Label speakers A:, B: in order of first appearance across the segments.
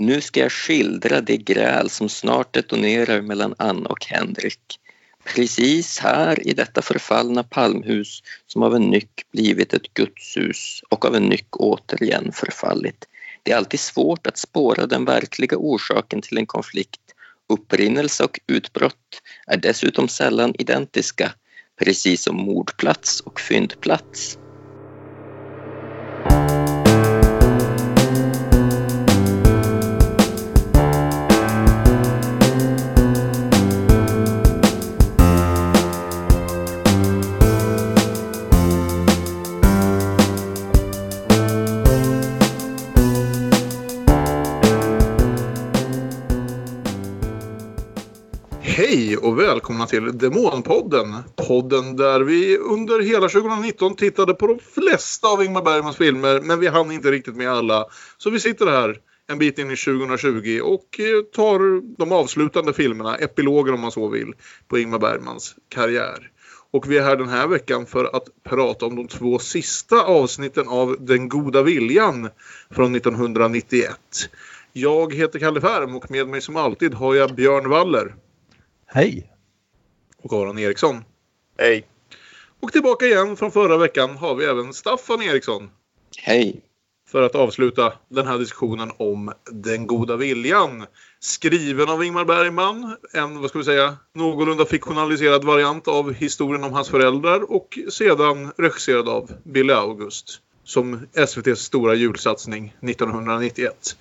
A: Nu ska jag skildra det gräl som snart detonerar mellan Anna och Henrik. Precis här i detta förfallna palmhus som av en nyck blivit ett gudshus och av en nyck återigen förfallit. Det är alltid svårt att spåra den verkliga orsaken till en konflikt. Upprinnelse och utbrott är dessutom sällan identiska, precis som mordplats och fyndplats.
B: Välkomna till Demonpodden. Podden där vi under hela 2019 tittade på de flesta av Ingmar Bergmans filmer men vi hann inte riktigt med alla. Så vi sitter här en bit in i 2020 och eh, tar de avslutande filmerna, epilogen om man så vill, på Ingmar Bergmans karriär. Och vi är här den här veckan för att prata om de två sista avsnitten av Den goda viljan från 1991. Jag heter Kalle Färm och med mig som alltid har jag Björn Waller.
C: Hej!
B: Och Aron Eriksson.
D: Hej.
B: Och tillbaka igen från förra veckan har vi även Staffan Eriksson
A: Hej!
B: för att avsluta den här diskussionen om Den goda viljan. Skriven av Ingmar Bergman, en vad ska vi säga, någorlunda fiktionaliserad variant av historien om hans föräldrar och sedan regisserad av Billy August som SVTs stora julsatsning 1991.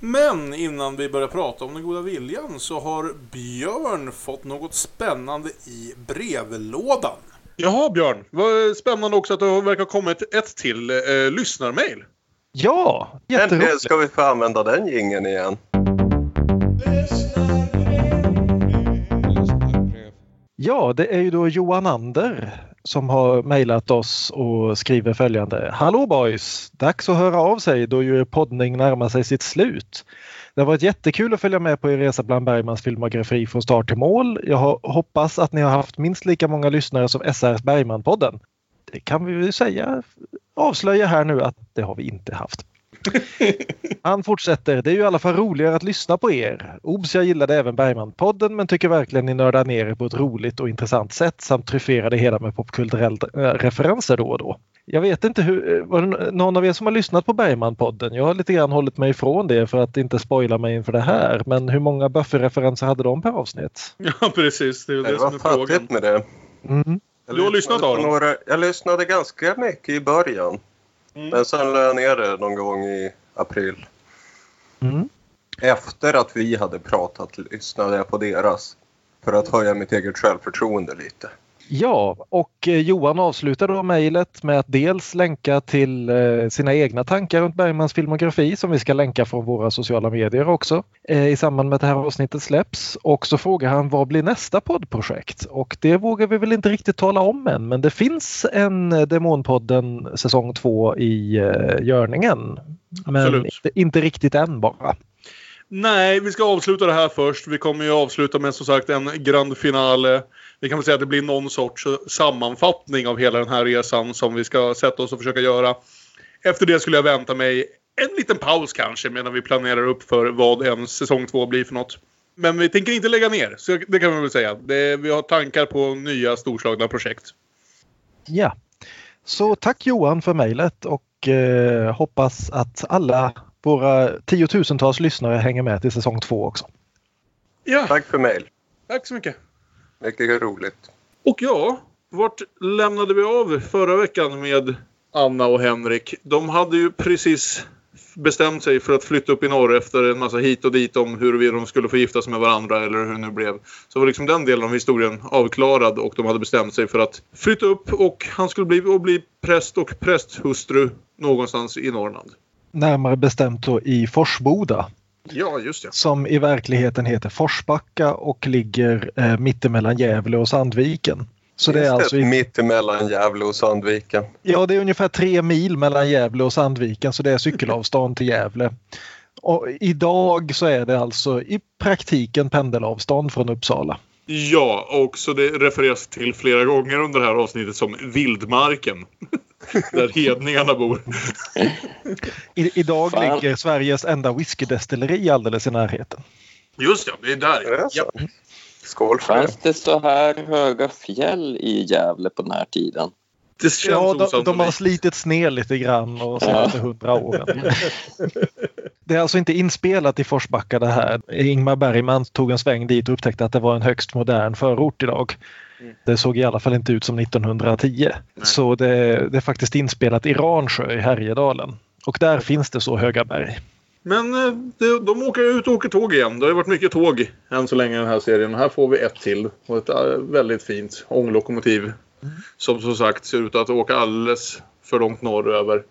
B: Men innan vi börjar prata om den goda viljan så har Björn fått något spännande i brevlådan. Jaha Björn, vad spännande också att det verkar ha kommit ett till eh, lyssnarmail.
C: Ja,
D: Äntligen
C: jätteroligt.
D: ska vi få använda den gingen igen.
C: Ja, det är ju då Johan Ander som har mejlat oss och skriver följande. Hallå boys! Dags att höra av sig då ju er poddning närmar sig sitt slut. Det har varit jättekul att följa med på er resa bland Bergmans filmografi från start till mål. Jag hoppas att ni har haft minst lika många lyssnare som SRs Bergman-podden. Det kan vi väl säga, avslöja här nu att det har vi inte haft. Han fortsätter. Det är ju i alla fall roligare att lyssna på er. Obs, jag gillade även Bergman-podden men tycker verkligen ni nördar ner er på ett roligt och intressant sätt samt tryfferar det hela med popkulturella äh, referenser då och då. Jag vet inte hur, eh, var det någon av er som har lyssnat på Bergman-podden? Jag har lite grann hållit mig ifrån det för att inte spoila mig inför det här. Men hur många Buffy-referenser hade de per avsnitt?
B: Ja precis, det är
D: Det
B: det som
D: var
B: är frågan.
D: fattigt med det.
C: Mm.
D: Jag
B: Du har lyssnat,
D: på
B: Aron?
D: några, Jag lyssnade ganska mycket i början.
B: Mm.
D: Men sen lade jag ner det någon gång i april.
C: Mm.
D: Efter att vi hade pratat lyssnade jag på deras. För att höja mitt eget självförtroende lite.
C: Ja, och eh, Johan avslutar då mejlet med att dels länka till eh, sina egna tankar runt Bergmans filmografi som vi ska länka från våra sociala medier också eh, i samband med att det här avsnittet släpps. Och så frågar han vad blir nästa poddprojekt? Och det vågar vi väl inte riktigt tala om än men det finns en Demonpodden säsong 2 i görningen. Men inte, inte riktigt än bara.
B: Nej, vi ska avsluta det här först. Vi kommer ju avsluta med som sagt en grand finale. Vi kan väl säga att det blir någon sorts sammanfattning av hela den här resan som vi ska sätta oss och försöka göra. Efter det skulle jag vänta mig en liten paus kanske medan vi planerar upp för vad en säsong två blir för något. Men vi tänker inte lägga ner, så det kan vi väl säga. Det, vi har tankar på nya storslagna projekt.
C: Ja, så tack Johan för mejlet och eh, hoppas att alla våra tiotusentals lyssnare hänger med till säsong två också.
B: Ja,
D: Tack för mail.
B: tack så mycket.
D: Mycket roligt.
B: Och ja, vart lämnade vi av förra veckan med Anna och Henrik? De hade ju precis bestämt sig för att flytta upp i norr efter en massa hit och dit om huruvida de skulle få gifta sig med varandra eller hur det nu blev. Så var liksom den delen av historien avklarad och de hade bestämt sig för att flytta upp och han skulle bli, och bli präst och prästhustru någonstans i Norrland.
C: Närmare bestämt då i Forsboda
B: Ja, just det.
C: som i verkligheten heter Forsbacka och ligger eh, mittemellan Gävle och Sandviken. Så det är alltså i,
D: Mitt emellan Gävle och Sandviken.
C: ja, det är ungefär tre mil mellan Gävle och Sandviken så det är cykelavstånd till Gävle. Och idag så är det alltså i praktiken pendelavstånd från Uppsala.
B: Ja, och så det refereras till flera gånger under det här avsnittet som vildmarken. där hedningarna bor.
C: I, idag
A: Fan.
C: ligger Sveriges enda whiskydestilleri alldeles i närheten.
B: Just ja, det är där.
D: Är det
B: Ja.
D: så? Skål för.
A: Fanns det så här höga fjäll i Gävle på den här tiden?
B: Det känns
C: Ja, de, de har slitits ner lite grann de senaste hundra åren. Det är alltså inte inspelat i Forsbacka det här. Ingmar Bergman tog en sväng dit och upptäckte att det var en högst modern förort idag. Det såg i alla fall inte ut som 1910. Så det, det är faktiskt inspelat i Ransjö i Härjedalen. Och där finns det så höga berg.
B: Men eh, det, de åker ut och åker tåg igen. Det har ju varit mycket tåg än så länge i den här serien. Här får vi ett till. Och ett eh, väldigt fint ånglokomotiv. Som som sagt ser ut att åka alldeles för långt norröver.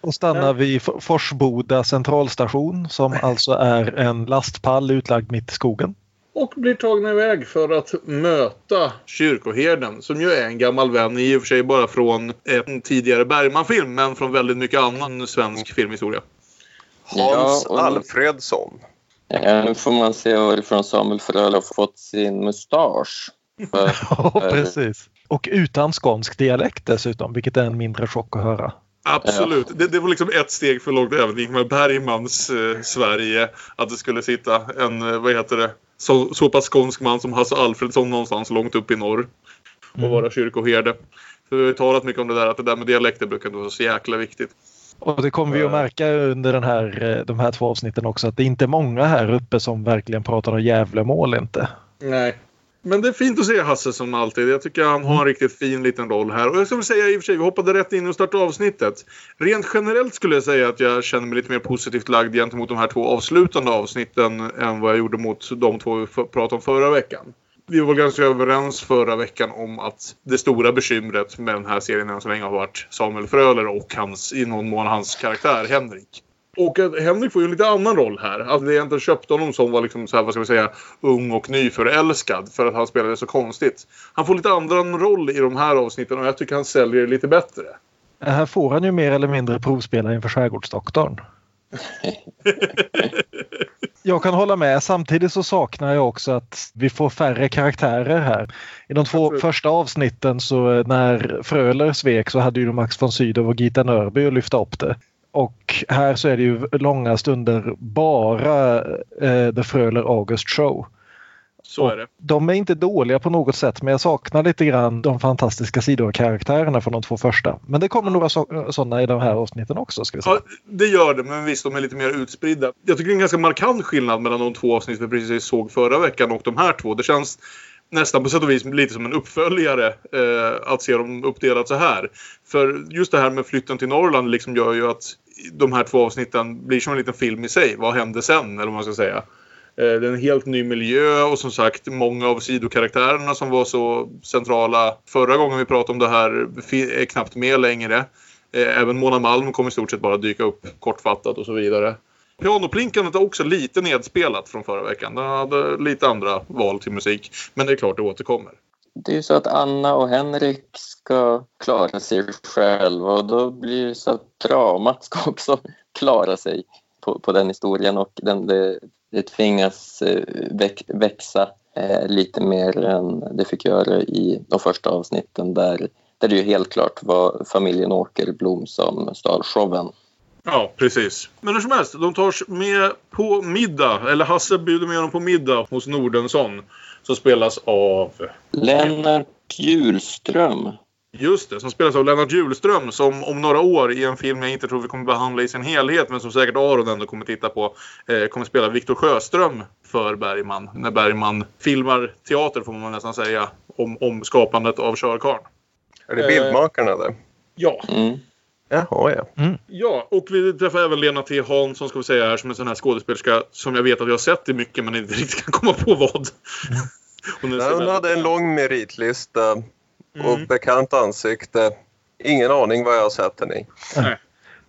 C: Och stannar vid Forsboda centralstation som alltså är en lastpall utlagd mitt i skogen.
B: Och blir tagna iväg för att möta kyrkoherden. Som ju är en gammal vän i och för sig bara från en tidigare Bergman-film. Men från väldigt mycket annan svensk filmhistoria.
D: Hans
A: Ja,
D: Alfredsson.
A: Ja, nu får man se varifrån Samuel Fröler har fått sin mustasch. För,
C: Ja, precis. Och utan skånsk dialekt dessutom, vilket är en mindre chock att höra.
B: Absolut. Det, det var liksom ett steg för långt även i Ingmar Bergmans eh, Sverige. Att det skulle sitta en, eh, vad heter det, så, så pass skånsk man som Hasse Alfredsson någonstans långt upp i norr. Och
C: Mm.
B: vara kyrkoherde. För vi har ju talat mycket om det där att det där med dialekter brukar vara så jäkla viktigt.
C: Och det kommer vi att märka under den här, eh, de här två avsnitten också att det är inte många här uppe som verkligen pratar om Gävlemål inte.
B: Nej. Men det är fint att se Hasse som alltid. Jag tycker han har en riktigt fin liten roll här. Och jag skulle säga i och för sig, vi hoppade rätt in och startade avsnittet. Rent generellt skulle jag säga att jag känner mig lite mer positivt lagd gentemot de här två avslutande avsnitten än vad jag gjorde mot de två vi pratade om förra veckan. Vi var ganska överens förra veckan om att det stora bekymret med den här serien än så länge har varit Samuel Fröler och hans, i någon mån hans karaktär Henrik. Och att Henrik får ju en lite annan roll här. Att vi egentligen köpte honom som var liksom så här, vad ska vi säga, ung och nyförälskad för att han spelade så konstigt. Han får lite annan roll i de här avsnitten och jag tycker han säljer det lite bättre.
C: Här får han ju mer eller mindre provspela inför Skärgårdsdoktorn. Jag kan hålla med. Samtidigt så saknar jag också att vi får färre karaktärer här. I de två
B: Absolut.
C: första avsnitten så eh, när Fröler svek så hade ju Max von Sydow och Gita Nörby att lyfta upp det. Och här så är det ju långa stunder bara eh, The Fröler August Show.
B: Så är det.
C: De är inte dåliga på något sätt men jag saknar lite grann de fantastiska sidokaraktärerna från de två första. Men det kommer några sådana i de här avsnitten också. Ska vi säga.
B: Ja, det gör det, men visst, de är lite mer utspridda. Jag tycker det är en ganska markant skillnad mellan de två avsnitt vi precis såg förra veckan och de här två. Det känns nästan på sätt och vis lite som en uppföljare eh, att se dem uppdelat så här. För just det här med flytten till Norrland liksom gör ju att de här två avsnitten blir som en liten film i sig. Vad hände sen, eller vad man ska säga. Eh, Det är en helt ny miljö och som sagt många av sidokaraktärerna som var så centrala förra gången vi pratade om det här är knappt med längre. Eh, Även Mona Malm kommer i stort sett bara dyka upp kortfattat och så vidare. Pianoplinkandet är också lite nedspelat från förra veckan. Den hade lite andra val till musik. Men det är klart det återkommer.
A: Det är ju så att Anna och Henrik ska klara sig själva och då blir det så att dramat ska också klara sig på, på den historien och den, det, det tvingas eh, väx, växa eh, lite mer än det fick göra i de första avsnitten där, där det ju helt klart var familjen Åkerblom som stal showen.
B: Ja, precis. Men hur som helst, de tar med på middag. Eller Hasse bjuder med dem på middag hos Nordensson. Som spelas av...
A: Lennart Hjulström.
B: Just det, som spelas av Lennart Hjulström som om några år i en film jag inte tror vi kommer behandla i sin helhet men som säkert Aron ändå kommer titta på eh, kommer spela Viktor Sjöström för Bergman. När Bergman filmar teater får man nästan säga om, om skapandet av Körkarn.
D: Är det bildmakarna det?
B: Ja.
A: Mm.
D: Jaha, ja.
B: Ja, och vi träffar även Lena T Hansson ska vi säga här som en sån här skådespelerska som jag vet att jag har sett i mycket men inte riktigt kan komma på vad. Hon är
D: Nej, Hon hade en lång meritlista och
B: Mm.
D: bekant ansikte. Ingen aning vad jag har sett henne i.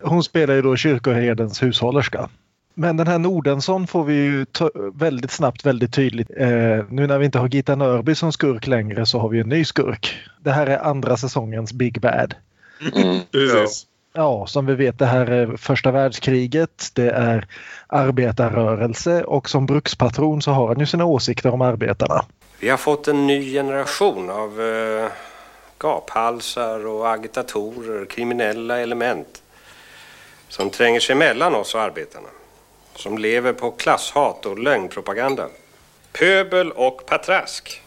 C: Hon spelar ju då kyrkoherdens hushållerska. Men den här Nordensson får vi ju väldigt snabbt väldigt tydligt. Eh, nu när vi inte har Gita Nörby som skurk längre så har vi en ny skurk. Det här är andra säsongens Big Bad.
A: Mm.
B: Precis.
C: ja, som vi vet, det här är första världskriget, det är arbetarrörelse och som brukspatron så har han ju sina åsikter om arbetarna.
E: Vi har fått en ny generation av eh, gaphalsar och agitatorer, kriminella element som tränger sig mellan oss och arbetarna. Som lever på klasshat och lögnpropaganda. Pöbel och patrask.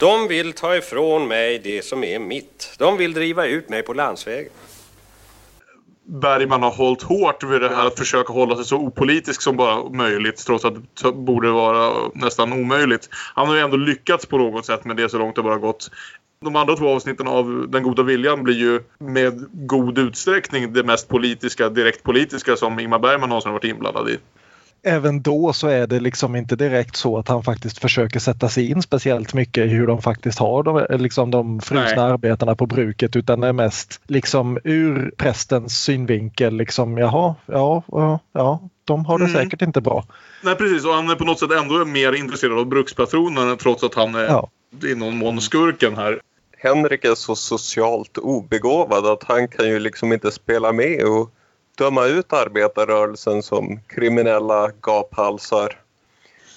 E: De vill ta ifrån mig det som är mitt. De vill driva ut mig på landsvägen.
B: Bergman har hållit hårt vid det här att försöka hålla sig så opolitisk som bara möjligt trots att det borde vara nästan omöjligt. Han har ju ändå lyckats på något sätt med det så långt det bara gått. De andra två avsnitten av Den goda viljan blir ju med god utsträckning det mest politiska, direkt politiska som Ingmar Bergman någonsin varit inblandad i
C: även då så är det liksom inte direkt så att han faktiskt försöker sätta sig in speciellt mycket i hur de faktiskt har de, liksom de frusna Nej. arbetarna på bruket utan det är mest liksom ur prästens synvinkel liksom jaha, ja, ja, ja de har det mm. säkert inte bra.
B: Nej precis och han är på något sätt ändå mer intresserad av brukspatronerna trots att han är ja. i någon mån skurken här.
D: Henrik är så socialt obegåvad att han kan ju liksom inte spela med och döma ut arbetarrörelsen som kriminella gaphalsar.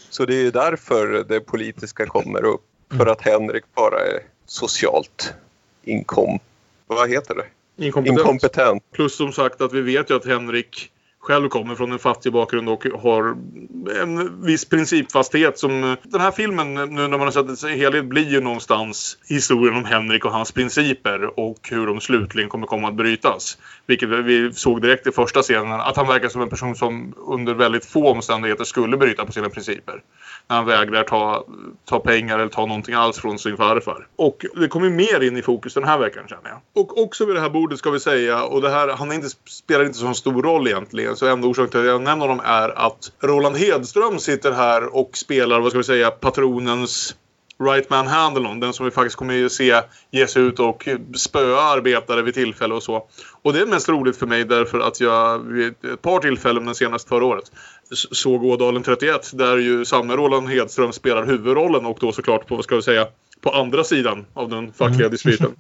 D: Så det är därför det politiska kommer upp. För att Henrik bara är socialt inkom... Vad heter det?
B: Inkompetent. Inkompetent. Plus som sagt att vi vet ju att Henrik själv kommer från en fattig bakgrund och har en viss principfasthet som eh, den här filmen nu när man har sett den i helhet blir ju någonstans historien om Henrik och hans principer och hur de slutligen kommer komma att brytas. Vilket vi såg direkt i första scenen att han verkar som en person som under väldigt få omständigheter skulle bryta på sina principer när han vägrar ta, ta pengar eller ta någonting alls från sin farfar. Och det kommer mer in i fokus den här veckan känner jag. Och också vid det här bordet ska vi säga, och det här, han inte, spelar inte så stor roll egentligen, så enda orsaken till att jag nämner honom är att Roland Hedström sitter här och spelar, vad ska vi säga, patronens right man Handelon, den som vi faktiskt kommer att se ge sig ut och spöa arbetare vid tillfälle och så. Och det är mest roligt för mig därför att jag vid ett par tillfällen den senaste förra året såg Ådalen 31 där ju samme Roland Hedström spelar huvudrollen och då såklart på, vad ska vi säga, på andra sidan av den fackliga mm. dispyten.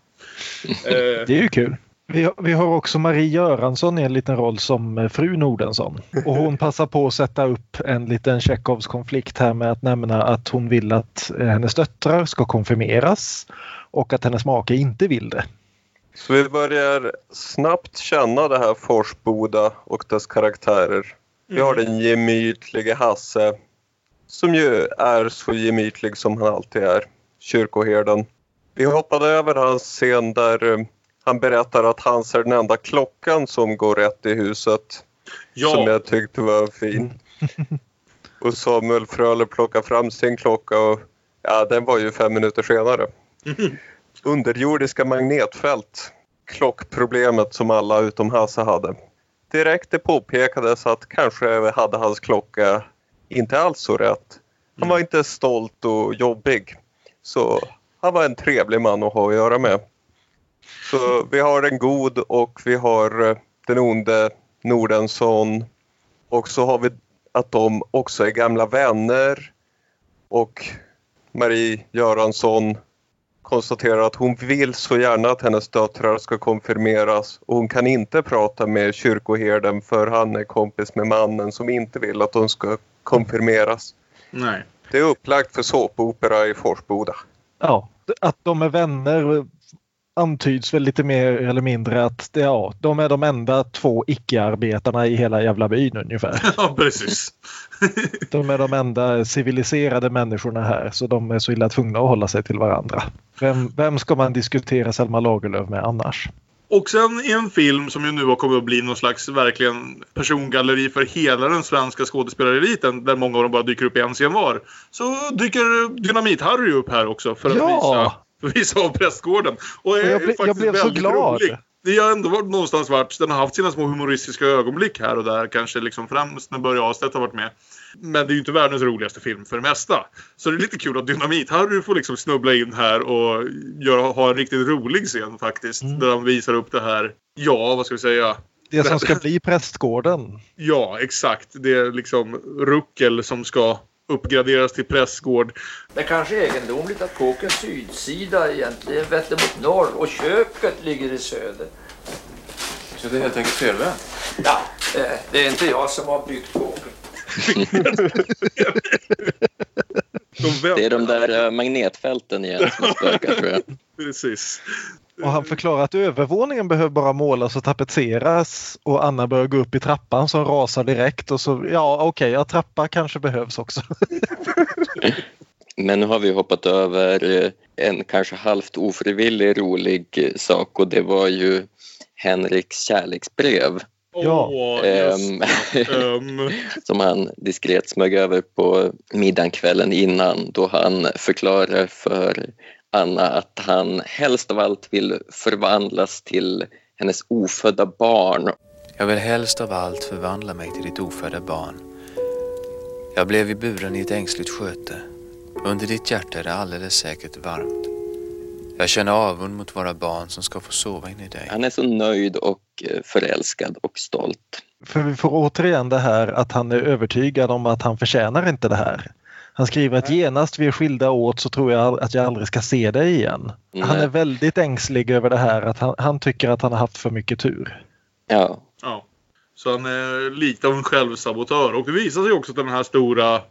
C: det är ju kul. Vi har, vi har också Marie Göransson i en liten roll som eh, fru Nordensson. Och hon passar på att sätta upp en liten Tjechovs konflikt här med att nämna att hon vill att eh, hennes döttrar ska konfirmeras och att hennes make inte vill det.
D: Så vi börjar snabbt känna det här Forsboda och dess karaktärer. Vi har den gemytlige Hasse som ju är så gemytlig som han alltid är, kyrkoherden. Vi hoppade över hans scen där eh, han berättar att hans är den enda klockan som går rätt i huset. Ja. Som jag tyckte var fin. Och Samuel Fröler plockar fram sin klocka och ja, den var ju fem minuter senare. Underjordiska magnetfält. Klockproblemet som alla utom Hasse hade. Direkt det påpekades att kanske hade hans klocka inte alls så rätt. Han var mm. inte stolt och jobbig. Så han var en trevlig man att ha att göra med. Så vi har en god och vi har eh, den onde Nordensson. Och så har vi att de också är gamla vänner. Och Marie Göransson konstaterar att hon vill så gärna att hennes döttrar ska konfirmeras och hon kan inte prata med kyrkoherden för han är kompis med mannen som inte vill att de ska konfirmeras.
B: Nej.
D: Det är upplagt för såpopera i Forsboda.
C: Ja, att de är vänner antyds väl lite mer eller mindre att det, ja, de är de enda två icke-arbetarna i hela jävla byn ungefär.
B: Ja, precis.
C: de är de enda civiliserade människorna här så de är så illa tvungna att hålla sig till varandra. Vem, vem ska man diskutera Selma Lagerlöf med annars?
B: Och sen i en film som ju nu har kommit att bli någon slags verkligen persongalleri för hela den svenska skådespelareliten där många av dem bara dyker upp i en scen var. Så dyker Dynamit-Harry upp här också för att ja. visa visa av prästgården. Och
C: jag, ble, jag blev så glad. Rolig.
B: Det har ändå varit någonstans varit, den har haft sina små humoristiska ögonblick här och där. Kanske liksom främst när Börje Ahlstedt har varit med. Men det är ju inte världens roligaste film för det mesta. Så det är lite kul att Dynamit-Harry får liksom snubbla in här och göra, ha en riktigt rolig scen faktiskt. Mm. Där han visar upp det här, ja vad ska vi säga,
C: det som ska bli prästgården.
B: Ja, exakt. Det är liksom ruckel som ska uppgraderas till prästgård.
F: Det kanske är egendomligt att kåkens sydsida egentligen vetter mot norr och köket ligger i söder. Så det är helt enkelt felvänt.
G: Ja, eh, det är inte jag som har byggt kåken.
B: De
A: Det är de där eh, magnetfälten igen som spökar tror jag.
B: Precis.
C: Och han förklarar att övervåningen behöver bara målas och tapetseras och Anna börjar gå upp i trappan som rasar direkt och så ja okej, ja, trappa kanske behövs också.
A: Men nu har vi hoppat över eh, en kanske halvt ofrivillig rolig sak och det var ju Henriks kärleksbrev
C: Ja.
A: Ehm, som han diskret smög över på middagen kvällen innan då han förklarar för Anna att han helst av allt vill förvandlas till hennes ofödda barn.
H: Jag vill helst av allt förvandla mig till ditt ofödda barn. Jag blev i buren i ett ängsligt sköte. Under ditt hjärta är det alldeles säkert varmt. Jag känner avund mot våra barn som ska få sova in i dig.
A: Han är så nöjd och eh, förälskad och stolt.
C: För vi får återigen det här att han är övertygad om att han förtjänar inte det här. Han skriver att genast vi är skilda åt så tror jag att jag aldrig ska se dig igen. Han
A: Nej.
C: är väldigt ängslig över det här att han, han tycker att han har haft för mycket tur.
A: Ja,
B: ja. Så han är lite av en självsabotör. Och det visar sig också att den här stora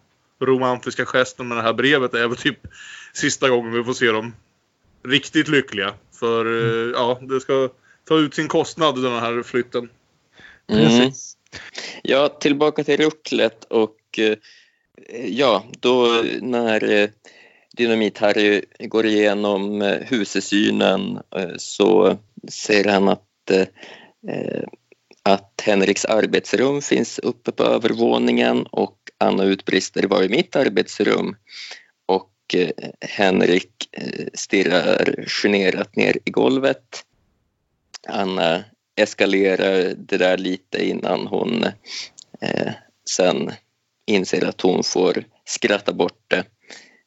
B: romantiska gesten med det här brevet är väl typ sista gången vi får se dem riktigt lyckliga. För eh, ja, det ska ta ut sin kostnad den här flytten.
A: Mm.
C: Precis.
A: Ja, tillbaka till Rucklet och eh, Eh, ja, då när eh, Dynamit-Harry går igenom eh, husesynen så ser han att, att Henriks arbetsrum finns uppe på övervåningen och Anna utbrister var är mitt arbetsrum? Och Henrik stirrar generat ner i golvet. Anna eskalerar det där lite innan hon sen inser att hon får skratta bort det.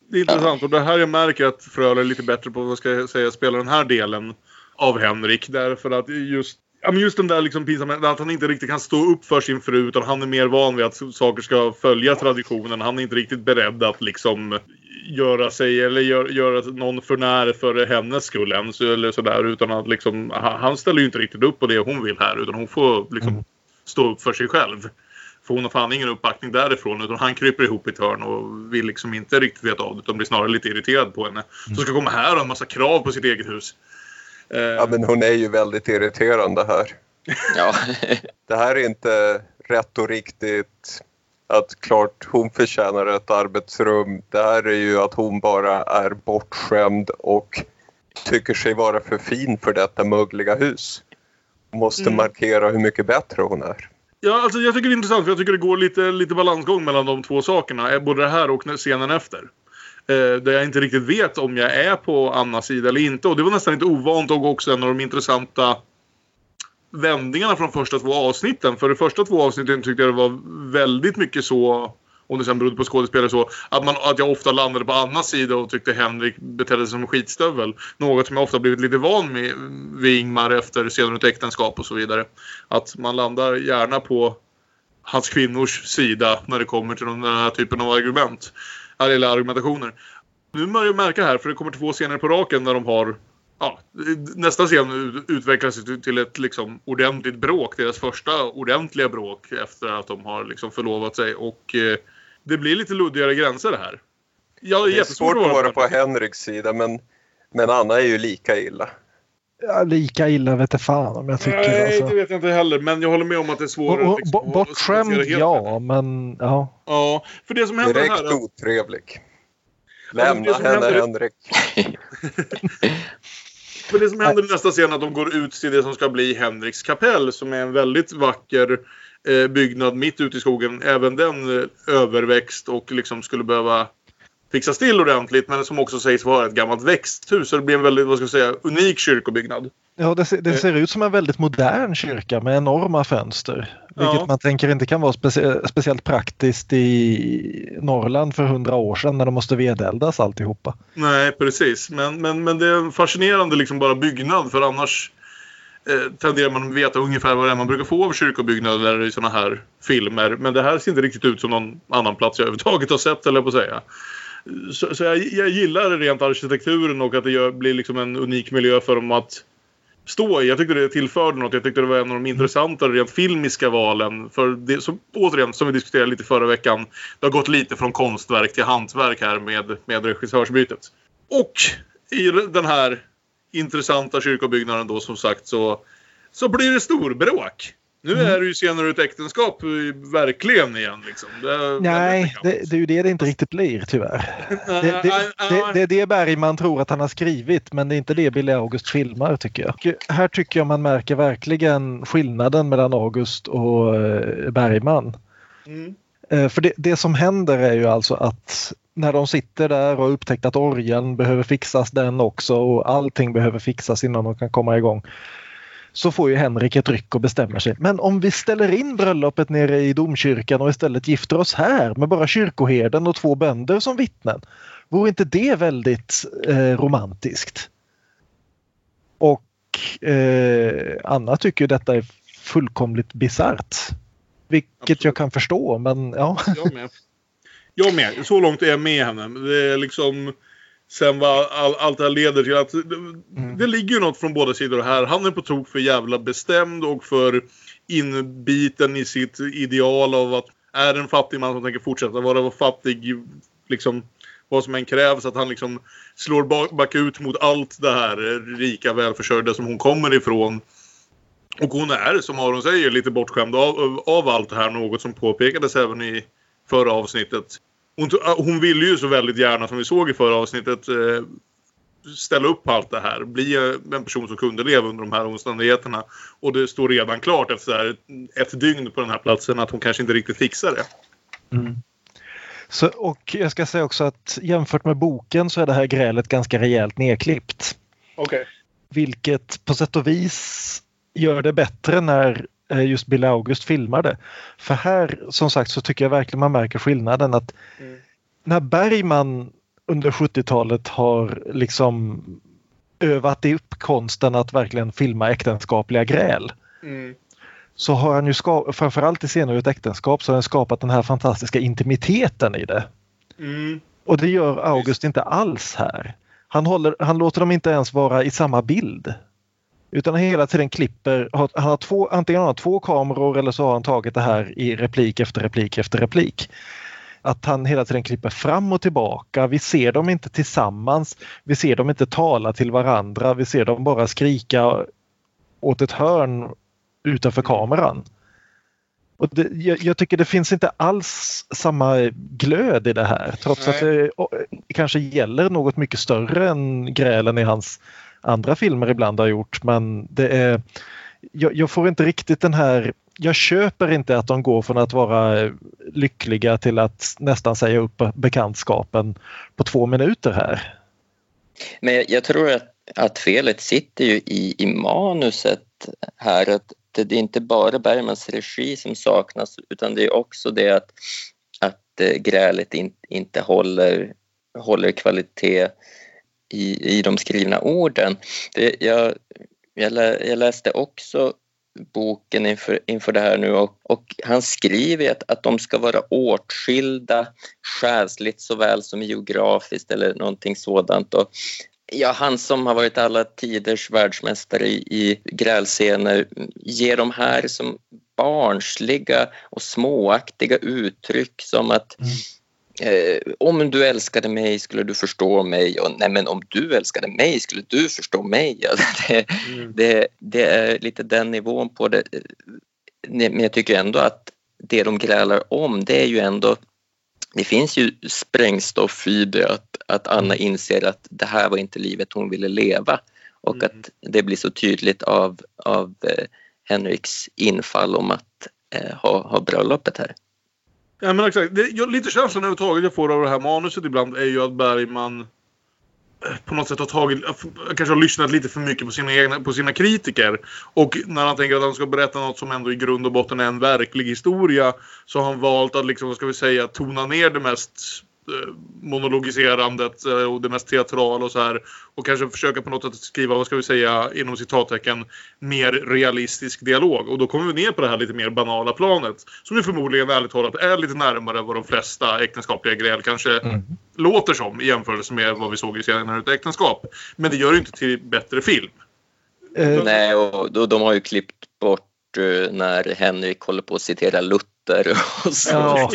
B: Det är intressant och det här jag märker att Fröler är lite bättre på vad ska jag säga, spela den här delen av Henrik. Därför att just, ja, men just den där liksom pinsamheten, att han inte riktigt kan stå upp för sin fru utan han är mer van vid att saker ska följa traditionen. Han är inte riktigt beredd att liksom göra sig eller gör, göra någon för när för hennes skull ens eller sådär utan att liksom han han ställer ju inte riktigt upp på det hon vill här utan hon får liksom
C: Mm.
B: stå upp för sig själv. För hon har fan ingen uppbackning därifrån utan han kryper ihop i ett hörn och vill liksom inte riktigt veta av det utan blir snarare lite irriterad på henne. Som ska komma här och ha en massa krav på sitt eget hus. Eh,
D: Ja, men hon är ju väldigt irriterande här.
A: Ja,
D: Det här är inte rätt och riktigt att klart hon förtjänar ett arbetsrum. Det här är ju att hon bara är bortskämd och tycker sig vara för fin för detta mögliga hus. Måste
B: Mm.
D: markera hur mycket bättre hon är.
B: Ja, alltså jag tycker det är intressant för jag tycker det går lite, lite balansgång mellan de två sakerna. Eh, både det här och scenen efter. Eh, där jag inte riktigt vet om jag är på Annas sida eller inte. Och det var nästan lite ovant och också en av de intressanta vändningarna från första två avsnitten. För de första två avsnitten tyckte jag det var väldigt mycket så, om det sen berodde på skådespelare så, att, man, att jag ofta landade på Annas sida och tyckte Henrik betedde sig som en skitstövel. Något som jag ofta blivit lite van med vid Ingmar efter senare ett äktenskap och så vidare. Att man landar gärna på hans kvinnors sida när det kommer till den här typen av argument. Eller argumentationer. Nu börjar jag märka här, för det kommer två scener på raken när de har Ja, nästa scen utvecklas till ett liksom ordentligt bråk. Deras första ordentliga bråk efter att de har liksom förlovat sig. Och eh, det blir lite luddigare gränser det här. Ja,
D: Det är svårt att vara på Henriks sida men, men Anna är ju lika illa.
C: Ja, lika illa vet jag fan om jag tycker.
B: Nej,
C: alltså.
B: det vet jag inte heller. Men jag håller med om att det är svårare. Liksom,
C: Bortskämd, ja, men ja.
B: Ja, för det som händer
D: Direkt
B: här...
D: otrevlig.
B: Men det
D: Lämna
B: som
D: henne
B: händer-
D: Henrik.
B: För det som händer i nästa scen är att de går ut till det som ska bli Henriks kapell som är en väldigt vacker eh, byggnad mitt ute i skogen. Även den eh, överväxt och liksom skulle behöva fixas till ordentligt men som också sägs vara ett gammalt växthus. Så det blir en väldigt, vad ska jag säga, unik kyrkobyggnad.
C: Ja, det, ser- det ser ut som en väldigt modern kyrka med enorma fönster. Vilket
B: Ja.
C: man tänker inte kan vara specie- speciellt praktiskt i Norrland för hundra år sedan när de måste vedeldas alltihopa.
B: Nej, precis. Men, men, men det är en fascinerande liksom bara byggnad för annars eh, tenderar man att veta ungefär vad det är man brukar få av kyrkobyggnader i sådana här filmer. Men det här ser inte riktigt ut som någon annan plats jag överhuvudtaget har sett, eller på att säga. Så, så jag, jag gillar rent arkitekturen och att det gör, blir liksom en unik miljö för dem att stå i. Jag tyckte det tillförde något. Jag tyckte det var en av de intressantare rent filmiska valen. För det, som, återigen, som vi diskuterade lite förra veckan, det har gått lite från konstverk till hantverk här med, med regissörsbytet. Och i den här intressanta kyrkobyggnaden då som sagt så, så blir det storbråk. Nu
C: Mm.
B: är det ju senare ett äktenskap eh, verkligen igen. Liksom. Det,
C: Nej, det, det är ju det det inte riktigt blir tyvärr. Det, det, det, det är det Bergman tror att han har skrivit men det är inte det Billy August filmar tycker jag. Här tycker jag man märker verkligen skillnaden mellan August och eh, Bergman.
B: Mm.
C: Eh, För det, det som händer är ju alltså att när de sitter där och upptäckt att orgeln behöver fixas den också och allting behöver fixas innan de kan komma igång. Så får ju Henrik ett ryck och bestämmer sig. Men om vi ställer in bröllopet nere i domkyrkan och istället gifter oss här med bara kyrkoherden och två bönder som vittnen. Vore inte det väldigt eh, romantiskt? Och eh, Anna tycker detta är fullkomligt bisarrt. Vilket
B: Absolut.
C: jag kan förstå men ja.
B: Jag med. Jag med. Så långt är jag med henne. Det är liksom... Sen vad all, allt det här leder till att det, det ligger ju något från båda sidor här. Han är på tok för jävla bestämd och för inbiten i sitt ideal av att är en fattig man som tänker fortsätta vara fattig liksom vad som än krävs att han liksom slår ba- back ut mot allt det här rika välförsörjda som hon kommer ifrån. Och hon är, som Aron säger, lite bortskämd av, av allt det här. Något som påpekades även i förra avsnittet. Hon, hon ville ju så väldigt gärna, som vi såg i förra avsnittet, eh, ställa upp allt det här. Bli en person som kunde leva under de här omständigheterna. Och det står redan klart efter ett dygn på den här platsen att hon kanske inte riktigt fixar det.
C: Så, och jag ska säga också att jämfört med boken så är det här grälet ganska rejält nedklippt.
B: Okej.
C: Vilket på sätt och vis gör det bättre när eh, just Bill August filmar det. För här som sagt så tycker jag verkligen man märker skillnaden att
B: Mm.
C: när Bergman under 70-talet har liksom övat upp konsten att verkligen filma äktenskapliga gräl
B: Mm.
C: så har han ju ska- framförallt i scener ur ett äktenskap så har han skapat den här fantastiska intimiteten i det.
B: Mm.
C: Och det gör August inte alls här. Han, håller, han låter dem inte ens vara i samma bild. Utan han hela tiden klipper, han har två, antingen har han två kameror eller så har han tagit det här i replik efter replik efter replik. Att han hela tiden klipper fram och tillbaka. Vi ser dem inte tillsammans. Vi ser dem inte tala till varandra. Vi ser dem bara skrika åt ett hörn utanför kameran. Och det, jag, jag tycker det finns inte alls samma glöd i det här trots
B: Nej.
C: att det kanske gäller något mycket större än grälen i hans andra filmer ibland har gjort. Men det är, jag, jag får inte riktigt den här jag köper inte att de går från att vara lyckliga till att nästan säga upp bekantskapen på två minuter här.
A: Men jag, tror att, att felet sitter ju i, i manuset här. Att det, det är inte bara Bergmans regi som saknas utan det är också det att, att eh, grälet in, inte håller, håller kvalitet i, i de skrivna orden. Det, jag, jag, lä, jag läste också boken inför, inför det här nu och, och han skriver att, att de ska vara åtskilda själsligt såväl som geografiskt eller någonting sådant. Och, ja, han som har varit alla tiders världsmästare i, i grälscener ger de här som barnsliga och småaktiga uttryck som att
C: Mm.
A: Eh, om du älskade mig skulle du förstå mig och nej men om du älskade mig skulle du förstå mig. Det,
B: Mm.
A: det, det är lite den nivån på det. Men jag tycker ändå att det de grälar om det är ju ändå det finns ju sprängstoff i det att, att Anna inser att det här var inte livet hon ville leva och
B: Mm.
A: att det blir så tydligt av, av eh, Henriks infall om att eh, ha, ha bröllopet här.
B: Ja men exakt. Det, jag, lite känslan överhuvudtaget jag får av det här manuset ibland är ju att Bergman eh, på något sätt har tagit, eh, kanske har lyssnat lite för mycket på sina, egna, på sina kritiker. Och när han tänker att han ska berätta något som ändå i grund och botten är en verklig historia så har han valt att liksom, vad ska vi säga, tona ner det mest monologiserandet eh, och det mest teatrala och så här. Och kanske försöka på något sätt skriva, vad ska vi säga, inom citattecken, mer realistisk dialog. Och då kommer vi ner på det här lite mer banala planet. Som ju förmodligen ärligt talat är lite närmare vad de flesta äktenskapliga gräl kanske låter som i jämförelse med vad vi såg i serien Ett äktenskap. Men det gör ju inte till bättre film.
C: Eh,
A: Nej, och då, de har ju klippt bort eh, när Henrik håller på att citera Luther och så.
C: Ja.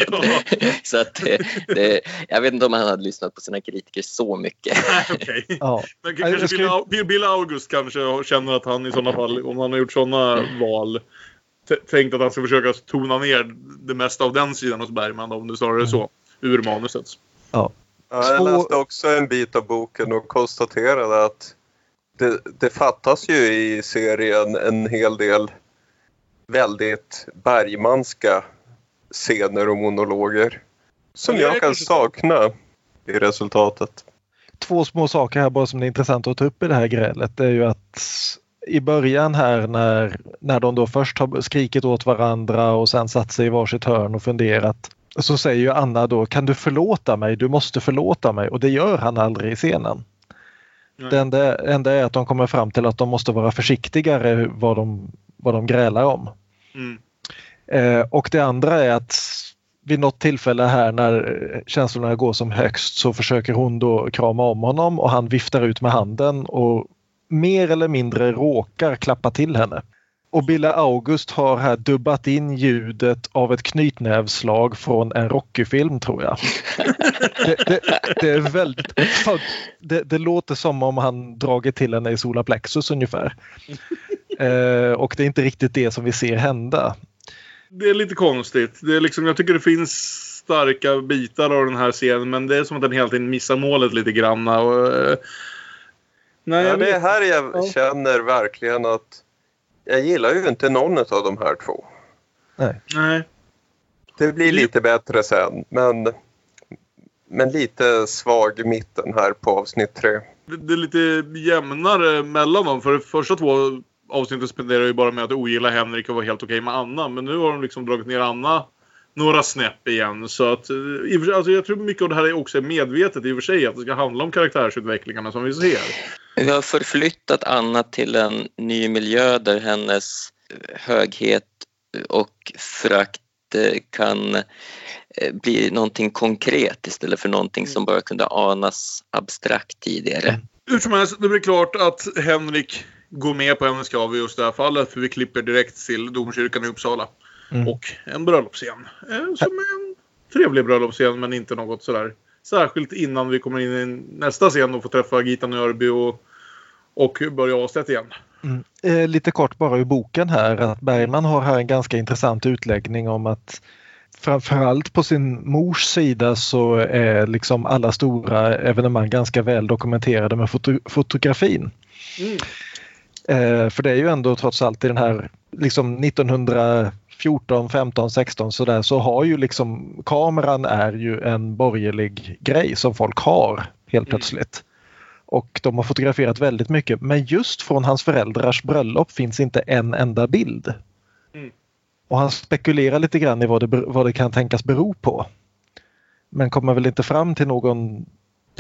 A: så att det, det, jag vet inte om han hade lyssnat på sina kritiker så mycket.
B: Nej, okej.
C: ja.
B: Men
C: Jag
B: kanske
C: ska-
B: Bill, Bill, August kanske känner att han i sådana fall, om han har gjort sådana val, tänkt att han ska försöka tona ner det mesta av den sidan hos Bergman, om det snarare är så, ur manuset.
D: Ja, jag
C: Två-
D: läste också en bit av boken och konstaterade att det, det fattas ju i serien en hel del väldigt Bergmanska scener och monologer. Som jag kan sakna i resultatet.
C: Två små saker här bara som är intressant att ta upp i det här grälet. Det är ju att i början här när, när de då först har skrikit åt varandra och sen satt sig i varsitt hörn och funderat. Så säger ju Anna då, kan du förlåta mig? Du måste förlåta mig. Och det gör han aldrig i scenen.
B: Nej.
C: Det enda, enda är att de kommer fram till att de måste vara försiktigare vad de, vad de grälar om.
B: Mm.
C: Eh, och det andra är att vid något tillfälle här när känslorna går som högst så försöker hon då krama om honom och han viftar ut med handen och mer eller mindre råkar klappa till henne. Och Bille August har här dubbat in ljudet av ett knytnävslag från en Rocky-film tror jag. Det, det, det är väldigt... Det, det låter som om han dragit till henne i solar plexus ungefär. Eh, och det är inte riktigt det som vi ser hända.
B: Det är lite konstigt. Det är liksom, jag tycker det finns starka bitar av den här scenen, men det är som att den hela tiden missar målet lite grann. Och, eh, nej,
D: Ja, det är här jag
B: Ja.
D: känner verkligen att jag gillar ju inte någon av de här två.
B: Nej.
D: Det blir lite bättre sen, men, men lite svag i mitten här på avsnitt tre.
B: Det, det är lite jämnare mellan dem. För de första två avsnitten spenderar ju bara med att ogilla Henrik och vara helt okej med Anna. Men nu har de liksom dragit ner Anna några snäpp igen. Så att, eh, i och för sig- alltså jag tror mycket av det här är också medvetet i och för sig. Att det ska handla om karaktärsutvecklingarna som vi ser.
A: Vi har förflyttat Anna till en ny miljö där hennes höghet och frakt eh, kan eh, bli någonting konkret istället för någonting som bara kunde anas abstrakt tidigare.
B: Hur som helst, det blir klart att Henrik går med på hennes krav i just det här fallet. För vi klipper direkt till domkyrkan i Uppsala.
C: Mm.
B: Och en bröllopsscen. Eh, som är en trevlig bröllopsscen men inte något sådär. Särskilt innan vi kommer in i nästa scen och får träffa Gita Nörby och, och Börje Ahlstedt igen.
C: Mm. Eh, lite kort bara ur boken här att Bergman har här en ganska intressant utläggning om att framförallt på sin mors sida så är liksom alla stora evenemang ganska väl dokumenterade med foto fotografin.
B: Mm.
C: Eh, för det är ju ändå trots allt i den här liksom 1914, 15, 16 så där så har ju liksom kameran är ju en borgerlig grej som folk har helt
B: Mm.
C: plötsligt. Och de har fotograferat väldigt mycket men just från hans föräldrars bröllop finns inte en enda bild.
B: Mm.
C: Och han spekulerar lite grann i vad det, vad det kan tänkas bero på. Men kommer väl inte fram till någon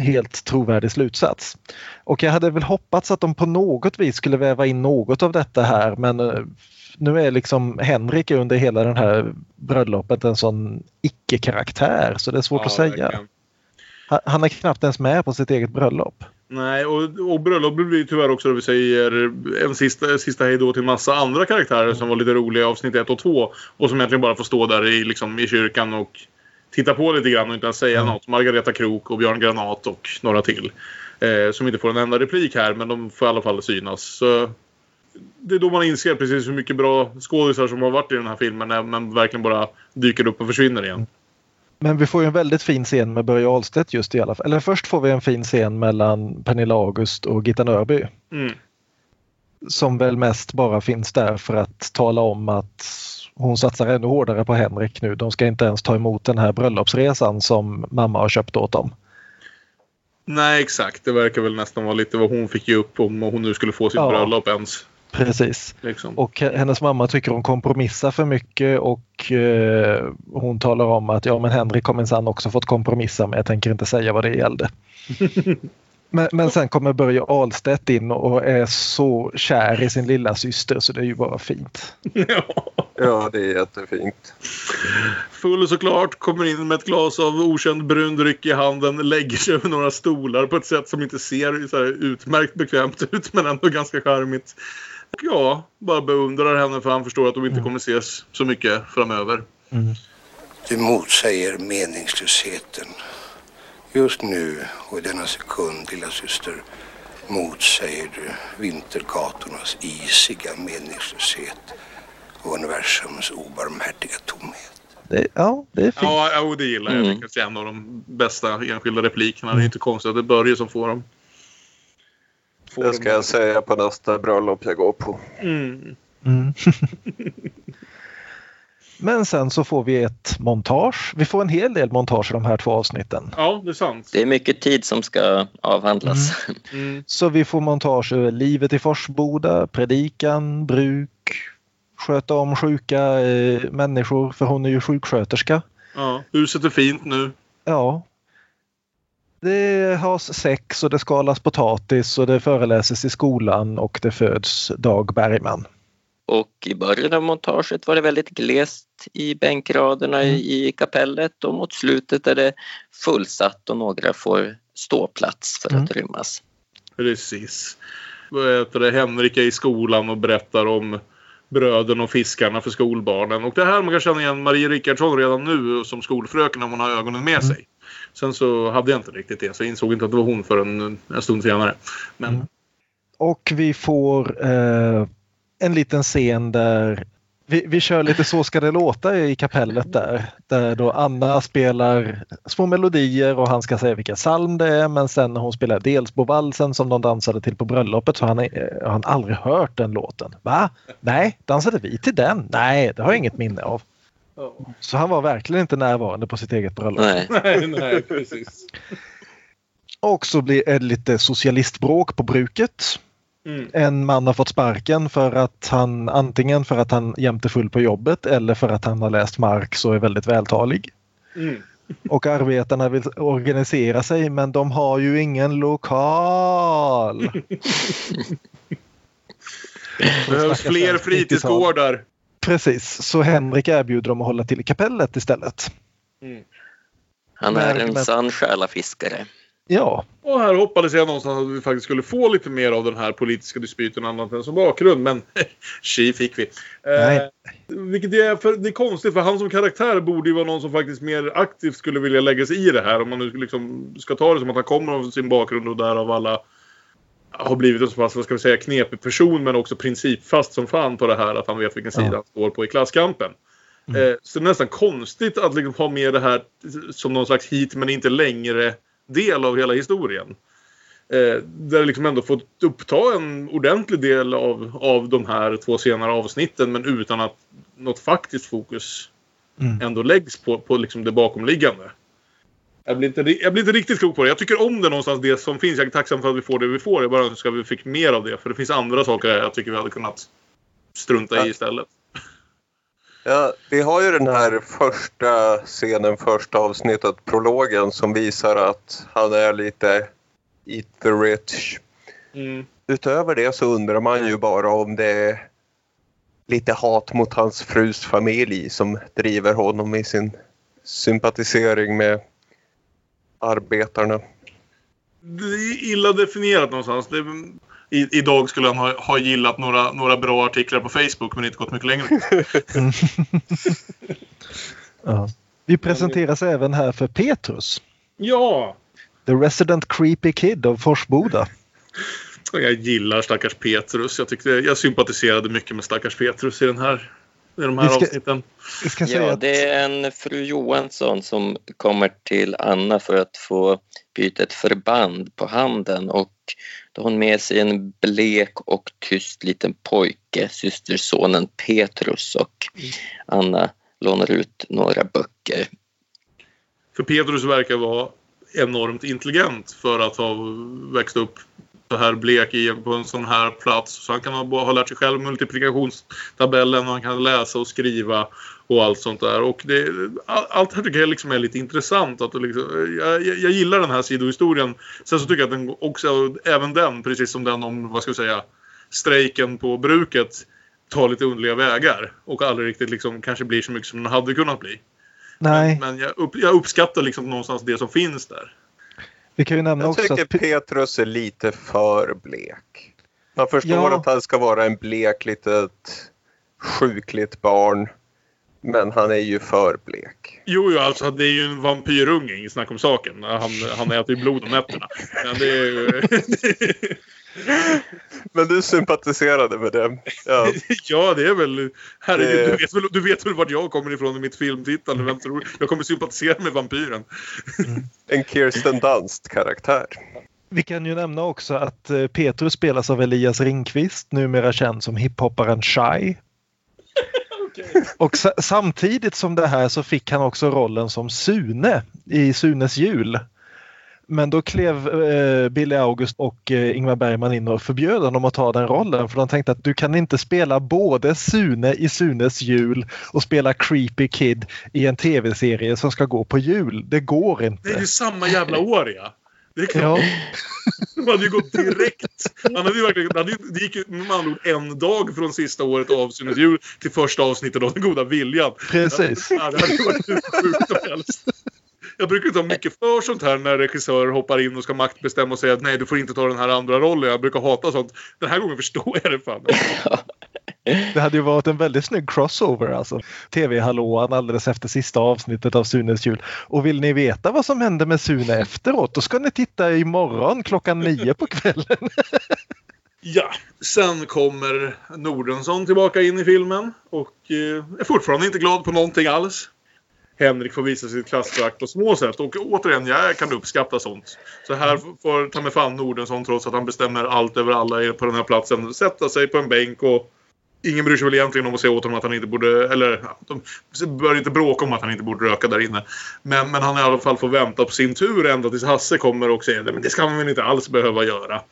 C: helt trovärdig slutsats. Och jag hade väl hoppats att de på något vis skulle väva in något av detta här men eh, nu är liksom Henrik under hela den här bröllopet en sån icke-karaktär så det är svårt
B: Ja,
C: att säga. Han- är knappt ens med på sitt eget bröllop.
B: Nej, och, och bröllopet blir tyvärr också, då vi säger, en sista, sista hejdå till massa andra karaktärer som var lite roliga i avsnitt 1 och 2. Och som egentligen bara får stå där i, liksom, i kyrkan och titta på lite grann och inte ens säga
C: Mm.
B: något. Margareta Krok och Björn Granat och några till. Eh, som inte får en enda replik här, men de får i alla fall synas. Så det är då man inser precis hur mycket bra skådisar som har varit i den här filmen när man verkligen bara dyker upp och försvinner igen.
C: Men vi får ju en väldigt fin scen med Börje Ahlstedt just i alla fall. Eller först får vi en fin scen mellan Pernilla August och Gitta Nörby.
B: Mm.
C: Som väl mest bara finns där för att tala om att hon satsar ännu hårdare på Henrik nu. De ska inte ens ta emot den här bröllopsresan som mamma har köpt åt dem.
B: Nej, exakt. Det verkar väl nästan vara lite vad hon fick ge upp om hon nu skulle få sitt
C: Ja.
B: bröllop ens.
C: Precis.
B: Liksom.
C: Och hennes mamma tycker hon kompromissar för mycket och eh, hon talar om att ja men Henrik har minsann också fått kompromissa men jag tänker inte säga vad det gällde. Men, men sen kommer Börje Ahlstedt in och är så kär i sin lilla syster så det är ju bara fint.
B: ja.
D: Ja, det är jättefint.
B: Full såklart, kommer in med ett glas av okänd brun dryck i handen, lägger sig över några stolar på ett sätt som inte ser så här utmärkt bekvämt ut men ändå ganska charmigt. Och ja, bara beundrar henne för han förstår att de inte kommer ses så mycket framöver.
I: Du motsäger meningslösheten. Just nu och i denna sekund, lilla syster, motsäger du vintergatornas isiga meningslöshet och universums obarmhärtiga tomhet.
C: Det, ja, det är fint.
B: Ja, och det gillar jag.
A: Mm.
B: Det är en av de bästa enskilda replikerna. Det är inte konstigt att det är Börje som får dem. Får
D: Det
B: dem.
D: ska jag säga på nästa bröllop jag går på.
B: Mm.
C: Mm. Men sen så får vi ett montage. Vi får en hel del montage i de här två avsnitten.
B: Ja, det är sant.
A: Det är mycket tid som ska avhandlas.
B: Mm.
C: Så vi får montage över livet i Forsboda, predikan, bruk, sköta om sjuka eh, människor för hon är ju sjuksköterska.
B: Ja, huset är fint nu.
C: Ja. Det has sex och det skalas potatis och det föreläses i skolan och det föds Dag Bergman.
A: Och i början av montaget var det väldigt glest i bänkraderna i, i kapellet och mot slutet är det fullsatt och några får ståplats för att rymmas.
B: Precis. Det? Henrik är i skolan och berättar om bröden och fiskarna för skolbarnen. Och det här man kan känna igen Marie Rickardsson redan nu som skolfröken om hon har ögonen med sig. Sen så hade jag inte riktigt det så jag insåg inte att det var hon förrän en stund senare. Men
C: Och vi får eh, en liten scen där vi, vi kör lite Så ska det låta i kapellet där. Där då Anna spelar små melodier och han ska säga vilken psalm det är men sen när hon spelar Delsbovalsen som de dansade till på bröllopet så har han, eh, har han aldrig hört den låten. Va? Nej, dansade vi till den? Nej, det har jag inget minne av. Så han var verkligen inte närvarande på sitt eget bröllop.
A: Nej.
B: nej, nej, precis.
C: Och så blir det lite socialistbråk på bruket.
B: Mm.
C: En man har fått sparken för att han antingen för att han jämt är full på jobbet eller för att han har läst Marx och är väldigt vältalig.
B: Mm.
C: Och arbetarna vill organisera sig men de har ju ingen lokal.
B: Det behövs fler fritidsgårdar.
C: Precis, så Henrik erbjuder dem att hålla till i kapellet istället.
A: Han är
C: Men-
A: en sann själafiskare.
C: Ja,
B: Och här hoppades jag någonstans att vi faktiskt skulle få lite mer av den här politiska dispyten annat än som bakgrund. Men tji fick vi.
C: Nej.
B: Eh, vilket är, för, det är konstigt för han som karaktär borde ju vara någon som faktiskt mer aktivt skulle vilja lägga sig i det här. Om man nu liksom ska ta det som att han kommer av sin bakgrund och därav alla har blivit en så pass, vad ska vi säga, knepig person men också principfast som fan på det här att han vet vilken sida
C: Ja.
B: han står på i klasskampen. Eh, så det är nästan konstigt att liksom ha med det här som någon slags hit men inte längre del av hela historien. Eh, där det liksom ändå fått uppta en ordentlig del av, av de här två senare avsnitten men utan att något faktiskt fokus
C: Mm.
B: ändå läggs på, på liksom det bakomliggande. Jag blir, inte, jag blir inte riktigt klok på det. Jag tycker om det någonstans det som finns. Jag är tacksam för att vi får det vi får. Jag bara önskar att vi fick mer av det. För det finns andra saker jag tycker vi hade kunnat strunta i istället.
D: Ja, vi har ju den här första scenen, första avsnittet, prologen, som visar att han är lite eat the rich.
B: Mm.
D: Utöver det så undrar man ju bara om det är lite hat mot hans frus familj som driver honom i sin sympatisering med arbetarna.
B: Det är illa definierat någonstans. Det, i, idag skulle han ha, ha gillat några, några bra artiklar på Facebook men inte gått mycket längre.
C: ja. Vi presenteras även här för Petrus.
B: ja!
C: The resident creepy kid av Forsboda.
B: Jag gillar stackars Petrus. Jag, tyckte, jag sympatiserade mycket med stackars Petrus i, den här, i de här
C: Vi ska-
B: avsnitten.
C: Ska säga
A: Ja,
C: att
A: det är en fru Johansson som kommer till Anna för att få byta ett förband på handen och då har hon med sig en blek och tyst liten pojke, systersonen Petrus och Anna lånar ut några böcker.
B: För Petrus verkar vara enormt intelligent för att ha växt upp så här blek i, på en sån här plats. Så han kan ha, ha lärt sig själv multiplikationstabellen och han kan läsa och skriva och allt sånt där. Och det, all, allt här tycker jag liksom är lite intressant. Att liksom, jag, jag, jag gillar den här sidohistorien. Sen så tycker jag att den också, även den, precis som den om, vad ska jag säga, strejken på bruket tar lite underliga vägar och aldrig riktigt liksom kanske blir så mycket som den hade kunnat bli.
C: Nej.
B: Men, men jag, upp, jag uppskattar liksom någonstans det som finns där.
C: Vi kan ju nämna
D: Jag
C: också
D: tycker
C: att Pe-
D: Petrus är lite för blek. Man förstår
C: Ja.
D: att han ska vara en blek litet sjukligt barn. Men han är ju för blek.
B: Jo, jo, alltså det är ju en vampyrunge, inget snack om saken. Han, han äter ju blod om nätterna. Men det är ju...
D: Men du sympatiserade med det. Ja.
B: ja, det är väl... Herregud,
D: Det-
B: du, vet väl, du vet väl vart jag kommer ifrån i mitt filmtittande. Vem tror Jag kommer sympatisera med vampyren.
D: En Kirsten Dunst-karaktär.
C: Vi kan ju nämna också att eh, Petrus spelas av Elias Ringqvist, numera känd som hiphopparen Shy. Och sa- samtidigt som det här så fick han också rollen som Sune i Sunes jul. Men då klev eh, Billy August och eh, Ingmar Bergman in och förbjöd honom att ta den rollen för de tänkte att du kan inte spela både Sune i Sunes jul och spela Creepy Kid i en tv-serie som ska gå på jul. Det går inte.
B: Det är ju samma jävla år, ja. Det är klart.
C: Ja.
B: De hade ju gått direkt. Han hade ju verkligen, det hade, det gick ju med andra ord en dag från sista året av Sunes jul till första avsnittet av Den goda viljan.
C: Precis.
B: Det hade ju varit hur sjukt som helst. Jag brukar inte ha mycket för sånt här när regissörer hoppar in och ska maktbestämma och säga att nej, du får inte ta den här andra rollen. Jag brukar hata sånt. Den här gången förstår jag det fan.
C: Det hade ju varit en väldigt snygg crossover alltså. TV-hallåan alldeles efter sista avsnittet av Sunes jul. Och vill ni veta vad som hände med Sune efteråt då ska ni titta imorgon klockan nio på kvällen.
B: Ja, sen kommer Nordensson tillbaka in i filmen och eh, är fortfarande inte glad på någonting alls. Henrik får visa sitt klassförakt på små sätt och återigen, jag kan uppskatta sånt. Så här får ta med fan Nordensson trots att han bestämmer allt över alla på den här platsen. Sätta sig på en bänk och ingen bryr sig väl egentligen om att säga åt honom att han inte borde, eller de bör inte bråka om att han inte borde röka där inne. Men, men han i alla fall får vänta på sin tur ända tills Hasse kommer och säger det. Men det ska man väl inte alls behöva göra.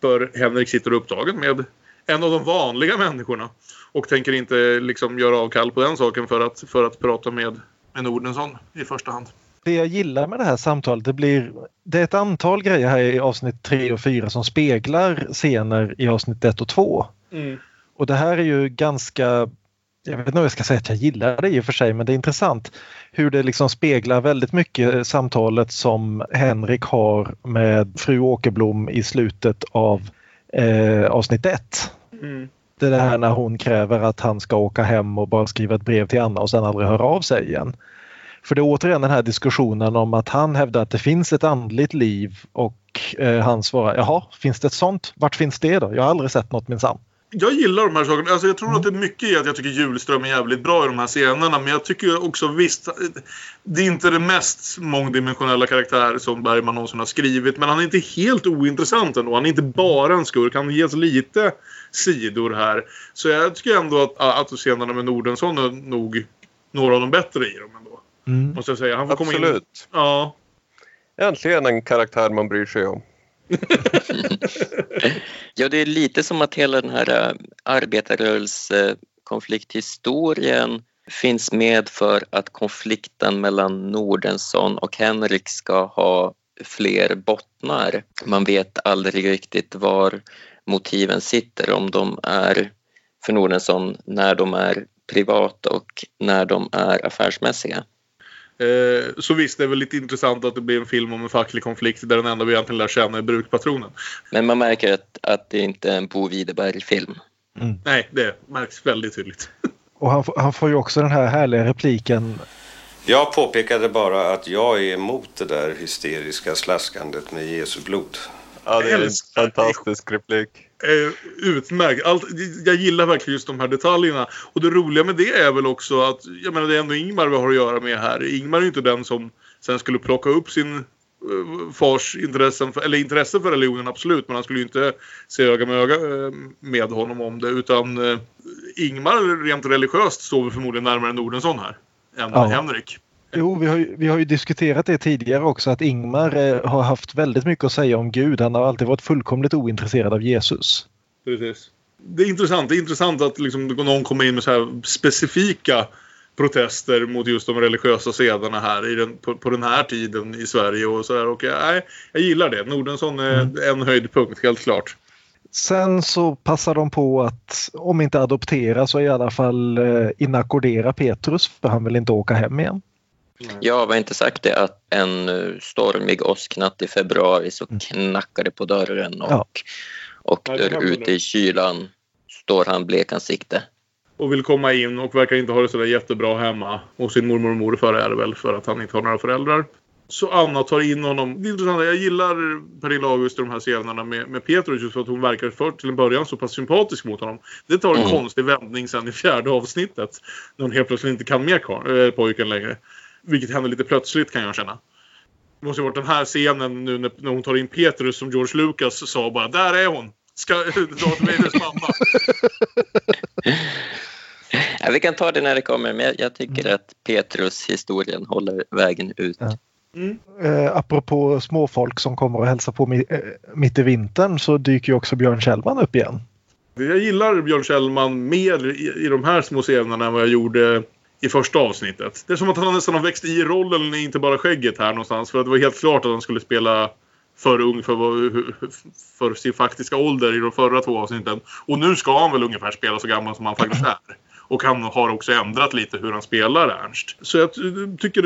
B: För Henrik sitter upptagen med en av de vanliga människorna. Och tänker inte liksom göra avkall på den saken för att, för att prata med, med Nordensson i första hand.
C: Det jag gillar med det här samtalet det blir det är ett antal grejer här i avsnitt 3 och 4 som speglar scener i avsnitt 1 och 2. Och det här är ju ganska jag vet inte om jag ska säga att jag gillar det i och för sig men det är intressant hur det liksom speglar väldigt mycket samtalet som Henrik har med fru Åkerblom i slutet av eh, avsnitt 1.
B: Mm.
C: Det är det här när hon kräver att han ska åka hem och bara skriva ett brev till Anna och sen aldrig höra av sig igen. För det är återigen den här diskussionen om att han hävdar att det finns ett andligt liv och eh, han svarar jaha, finns det ett sånt? Vart finns det då? Jag har aldrig sett något minsann.
B: Jag gillar de här sakerna. Alltså jag tror att det är mycket i att jag tycker Julström är jävligt bra i de här scenerna. Men jag tycker också visst, det är inte den mest mångdimensionella karaktär som Bergman någonsin har skrivit. Men han är inte helt ointressant ändå. Han är inte bara en skurk. Han ges lite sidor här. Så jag tycker ändå att, att scenerna med Nordensson är nog några av de bättre i dem ändå.
C: Mm.
B: Måste jag säga. Han får komma in.
D: Absolut.
B: Ja.
D: Äntligen en karaktär man bryr sig om.
A: Ja, det är lite som att hela den här eh, arbetarrörelsekonflikthistorien finns med för att konflikten mellan Nordensson och Henrik ska ha fler bottnar. Man vet aldrig riktigt var motiven sitter, om de är för Nordensson när de är privata och när de är affärsmässiga.
B: Eh, så visst, det är väl lite intressant att det blir en film om en facklig konflikt där den enda vi egentligen lär känna är brukpatronen.
A: Men man märker att, att det inte är en Bo Widerberg-film.
B: Nej, det märks väldigt tydligt.
C: Och han, får- han får ju också den här härliga repliken
E: Jag påpekade bara att jag är emot det där hysteriska slaskandet med Jesu blod.
D: Ja, det är en fantastisk replik.
B: Eh, utmärkt. Allt, jag gillar verkligen just de här detaljerna. Och det roliga med det är väl också att jag menar, det är ändå Ingmar vi har att göra med här. Ingmar är ju inte den som sen skulle plocka upp sin eh, fars intressen, för, eller intresse för religionen absolut, men han skulle ju inte se öga med öga eh, med honom om det. Utan Ingmar rent religiöst står väl förmodligen närmare Nordensson här än
C: Ja.
B: Henrik.
C: Jo, vi har, ju, vi har ju diskuterat det tidigare också att Ingmar eh, har haft väldigt mycket att säga om Gud. Han har alltid varit fullkomligt ointresserad av Jesus.
B: Precis. Det är intressant. Det är intressant att liksom någon kommer in med så här specifika protester mot just de religiösa sederna här i den, på, på den här tiden i Sverige och så där. Och jag, jag gillar det. Nordensson är
C: Mm.
B: en höjdpunkt, helt klart.
C: Sen så passar de på att om inte adoptera så i alla fall eh, inackordera Petrus för han vill inte åka hem igen.
A: Jag har inte sagt det att en eh, stormig åsknatt i februari så knackar det på dörren och,
C: Ja.
A: och där ute i kylan står han blekansikte.
B: Och vill komma in och verkar inte ha det sådär jättebra hemma. Och sin mormor och morfar är det väl för att han inte har några föräldrar. Så Anna tar in honom. Det är intressant. Jag gillar Pernilla August i de här scenerna med, med Petrus just för att hon verkar för, till en början så pass sympatisk mot honom. Det tar en
A: Mm.
B: konstig vändning sen i fjärde avsnittet. När hon helt plötsligt inte kan med äh, pojken längre. Vilket händer lite plötsligt kan jag känna. Det måste ju varit den här scenen nu när, när hon tar in Petrus som George Lucas sa bara Där är hon! Ska Darth Vaders mamma.
A: Ja, vi kan ta det när det kommer men jag, jag tycker att Petrus historien håller vägen ut.
C: Ja.
B: Mm.
C: Eh, apropå småfolk som kommer och hälsar på mi- eh, mitt i vintern så dyker ju också Björn Kjellman upp igen.
B: Jag gillar Björn Kjellman mer i, i de här små scenerna än vad jag gjorde i första avsnittet. Det är som att han nästan har växt i rollen, inte bara skägget här någonstans. För att det var helt klart att han skulle spela för ung för, för sin faktiska ålder i de förra två avsnitten. Och nu ska han väl ungefär spela så gammal som han faktiskt är. Och han har också ändrat lite hur han spelar Ernst. Så jag ty- tycker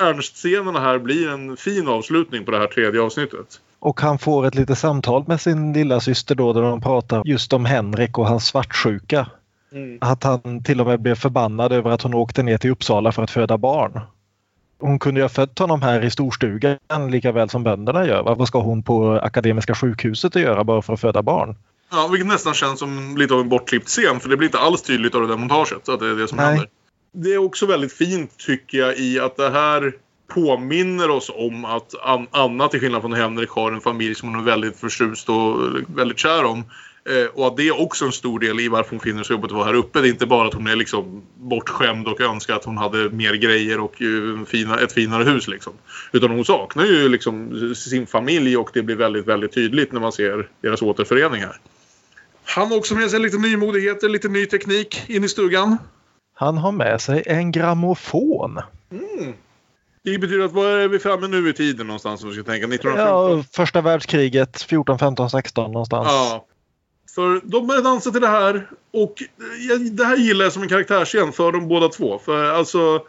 B: Ernst-scenerna här blir en fin avslutning på det här tredje avsnittet.
C: Och han får ett litet samtal med sin lilla syster då där de pratar just om Henrik och hans svartsjuka. Att han till och med blev förbannad över att hon åkte ner till Uppsala för att föda barn. Hon kunde ju ha fött honom här i storstugan lika väl som bönderna gör. Vad ska hon på Akademiska sjukhuset att göra bara för att föda barn?
B: Ja, vilket nästan känns som lite av en bortklippt scen. För det blir inte alls tydligt av det där montaget att det är det som
C: Nej.
B: händer. Det är också väldigt fint tycker jag i att det här påminner oss om att An- Anna till skillnad från Henrik har en familj som hon är väldigt förtjust och väldigt kär om. Eh, och att det är också en stor del i varför hon finner sig jobbigt att vara här uppe. Det är inte bara att hon är liksom bortskämd och önskar att hon hade mer grejer och eh, fina, ett finare hus. Liksom. Utan hon saknar ju liksom sin familj och det blir väldigt, väldigt tydligt när man ser deras återförening här. Han har också med sig lite nymodigheter, lite ny teknik in i stugan.
C: Han har med sig en grammofon.
B: Det betyder att vad är vi framme nu i tiden någonstans om vi ska tänka? 1915?
C: Ja, första världskriget 14, 15, 16 någonstans.
B: Ja. För de börjar dansa till det här och eh, det här gillar jag som en karaktärsscen för de båda två. För eh, alltså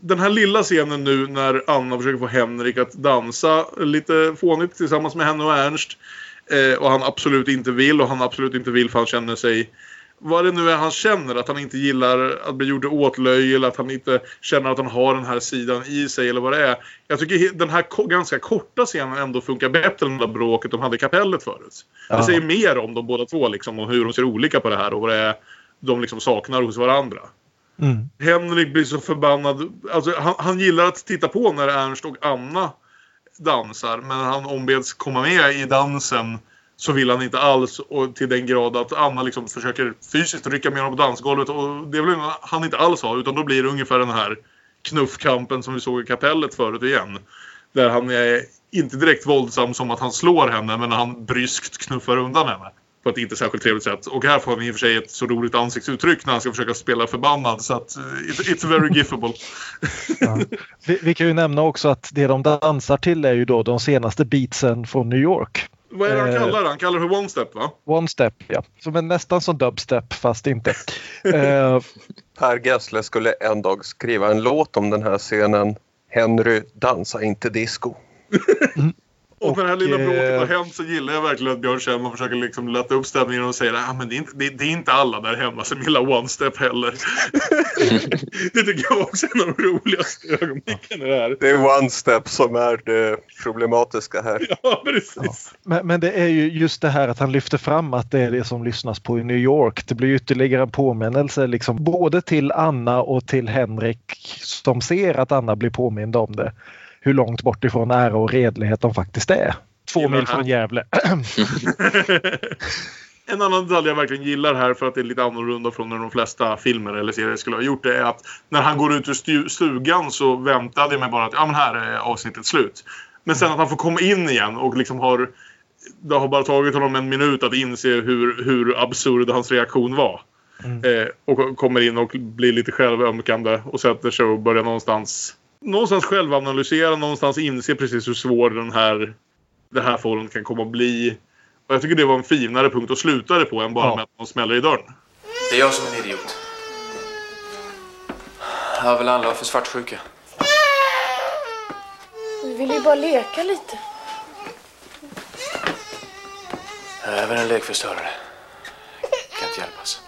B: den här lilla scenen nu när Anna försöker få Henrik att dansa lite fånigt tillsammans med henne och Ernst. Eh, och han absolut inte vill och han absolut inte vill för han känner sig vad det nu är han känner, att han inte gillar att bli gjord till åtlöje eller att han inte känner att han har den här sidan i sig eller vad det är. Jag tycker den här ganska korta scenen ändå funkar bättre än det där bråket de hade i kapellet förut.
C: Ja.
B: Det säger mer om de båda två liksom och hur de ser olika på det här och vad det är de liksom saknar hos varandra.
C: Mm.
B: Henrik blir så förbannad. Alltså, han, han gillar att titta på när Ernst och Anna dansar. Men han ombeds komma med i dansen så vill han inte alls. Och till den grad att Anna liksom försöker fysiskt rycka med honom på dansgolvet. Och det vill han inte alls ha. Utan då blir det ungefär den här knuffkampen som vi såg i kapellet förut igen. Där han är inte direkt våldsam som att han slår henne. Men han bryskt knuffar undan henne. På ett inte särskilt trevligt sätt. Och här får han i och för sig ett så roligt ansiktsuttryck när han ska försöka spela förbannad. Så att eh, it's very giffable.
C: Ja. Vi, vi kan ju nämna också att det de dansar till är ju då de senaste beatsen från New York.
B: Vad är det han
C: Eh.
B: kallar det? Han kallar det för one step va?
C: One step, ja. Som är nästan som dubstep fast inte. Eh,
D: Per Gessle skulle en dag skriva en låt om den här scenen. Henry, dansa inte disco.
B: Och, när det här lilla
C: eh,
B: bråket har hänt så gillar jag verkligen att Björn Kjellman försöker liksom lätta upp stämningen och säger att ah, det, är inte, det, det är inte alla där hemma som gillar one step heller. det tycker jag också en av de roligaste ögonblicken i det här.
D: Det är one step som är det problematiska här.
B: Ja, precis.
C: men, men det är ju just det här att han lyfter fram att det är det som lyssnas på i New York. Det blir ytterligare en påminnelse liksom, både till Anna och till Henrik som ser att Anna blir påmind om det. Hur långt bort ifrån ära och redlighet de faktiskt är. Två
B: Gillar
C: mil från Gävle.
B: En annan detalj jag verkligen gillar här för att det är lite annorlunda från när de flesta filmer eller serier skulle ha gjort det är att när han går ut ur stu- stugan så väntade jag mig bara att ja men här är avsnittet slut. Men sen att han får komma in igen och liksom har det har bara tagit honom en minut att inse hur, hur absurd hans reaktion var. Eh, och kommer in och blir lite självömkande och sätter sig och börjar någonstans någonstans självanalysera, någonstans inse precis hur svår den här det här förhållandet kan komma att bli. Och jag tycker det var en finare punkt att sluta det på än bara
C: Ja.
B: med att de smäller i dörren.
H: Det är jag som är en idiot. Jag har väl anlag för svartsjuka.
J: Vi vill ju bara leka lite.
H: Jag är väl en lekförstörare. Kan inte hjälpas.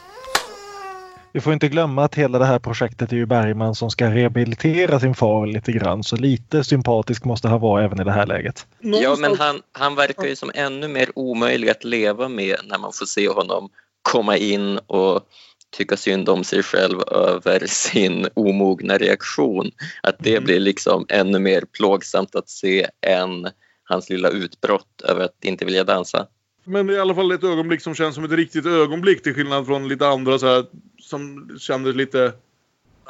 C: Vi får inte glömma att hela det här projektet är ju Bergman som ska rehabilitera sin far lite grann så lite sympatisk måste han vara även i det här läget.
A: Ja, men han, han verkar ju som ännu mer omöjlig att leva med när man får se honom komma in och tycka synd om sig själv över sin omogna reaktion. Att det blir liksom ännu mer plågsamt att se än hans lilla utbrott över att inte vilja dansa.
B: Men det är i alla fall ett ögonblick som känns som ett riktigt ögonblick till skillnad från lite andra så här, som kändes lite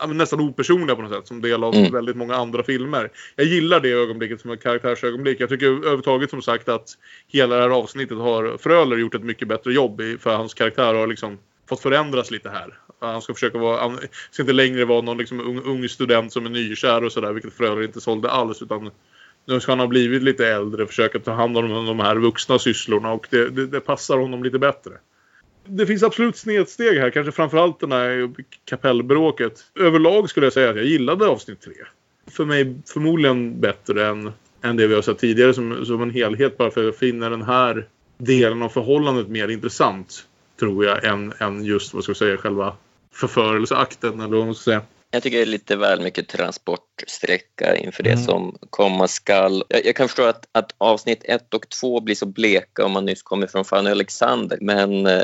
B: nästan opersonliga på något sätt som del av
A: Mm.
B: väldigt många andra filmer. Jag gillar det ögonblicket som ett karaktärsögonblick. Jag tycker överhuvudtaget som sagt att hela det här avsnittet har Fröler gjort ett mycket bättre jobb i för hans karaktär har liksom fått förändras lite här. Han ska försöka vara, han ska inte längre vara någon liksom ung, ung student som är nykär och sådär vilket Fröler inte sålde alls utan nu ska han ha blivit lite äldre, försöka ta hand om de här vuxna sysslorna och det, det, det passar honom lite bättre. Det finns absolut snedsteg här, kanske framförallt den här kapellbråket. Överlag skulle jag säga att jag gillade avsnitt tre. För mig förmodligen bättre än, än det vi har sett tidigare som, som en helhet bara för att jag finner den här delen av förhållandet mer intressant tror jag än, än just vad ska jag säga själva förförelseakten eller vad man ska säga.
A: Jag tycker det är lite väl mycket transportsträcka inför det
C: Mm.
A: som komma skall. Jag, jag kan förstå att, att avsnitt ett och två blir så bleka om man nyss kommer från Fanny och Alexander men eh,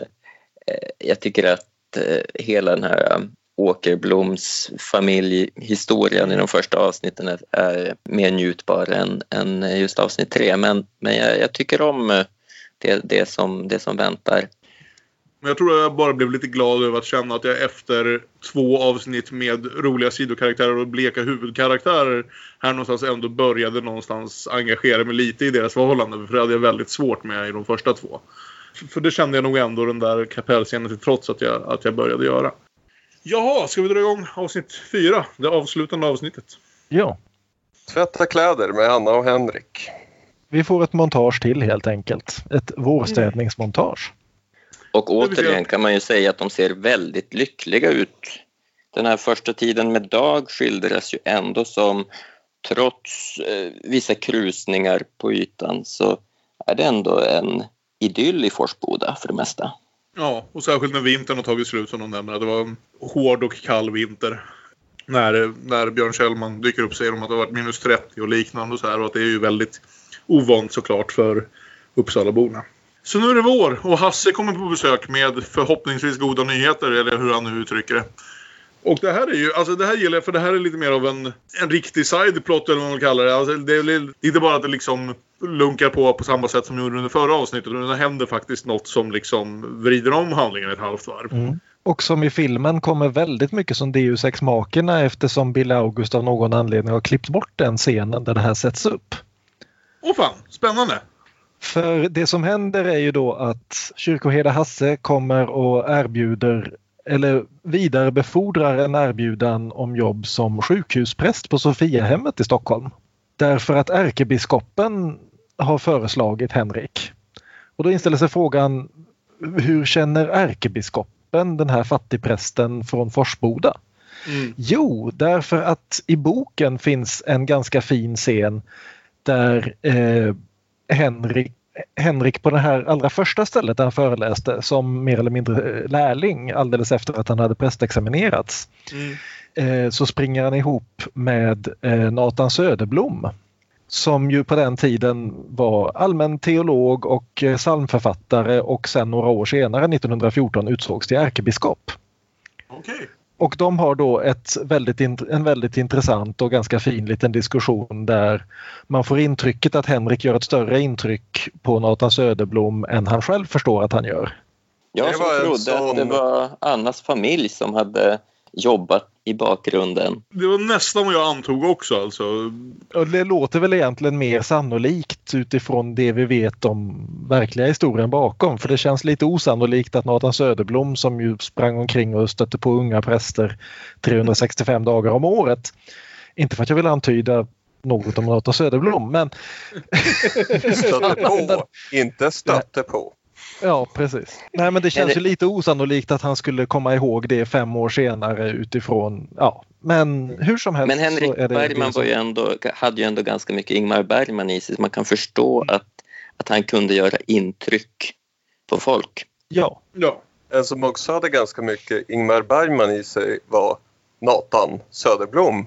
A: Eh, jag tycker att eh, hela den här um, Åkerbloms familjehistorien i de första avsnitten är, mer njutbar än, än just avsnitt tre. Men, men jag, jag tycker om eh, det, det, som, det som väntar.
B: Men jag tror att jag bara blev lite glad över att känna att jag efter två avsnitt med roliga sidokaraktärer och bleka huvudkaraktärer här någonstans ändå började någonstans engagera mig lite i deras förhållande. För det hade jag väldigt svårt med i de första två. För det kände jag nog ändå den där kapellscenen till trots att jag, att jag började göra. Jaha, ska vi dra igång avsnitt fyra? Det avslutande avsnittet.
C: Ja,
D: Tvätta kläder med Anna och Henrik.
C: vi får ett montage till helt enkelt. Ett vårstädningsmontage.
A: Och
B: vill säga-
A: återigen kan man ju säga att de ser väldigt lyckliga ut. Den här första tiden med Dag skildras ju ändå som trots eh, vissa krusningar på ytan så är det ändå en idyll i Forsboda för det mesta.
B: Ja, och särskilt när vintern har tagit slut som de nämner. Det var en hård och kall vinter. När, när Björn Kjellman dyker upp och säger de att det har varit minus 30 och liknande och så här. Och att det är ju väldigt ovant såklart för Uppsalaborna. Så nu är det vår och Hasse kommer på besök med förhoppningsvis goda nyheter eller hur han nu uttrycker det. Och det här är ju, alltså det här gillar jag för det här är lite mer av en, en riktig sideplot eller vad man kallar det. Alltså det är inte bara att det liksom lunkar på på samma sätt som gjorde under förra avsnittet. Utan det händer faktiskt något som liksom vrider om handlingen ett halvt varv.
C: Mm. Och som i filmen kommer väldigt mycket som Deus ex machina eftersom Bill August av någon anledning har klippt bort den scenen där det här sätts upp.
B: Åh fan, spännande!
C: För det som händer är ju då att kyrkoherde Hasse kommer och erbjuder eller vidarebefordrar en erbjudan om jobb som sjukhuspräst på Sofiahemmet i Stockholm. Därför att ärkebiskopen har föreslagit Henrik. Och då inställer sig frågan hur känner ärkebiskopen den här fattigprästen från Forsboda?
B: Mm.
C: Jo, därför att i boken finns en ganska fin scen där eh, Henrik, Henrik på det här allra första stället där han föreläste som mer eller mindre eh, lärling alldeles efter att han hade prästexaminerats
B: Mm.
C: eh, så springer han ihop med eh, Nathan Söderblom som ju på den tiden var allmän teolog och psalmförfattare och sen några år senare, 1914, utsågs till ärkebiskop.
B: Okej.
C: Och de har då ett väldigt, en väldigt intressant och ganska fin liten diskussion där man får intrycket att Henrik gör ett större intryck på Nathan Söderblom än han själv förstår att han gör.
A: Jag som trodde
D: sån-
A: att det var Annas familj som hade jobbat i bakgrunden.
B: Det var nästan vad jag antog också alltså.
C: Det låter väl egentligen mer sannolikt utifrån det vi vet om verkliga historien bakom. För det känns lite osannolikt att Nathan Söderblom som ju sprang omkring och stötte på unga präster 365 dagar om året. Inte för att jag vill antyda något om Nathan Söderblom men
D: Stötte på, inte stötte på.
C: Ja precis. Nej men det känns
A: det-
C: ju lite osannolikt att han skulle komma ihåg det fem år senare utifrån ja men hur som helst
A: Men
C: så
A: Henrik
C: är det
A: Bergman var ju ändå, hade ju ändå ganska mycket Ingmar Bergman i sig så man kan förstå att, att han kunde göra intryck på folk.
C: Ja,
B: Ja.
D: En som också hade ganska mycket Ingmar Bergman i sig var Nathan Söderblom.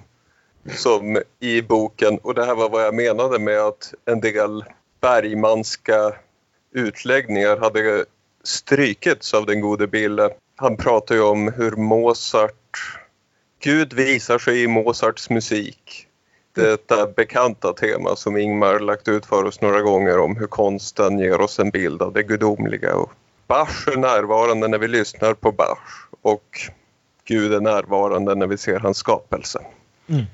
D: Som i boken, och det här var vad jag menade med att en del Bergmanska utläggningar hade strykits av den gode Bille. Han pratar ju om hur Mozart, Gud visar sig i Mozarts musik. Detta bekanta tema som Ingmar lagt ut för oss några gånger om hur konsten ger oss en bild av det gudomliga. Och Bach är närvarande när vi lyssnar på Bach och Gud är närvarande när vi ser hans skapelse. Mm.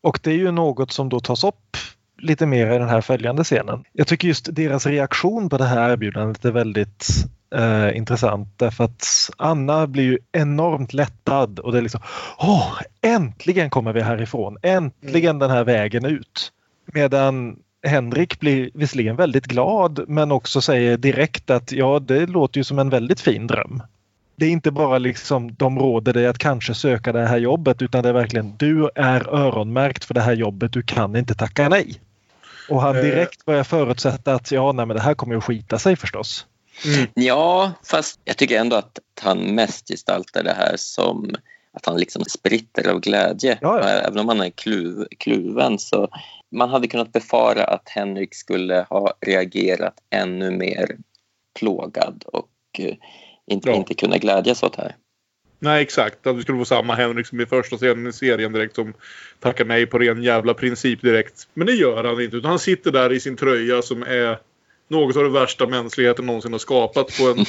C: Och det är ju något som då tas upp lite mer i den här följande scenen. Jag tycker just deras reaktion på det här erbjudandet är väldigt eh, intressant därför att Anna blir ju enormt lättad och det är liksom Åh, äntligen kommer vi härifrån! Äntligen den här vägen ut! Medan Henrik blir visserligen väldigt glad men också säger direkt att ja, det låter ju som en väldigt fin dröm. Det är inte bara liksom de råder dig att kanske söka det här jobbet utan det är verkligen du är öronmärkt för det här jobbet, du kan inte tacka nej. Och han
B: Eh.
C: direkt börjar förutsätta att ja, nej, men det här kommer ju att skita sig förstås.
A: Ja, fast jag tycker ändå att han mest gestaltar det här som att han liksom spritter av glädje.
C: Ja, ja.
A: Även om han är kluv, kluven så man hade kunnat befara att Henrik skulle ha reagerat ännu mer plågad och eh, inte,
B: Ja.
A: inte kunna glädjas åt det här.
B: Nej, exakt. Att vi skulle få samma Henrik som i första scenen i serien direkt som tackar nej på ren jävla princip direkt. Men det gör han inte. Utan han sitter där i sin tröja som är något av det värsta mänskligheten någonsin har skapat på en...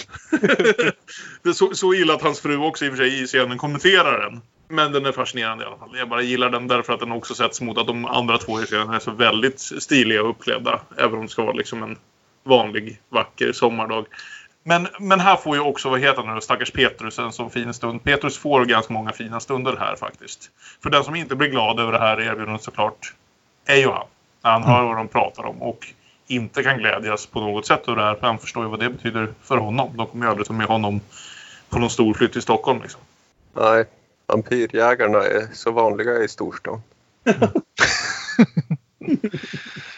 B: det är så, så illa att hans fru också i och för sig i scenen kommenterar den. Men den är fascinerande i alla fall. Jag bara gillar den därför att den också sätts mot att de andra två i serien är så väldigt stiliga och uppklädda. Även om det ska vara liksom en vanlig vacker sommardag. Men, men här får ju också, vad heter han nu, stackars Petrus en sån fin stund. Petrus får ganska många fina stunder här faktiskt. För den som inte blir glad över det här erbjudandet såklart är ju han. När han hör vad de pratar om och inte kan glädjas på något sätt över det här. För han förstår ju vad det betyder för honom. De kommer ju aldrig ta med honom på någon stor flytt till Stockholm liksom.
D: Nej, vampyrjägarna är så vanliga i storstan.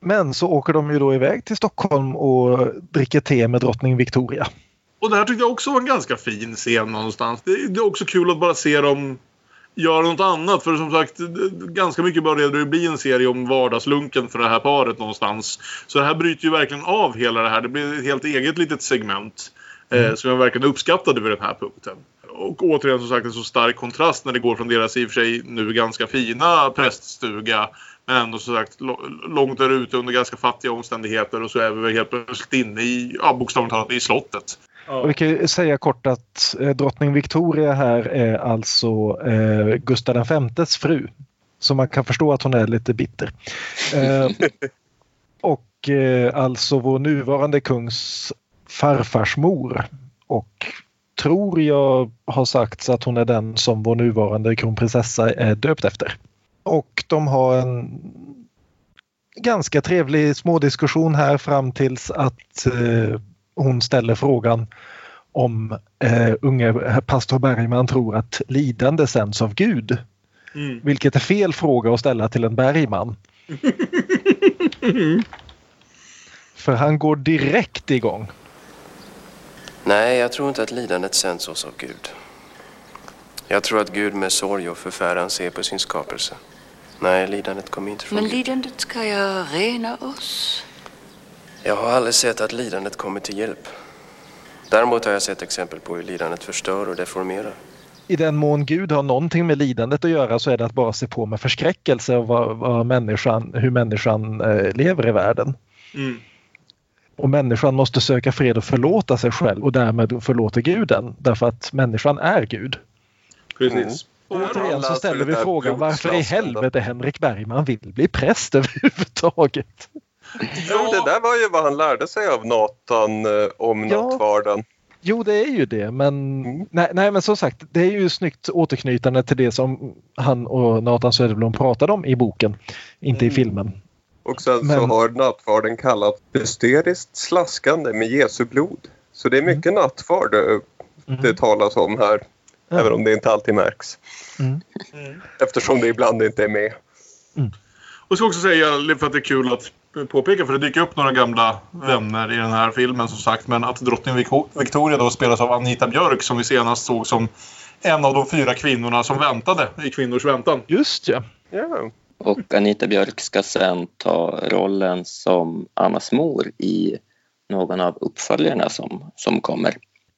C: Men så åker de ju då iväg till Stockholm och dricker te med drottning Victoria.
B: Och det här tyckte jag också var en ganska fin scen någonstans. Det, är också kul att bara se dem göra något annat. För som sagt, ganska mycket började det bli en serie om vardagslunken för det här paret någonstans. Så det här bryter ju verkligen av hela det här. Det blir ett helt eget litet segment. Eh, som jag verkligen uppskattade vid den här punkten. Och återigen som sagt en så stark kontrast när det går från deras i och för sig nu ganska fina präststuga men ändå som sagt långt där ute under ganska fattiga omständigheter och så är vi väl helt plötsligt inne i, ja bokstavligt talat, i slottet.
C: Och vi kan ju säga kort att eh, drottning Victoria här är alltså eh, Gustav Vs fru. Så man kan förstå att hon är lite bitter. Eh, och eh, alltså vår nuvarande kungs farfarsmor. Och tror jag har sagts att hon är den som vår nuvarande kronprinsessa är döpt efter. Och de har en ganska trevlig smådiskussion här fram tills att eh, hon ställer frågan om eh, unge pastor Bergman tror att lidande sänds av Gud.
B: Mm.
C: Vilket är fel fråga att ställa till en Bergman. För han går direkt igång.
E: Nej, jag tror inte att lidandet sänds oss av Gud. Jag tror att Gud med sorg och förfäran ser på sin skapelse. Nej, lidandet kommer inte från
K: Men
E: Gud.
K: lidandet ska jag rena oss.
E: Jag har aldrig sett att lidandet kommer till hjälp. Däremot har jag sett exempel på hur lidandet förstör och deformerar.
C: I den mån Gud har någonting med lidandet att göra så är det att bara se på med förskräckelse och vad, vad människan, hur människan eh, lever i världen.
B: Mm.
C: Och människan måste söka fred och förlåta sig själv och därmed förlåta guden därför att människan är Gud.
B: Precis.
C: Återigen så ställer vi
D: det
C: frågan varför i helvete Henrik Bergman vill bli präst överhuvudtaget.
D: Jo, det där var ju vad han lärde sig av Nathan eh, om
C: Ja.
D: nattvarden.
C: Jo, det är ju det, men nej, nej, men som sagt, det är ju snyggt återknytande till det som han och Nathan Söderblom pratade om i boken, inte i filmen.
D: Och sen så
C: Men-
D: har nattvarden kallat hysteriskt slaskande med Jesu blod. Så det är mycket nattvard eh, det talas om här. Även om det inte alltid märks.
C: Mm.
D: Eftersom det ibland inte är med.
B: Och jag ska också säga, för att det är kul att påpeka, för det dyker upp några gamla vänner i den här filmen som sagt. Men att drottning Vic- Victoria då spelas av Anita Björk som vi senast såg som en av de fyra kvinnorna som väntade i Kvinnors väntan.
C: Just ja.
D: Ja.
A: Och Anita Björk ska sen ta rollen som Annas mor i någon av uppföljarna som, som kommer.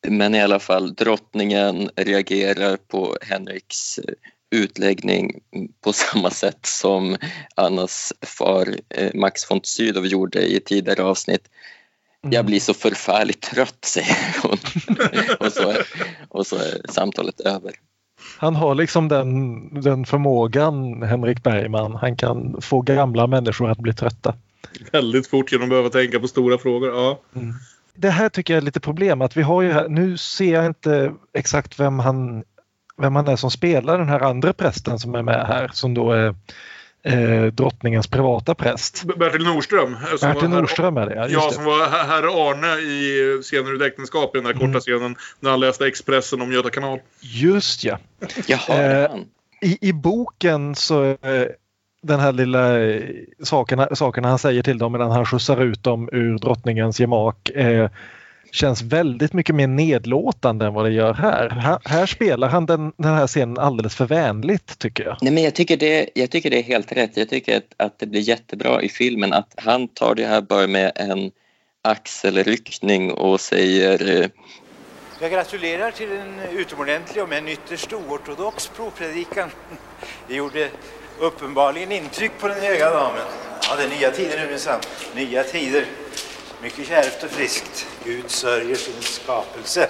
A: Men i alla fall, drottningen reagerar på Henriks eh, utläggning på samma sätt som Annas far eh, Max von Sydow gjorde i tidigare avsnitt. Jag blir så förfärligt trött, säger hon. och, så är, och så är samtalet över.
C: Han har liksom den, den förmågan, Henrik Bergman. Han kan få gamla människor att bli trötta.
B: Väldigt fort genom att behöva tänka på stora frågor. Ja.
C: Det här tycker jag är lite problem att vi har ju här, nu ser jag inte exakt vem han, vem han är som spelar den här andra prästen som är med här som då är eh, drottningens privata präst.
B: Bertil Nordström. eh, som
C: Bertil
B: var
C: Nordström är det, ja, just
B: Ja,
C: det. Mm.
B: som var her- herr Arne i Scener ur äktenskap i den där korta scenen när han läste Expressen om Göta kanal.
C: Just ja.
A: Jaha,
C: Eh, i, I boken så är den här lilla eh, sakerna, sakerna han säger till dem medan han skjutsar ut dem ur drottningens gemak eh, känns väldigt mycket mer nedlåtande än vad det gör här. Här, här spelar han den, den här scenen alldeles för vänligt tycker jag.
A: Nej, men jag, tycker det, jag tycker det är helt rätt. Jag tycker att, att det blir jättebra i filmen att han tar det här bara med en axelryckning och säger eh,
L: Jag gratulerar till en utomordentlig om en ytterst oortodox provpredikan. Det gjorde uppenbarligen intryck på den höga damen. Ja, det är nya tider nu minsann. Nya tider. Mycket kärvt och friskt. Gud sörjer sin skapelse.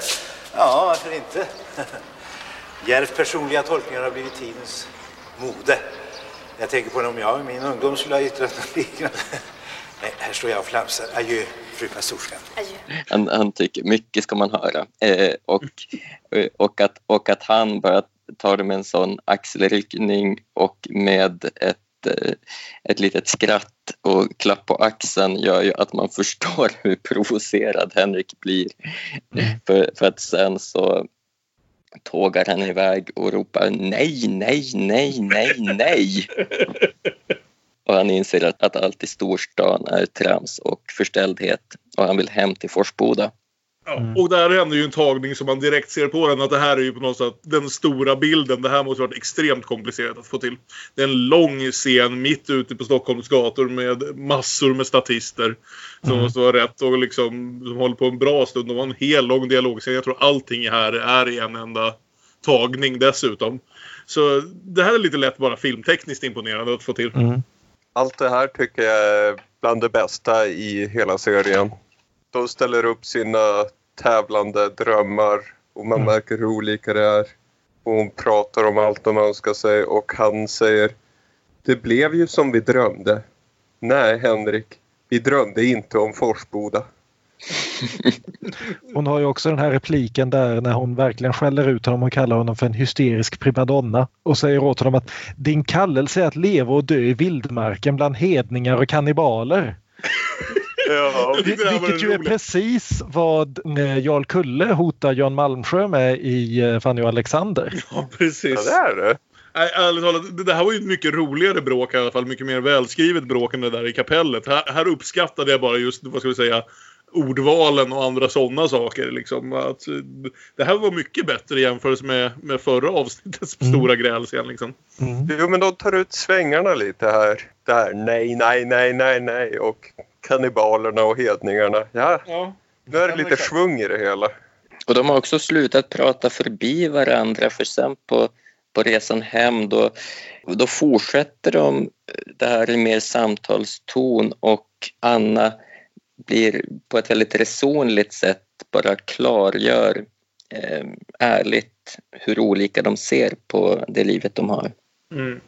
L: Ja, varför inte? Djärvt personliga tolkningar har blivit tidens mode. Jag tänker på om jag i min ungdom skulle ha yttrat något liknande. Nej, här står jag och flamsar. Adjö, fru pastorskan.
A: han, han tycker mycket ska man höra. Eh, och, eh, och, att, och att han bara tar det med en sån axelryckning och med ett, eh, ett litet skratt och klapp på axeln gör ju att man förstår hur provocerad Henrik blir. För, för att sen så tågar han iväg och ropar nej, nej, nej, nej, nej. Och han inser att, att allt i storstan är trams och förställdhet och han vill hem till Forsboda.
B: Ja, Och där händer ju en tagning som man direkt ser på den att det här är ju på något sätt den stora bilden. Det här måste varit extremt komplicerat att få till. Det är en lång scen mitt ute på Stockholms gator med massor med statister som
C: Mm.
B: måste vara rätt och liksom som håller på en bra stund. Det var en hel lång dialogscen. Jag tror allting här är i en enda tagning dessutom. Så det här är lite lätt bara filmtekniskt imponerande att få till.
C: Mm.
D: Allt det här tycker jag är bland det bästa i hela serien. De ställer upp sina tävlande drömmar och man märker hur olika det är. Och hon pratar om allt de önskar sig och han säger Det blev ju som vi drömde. Nej, Henrik. Vi drömde inte om Forsboda.
C: Hon har ju också den här repliken där när hon verkligen skäller ut honom och kallar honom för en hysterisk primadonna och säger åt honom att din kallelse är att leva och dö i vildmarken bland hedningar och kannibaler.
D: Ja,
C: Vilket ju är
B: roligt.
C: precis vad eh, Jarl Kulle hotar Jan Malmsjö med i eh, Fanny och Alexander.
B: Ja, precis.
D: Ja, det är det.
B: Nej, ärligt talat, det- här var ju ett mycket roligare bråk i alla fall. Mycket mer välskrivet bråk än det där i kapellet. Här, här uppskattade jag bara just, vad ska vi säga, ordvalen och andra sådana saker. Liksom. Att, eh, det här var mycket bättre i jämförelse med, med förra avsnittets
C: Mm.
B: stora grälscen. Liksom.
D: Jo, men de tar ut svängarna lite här. Det här nej, nej, nej, nej, nej och kannibalerna och hedningarna. Ja,
B: Ja.
D: nu är det lite svung i det hela.
A: Och de har också slutat prata förbi varandra för sen på, på resan hem då, då fortsätter de det här i mer samtalston och Anna blir på ett väldigt resonligt sätt bara klargör eh, ärligt hur olika de ser på det livet de har.
B: Mm.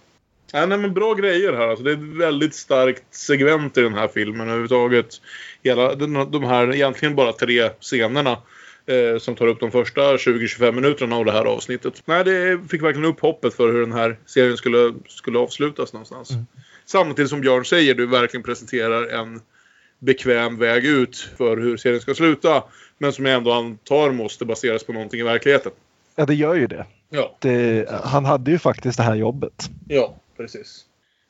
B: Ja, nej, men bra grejer här. Alltså, det är ett väldigt starkt segment i den här filmen överhuvudtaget. Hela, den, de här egentligen bara tre scenerna eh, som tar upp de första 20-25 minuterna av det här avsnittet. Nej, det fick verkligen upp hoppet för hur den här serien skulle, skulle avslutas någonstans. Mm. Samtidigt som Björn säger, du verkligen presenterar en bekväm väg ut för hur serien ska sluta. Men som jag ändå antar måste baseras på någonting i verkligheten.
C: Ja, det gör ju det.
B: Ja.
C: det han hade ju faktiskt det här jobbet.
B: Ja, precis.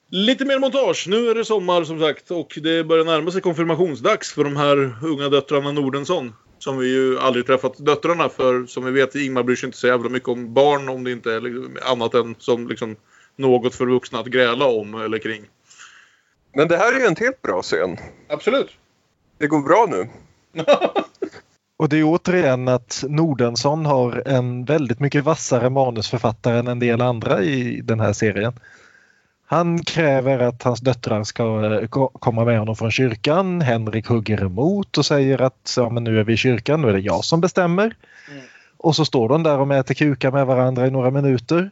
B: Lite mer montage. Nu är det sommar som sagt och det börjar närma sig konfirmationsdags för de här unga döttrarna Nordensson. Som vi ju aldrig träffat döttrarna för som vi vet Ingmar bryr sig inte så jävla mycket om barn om det inte är liksom annat än som liksom något för vuxna att gräla om eller kring.
D: Men det här är ju en helt bra scen.
B: Absolut.
D: Det går bra nu.
C: Och det är återigen att Nordensson har en väldigt mycket vassare manusförfattare än en del andra i den här serien. Han kräver att hans döttrar ska eh, komma med honom från kyrkan. Henrik hugger emot och säger att ja, men nu är vi i kyrkan, nu är det jag som bestämmer. Mm. Och så står de där och mäter kukar med varandra i några minuter.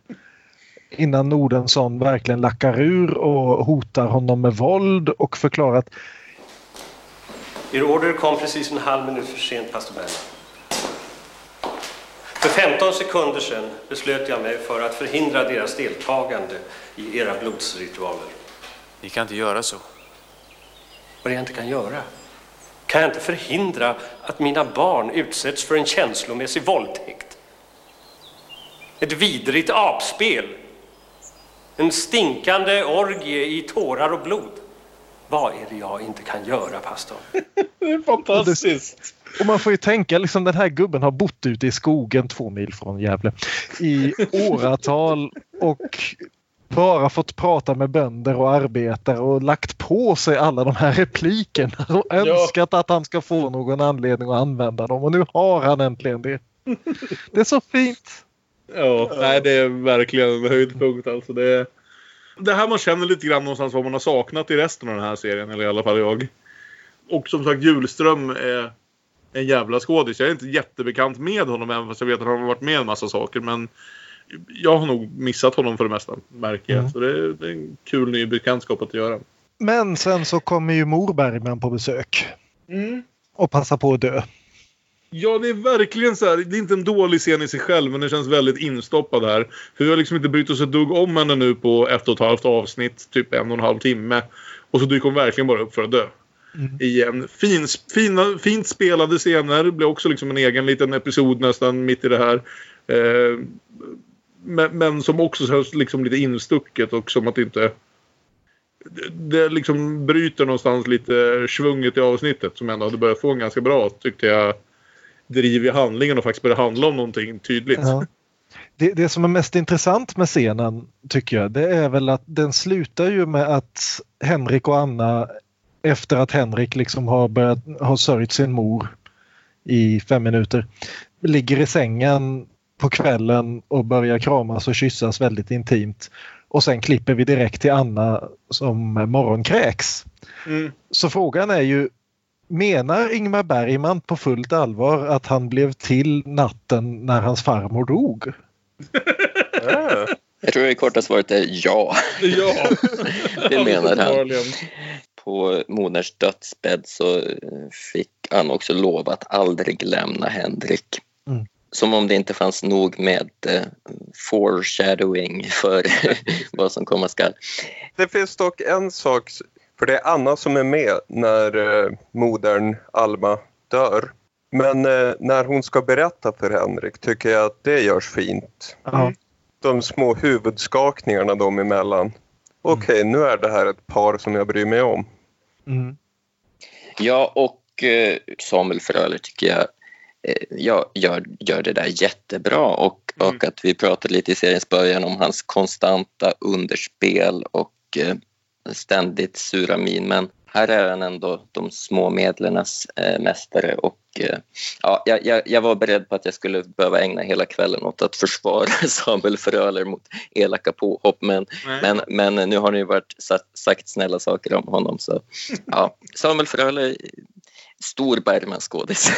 C: Innan Nordensson verkligen lackar ur och hotar honom med våld och förklarar att
E: Er order kom precis en halv minut för sent, pastor Bergman. För 15 sekunder sedan beslöt jag mig för att förhindra deras deltagande i era blodsritualer.
H: Ni kan inte göra så.
E: Vad jag inte kan göra? Kan jag inte förhindra att mina barn utsätts för en känslomässig våldtäkt? Ett vidrigt apspel. En stinkande orgie i tårar och blod. Vad är det jag inte kan göra, pastor?
B: det är fantastiskt.
C: Och man får ju tänka, liksom den här gubben har bott ute i skogen två mil från Gävle i åratal och bara fått prata med bönder och arbetare och lagt på sig alla de här replikerna och önskat ja. att han ska få någon anledning att använda dem och nu har han äntligen det. Det är så fint.
B: Ja, nej, det är verkligen en höjdpunkt alltså. Det är det här man känner lite grann någonstans vad man har saknat i resten av den här serien, eller i alla fall jag. Och som sagt, Julström är en jävla skådis. Jag är inte jättebekant med honom även fast jag vet att han har varit med en massa saker. Men jag har nog missat honom för det mesta, märker jag. Mm. Så det är, det är, en kul ny bekantskap att göra.
C: Men sen så kommer ju Mor Bergman på besök.
B: Mm.
C: Och passar på att dö.
B: Ja, det är verkligen så här. Det är inte en dålig scen i sig själv, men den känns väldigt instoppad här. För vi har liksom inte brytt oss ett dugg om henne nu på ett och ett halvt avsnitt, typ en och en halv timme. Och så dyker hon verkligen bara upp för att dö. Mm. I en fin, fina, fint spelade scener. Det blir också liksom en egen liten episod nästan mitt i det här. Eh, men, men, som också känns liksom lite instucket och som att det inte... Det liksom bryter någonstans lite svunget i avsnittet som ändå hade börjat få en ganska bra, tyckte jag driv i handlingen och faktiskt börja handla om någonting tydligt. Ja.
C: Det, det som är mest intressant med scenen tycker jag det är väl att den slutar ju med att Henrik och Anna efter att Henrik liksom har börjat ha sörjt sin mor i fem minuter ligger i sängen på kvällen och börjar kramas och kyssas väldigt intimt. Och sen klipper vi direkt till Anna som morgonkräks. Mm. Så frågan är ju Menar Ingmar Bergman på fullt allvar att han blev till natten när hans farmor dog?
A: Jag tror det korta svaret är ja.
B: Ja,
A: det menar han. På moderns dödsbädd så fick han också lov att aldrig lämna Henrik. Mm. Som om det inte fanns nog med uh, foreshadowing för vad som komma skall.
D: Det finns dock en sak för det är Anna som är med när eh, modern Alma dör. Men eh, när hon ska berätta för Henrik tycker jag att det görs fint.
C: Mm.
D: De små huvudskakningarna dem emellan. Okej, okay, mm. nu är det här ett par som jag bryr mig om.
C: Mm.
A: Ja, och eh, Samuel Fröler tycker jag eh, ja, gör, gör det där jättebra och, mm. och att vi pratade lite i seriens början om hans konstanta underspel och eh, ständigt sura min. Men här är han ändå de små medlernas eh, mästare och eh, ja, jag, jag, var beredd på att jag skulle behöva ägna hela kvällen åt att försvara Samuel Fröler mot elaka påhopp. Men, men, men nu har ni varit sagt snälla saker om honom så ja, Samuel Fröler stor Bergman-skådis.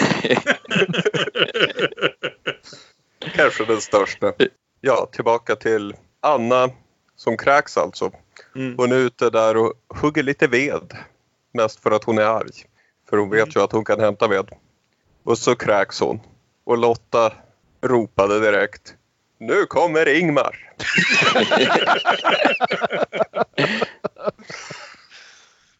D: Kanske den största. Ja, tillbaka till Anna som kräks alltså.
B: Mm.
D: Hon är ute där och hugger lite ved. Mest för att hon är arg. För hon vet ju att hon kan hämta ved. Och så kräks hon. Och Lotta ropade direkt. Nu kommer Ingmar!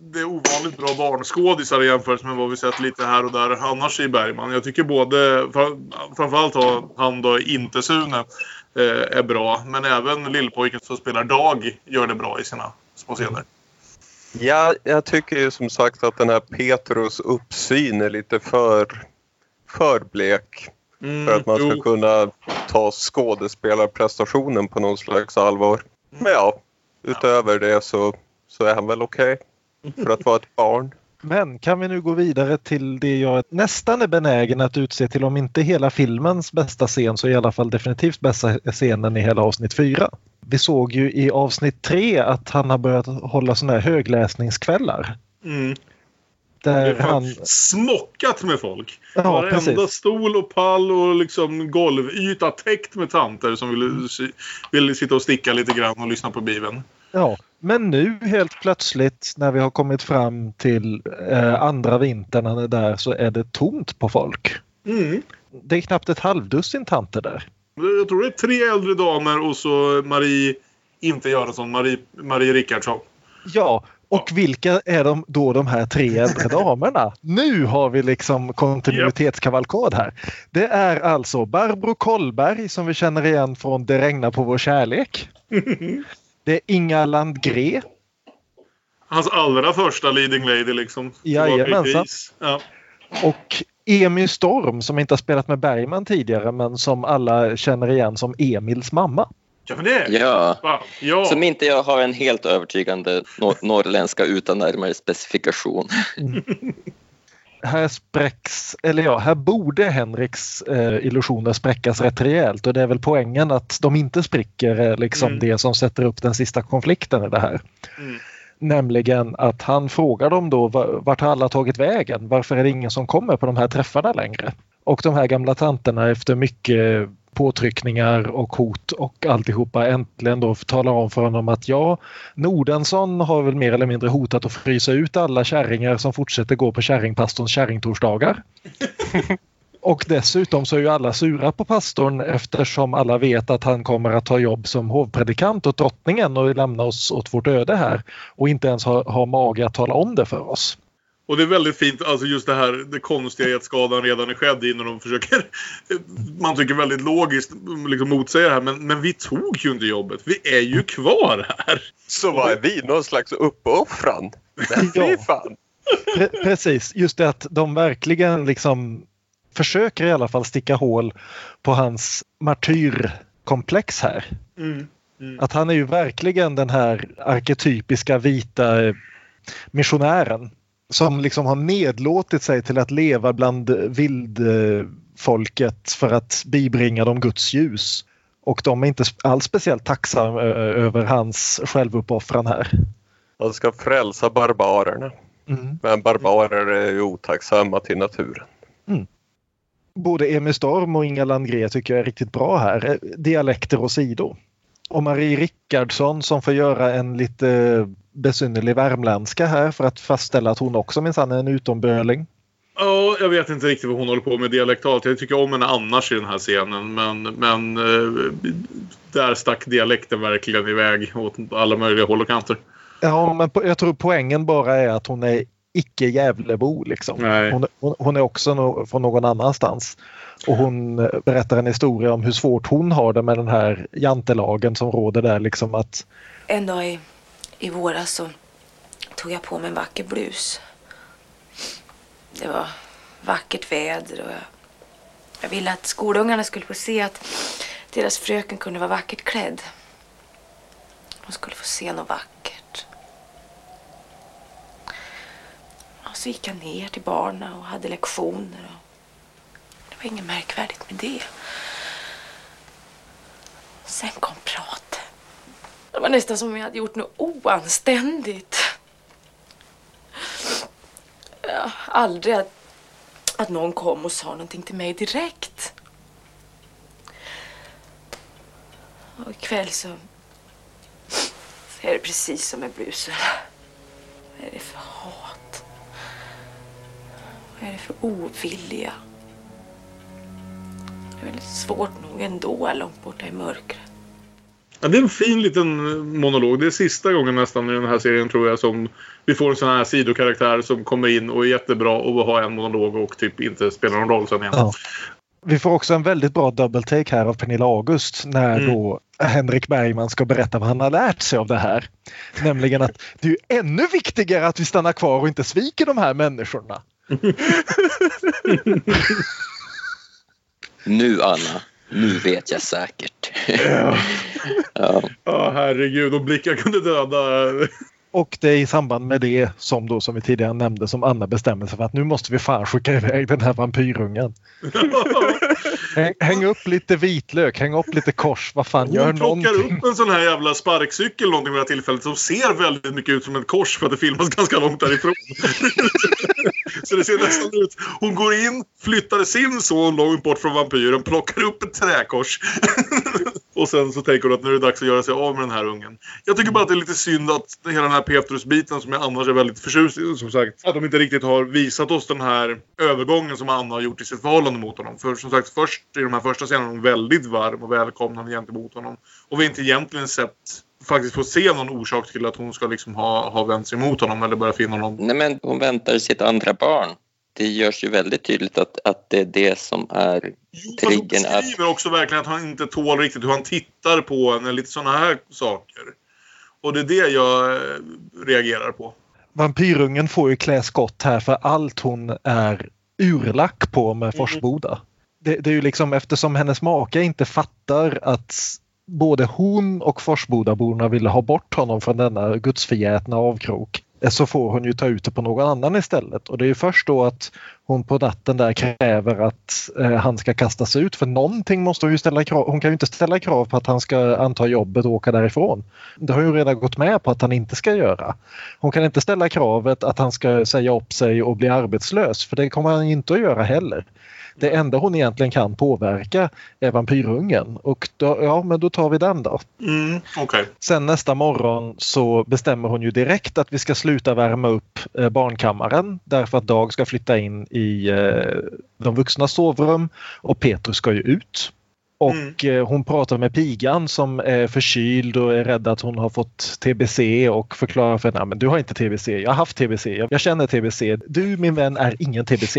B: Det är ovanligt bra barnskådisar i jämförelse med vad vi sett lite här och där annars i Bergman. Jag tycker både, fram- framförallt har han då inte Sune, eh, är bra. Men även lillpojken som spelar Dag gör det bra i sina små scener.
D: Ja, jag tycker ju som sagt att den här Petrus uppsyn är lite för, för blek.
B: Mm,
D: För att man ska
B: jo.
D: kunna ta skådespelarprestationen på någon slags allvar. Men ja, utöver det så, så är han väl okej. För att vara ett barn.
C: Men kan vi nu gå vidare till det jag nästan är benägen att utse till om inte hela filmens bästa scen så i alla fall definitivt bästa scenen i hela avsnitt 4. Vi såg ju i avsnitt 3 att han har börjat hålla sådana här högläsningskvällar.
B: Mm. Det
C: Där han,
B: smockat med folk.
C: Ja,
B: Varenda
C: precis.
B: stol och pall och liksom golvyta täckt med tanter som ville, ville sitta och sticka lite grann och lyssna på Bibeln.
C: Ja, men nu helt plötsligt när vi har kommit fram till eh, andra vintern han är där så är det tomt på folk.
B: Mm.
C: Det är knappt ett halvdussin tanter där.
B: Jag tror det är tre äldre damer och så Marie, inte Göransson, Marie, Marie Rickardsson.
C: Ja, och vilka är de då de här tre äldre damerna? Nu har vi liksom kontinuitetskavalkad här. Det är alltså Barbro Kollberg som vi känner igen från Det regnar på vår kärlek. Det är Inga Landgré.
B: Hans allra första leading lady liksom.
C: Jajamensan.
B: Ja.
C: Och Emil Storm som inte har spelat med Bergman tidigare men som alla känner igen som Emils mamma.
B: Ja, det
A: Ja. Som inte jag har en helt övertygande nor- norrländska utan närmare specifikation.
C: Här spräcks, eller ja, här borde Henriks eh, illusioner spräckas rätt rejält och det är väl poängen att de inte spricker är liksom
B: Mm.
C: det som sätter upp den sista konflikten i det här.
B: Mm.
C: Nämligen att han frågar dem då "Va- vart har alla tagit vägen? Varför är det ingen som kommer på de här träffarna längre? Och de här gamla tanterna efter mycket påtryckningar och hot och alltihopa äntligen då talar om för honom att ja, Nordensson har väl mer eller mindre hotat att frysa ut alla kärringar som fortsätter gå på kärringpastorns kärringtorsdagar. Och dessutom så är ju alla sura på pastorn eftersom alla vet att han kommer att ta jobb som hovpredikant åt drottningen och lämna oss åt vårt öde här och inte ens ha, ha mage att tala om det för oss.
B: Och det är väldigt fint, alltså just det här det konstiga i att skadan redan är skedd innan de försöker, man tycker väldigt logiskt, liksom motsäga det här. Men, men vi tog ju inte jobbet. Vi är ju kvar här.
D: Så vad är vi? Någon slags uppoffran? Fy
C: Ja.
D: fan.
C: Pre- precis, just det att de verkligen liksom försöker i alla fall sticka hål på hans martyrkomplex här.
B: Mm. Mm.
C: Att han är ju verkligen den här arketypiska vita missionären som liksom har nedlåtit sig till att leva bland vildfolket för att bibringa dem Guds ljus. Och de är inte alls speciellt tacksamma över hans självuppоffran här.
D: Han ska frälsa barbarerna.
C: Mm.
D: Men barbarer är ju otacksamma till naturen.
C: Både Emil Storm och Inga Landgré tycker jag är riktigt bra här. Dialekter åsido. Och Marie Rickardsson som får göra en lite besynnerlig värmländska här för att fastställa att hon också minsann är en utomböling.
B: Ja, jag vet inte riktigt vad hon håller på med dialektalt. Jag tycker om henne annars i den här scenen. Men, men eh, där stack dialekten verkligen iväg åt alla möjliga håll och kanter.
C: Ja, men jag tror poängen bara är att hon är icke Gävlebo liksom.
B: Nej.
C: Hon, hon, hon är också no, från någon annanstans. Och hon eh, berättar en historia om hur svårt hon har det med den här jantelagen som råder där liksom att
M: En dag i, i våras så tog jag på mig en vacker blus. Det var vackert väder och jag, jag ville att skolungarna skulle få se att deras fröken kunde vara vackert klädd. De skulle få se något vackert. Och så gick jag ner till barnen och hade lektioner. Och det var inget märkvärdigt med det. Sen kom pratet. Det var nästan som om jag hade gjort något oanständigt. Jag aldrig att att någon kom och sa någonting till mig direkt. Och ikväll så, så är det precis som med blusen. Vad är det för hat? Vad är det för ovilja? Det är väldigt svårt nog ändå, långt borta i mörkret.
B: Ja, det är en fin liten monolog. Det är sista gången nästan i den här serien tror jag som vi får en sån här sidokaraktär som kommer in och är jättebra och har en monolog och typ inte spelar någon roll sen igen.
C: Ja. Vi får också en väldigt bra double take här av Pernilla August när
B: Mm.
C: då Henrik Bergman ska berätta vad han har lärt sig av det här. Nämligen att det är ännu viktigare att vi stannar kvar och inte sviker de här människorna.
A: Nu Anna, nu vet jag säkert. ja.
B: Ja, herregud. Och blickar kunde döda.
C: Och det är i samband med det som då som vi tidigare nämnde som Anna bestämmer sig för att nu måste vi fan skicka iväg den här vampyrungen. Häng, häng upp lite vitlök, häng upp lite kors, vad fan, gör
B: Hon plockar
C: någonting.
B: upp en sån här jävla sparkcykel någonting vid det här tillfället som ser väldigt mycket ut som ett kors för att det filmas ganska långt därifrån. så det ser nästan ut. Hon går in, flyttar sin son långt bort från vampyren, plockar upp ett träkors. Och sen så tänker hon att nu är det dags att göra sig av med den här ungen. Jag tycker bara att det är lite synd att hela den här Petrus-biten som jag annars är väldigt förtjust i, som sagt, att de inte riktigt har visat oss den här övergången som Anna har gjort i sitt förhållande mot honom. För som sagt, först i de här första scenerna är hon väldigt varm och välkomnande gentemot honom. Och vi har inte egentligen sett faktiskt få se någon orsak till att hon ska liksom ha, ha vänt sig mot honom eller börja finna någon...
A: Nej, men hon väntar sitt andra barn. Det görs ju väldigt tydligt att, att det är det som är
B: hon
A: triggern. Att,
B: skriver också verkligen att han inte tål riktigt hur han tittar på henne, lite sådana här saker. Och det är det jag eh, reagerar på.
C: Vampyrungen får ju klä skott här för allt hon är urlack på med Forsboda. Det, det är ju liksom eftersom hennes maka inte fattar att både hon och Forsbodaborna ville ha bort honom från denna gudsförgätna avkrok eh, så får hon ju ta ut det på någon annan istället. Och det är ju först då att hon på natten där kräver att eh, han ska kastas ut för någonting måste hon ju ställa krav. Hon kan ju inte ställa krav på att han ska anta jobbet och åka därifrån. Det har hon ju redan gått med på att han inte ska göra. Hon kan inte ställa kravet att han ska säga upp sig och bli arbetslös för det kommer han inte att göra heller. Det enda hon egentligen kan påverka är vampyrungen och då, ja men då tar vi den då.
B: Mm, okej.
C: Sen nästa morgon så bestämmer hon ju direkt att vi ska sluta värma upp eh, barnkammaren därför att Dag ska flytta in i eh, de vuxnas sovrum och Petrus ska ju ut. Och eh, hon pratar med pigan som är förkyld och är rädd att hon har fått TBC och förklarar för henne att du har inte TBC, jag har haft TBC, jag, jag känner TBC. Du min vän är ingen TBC.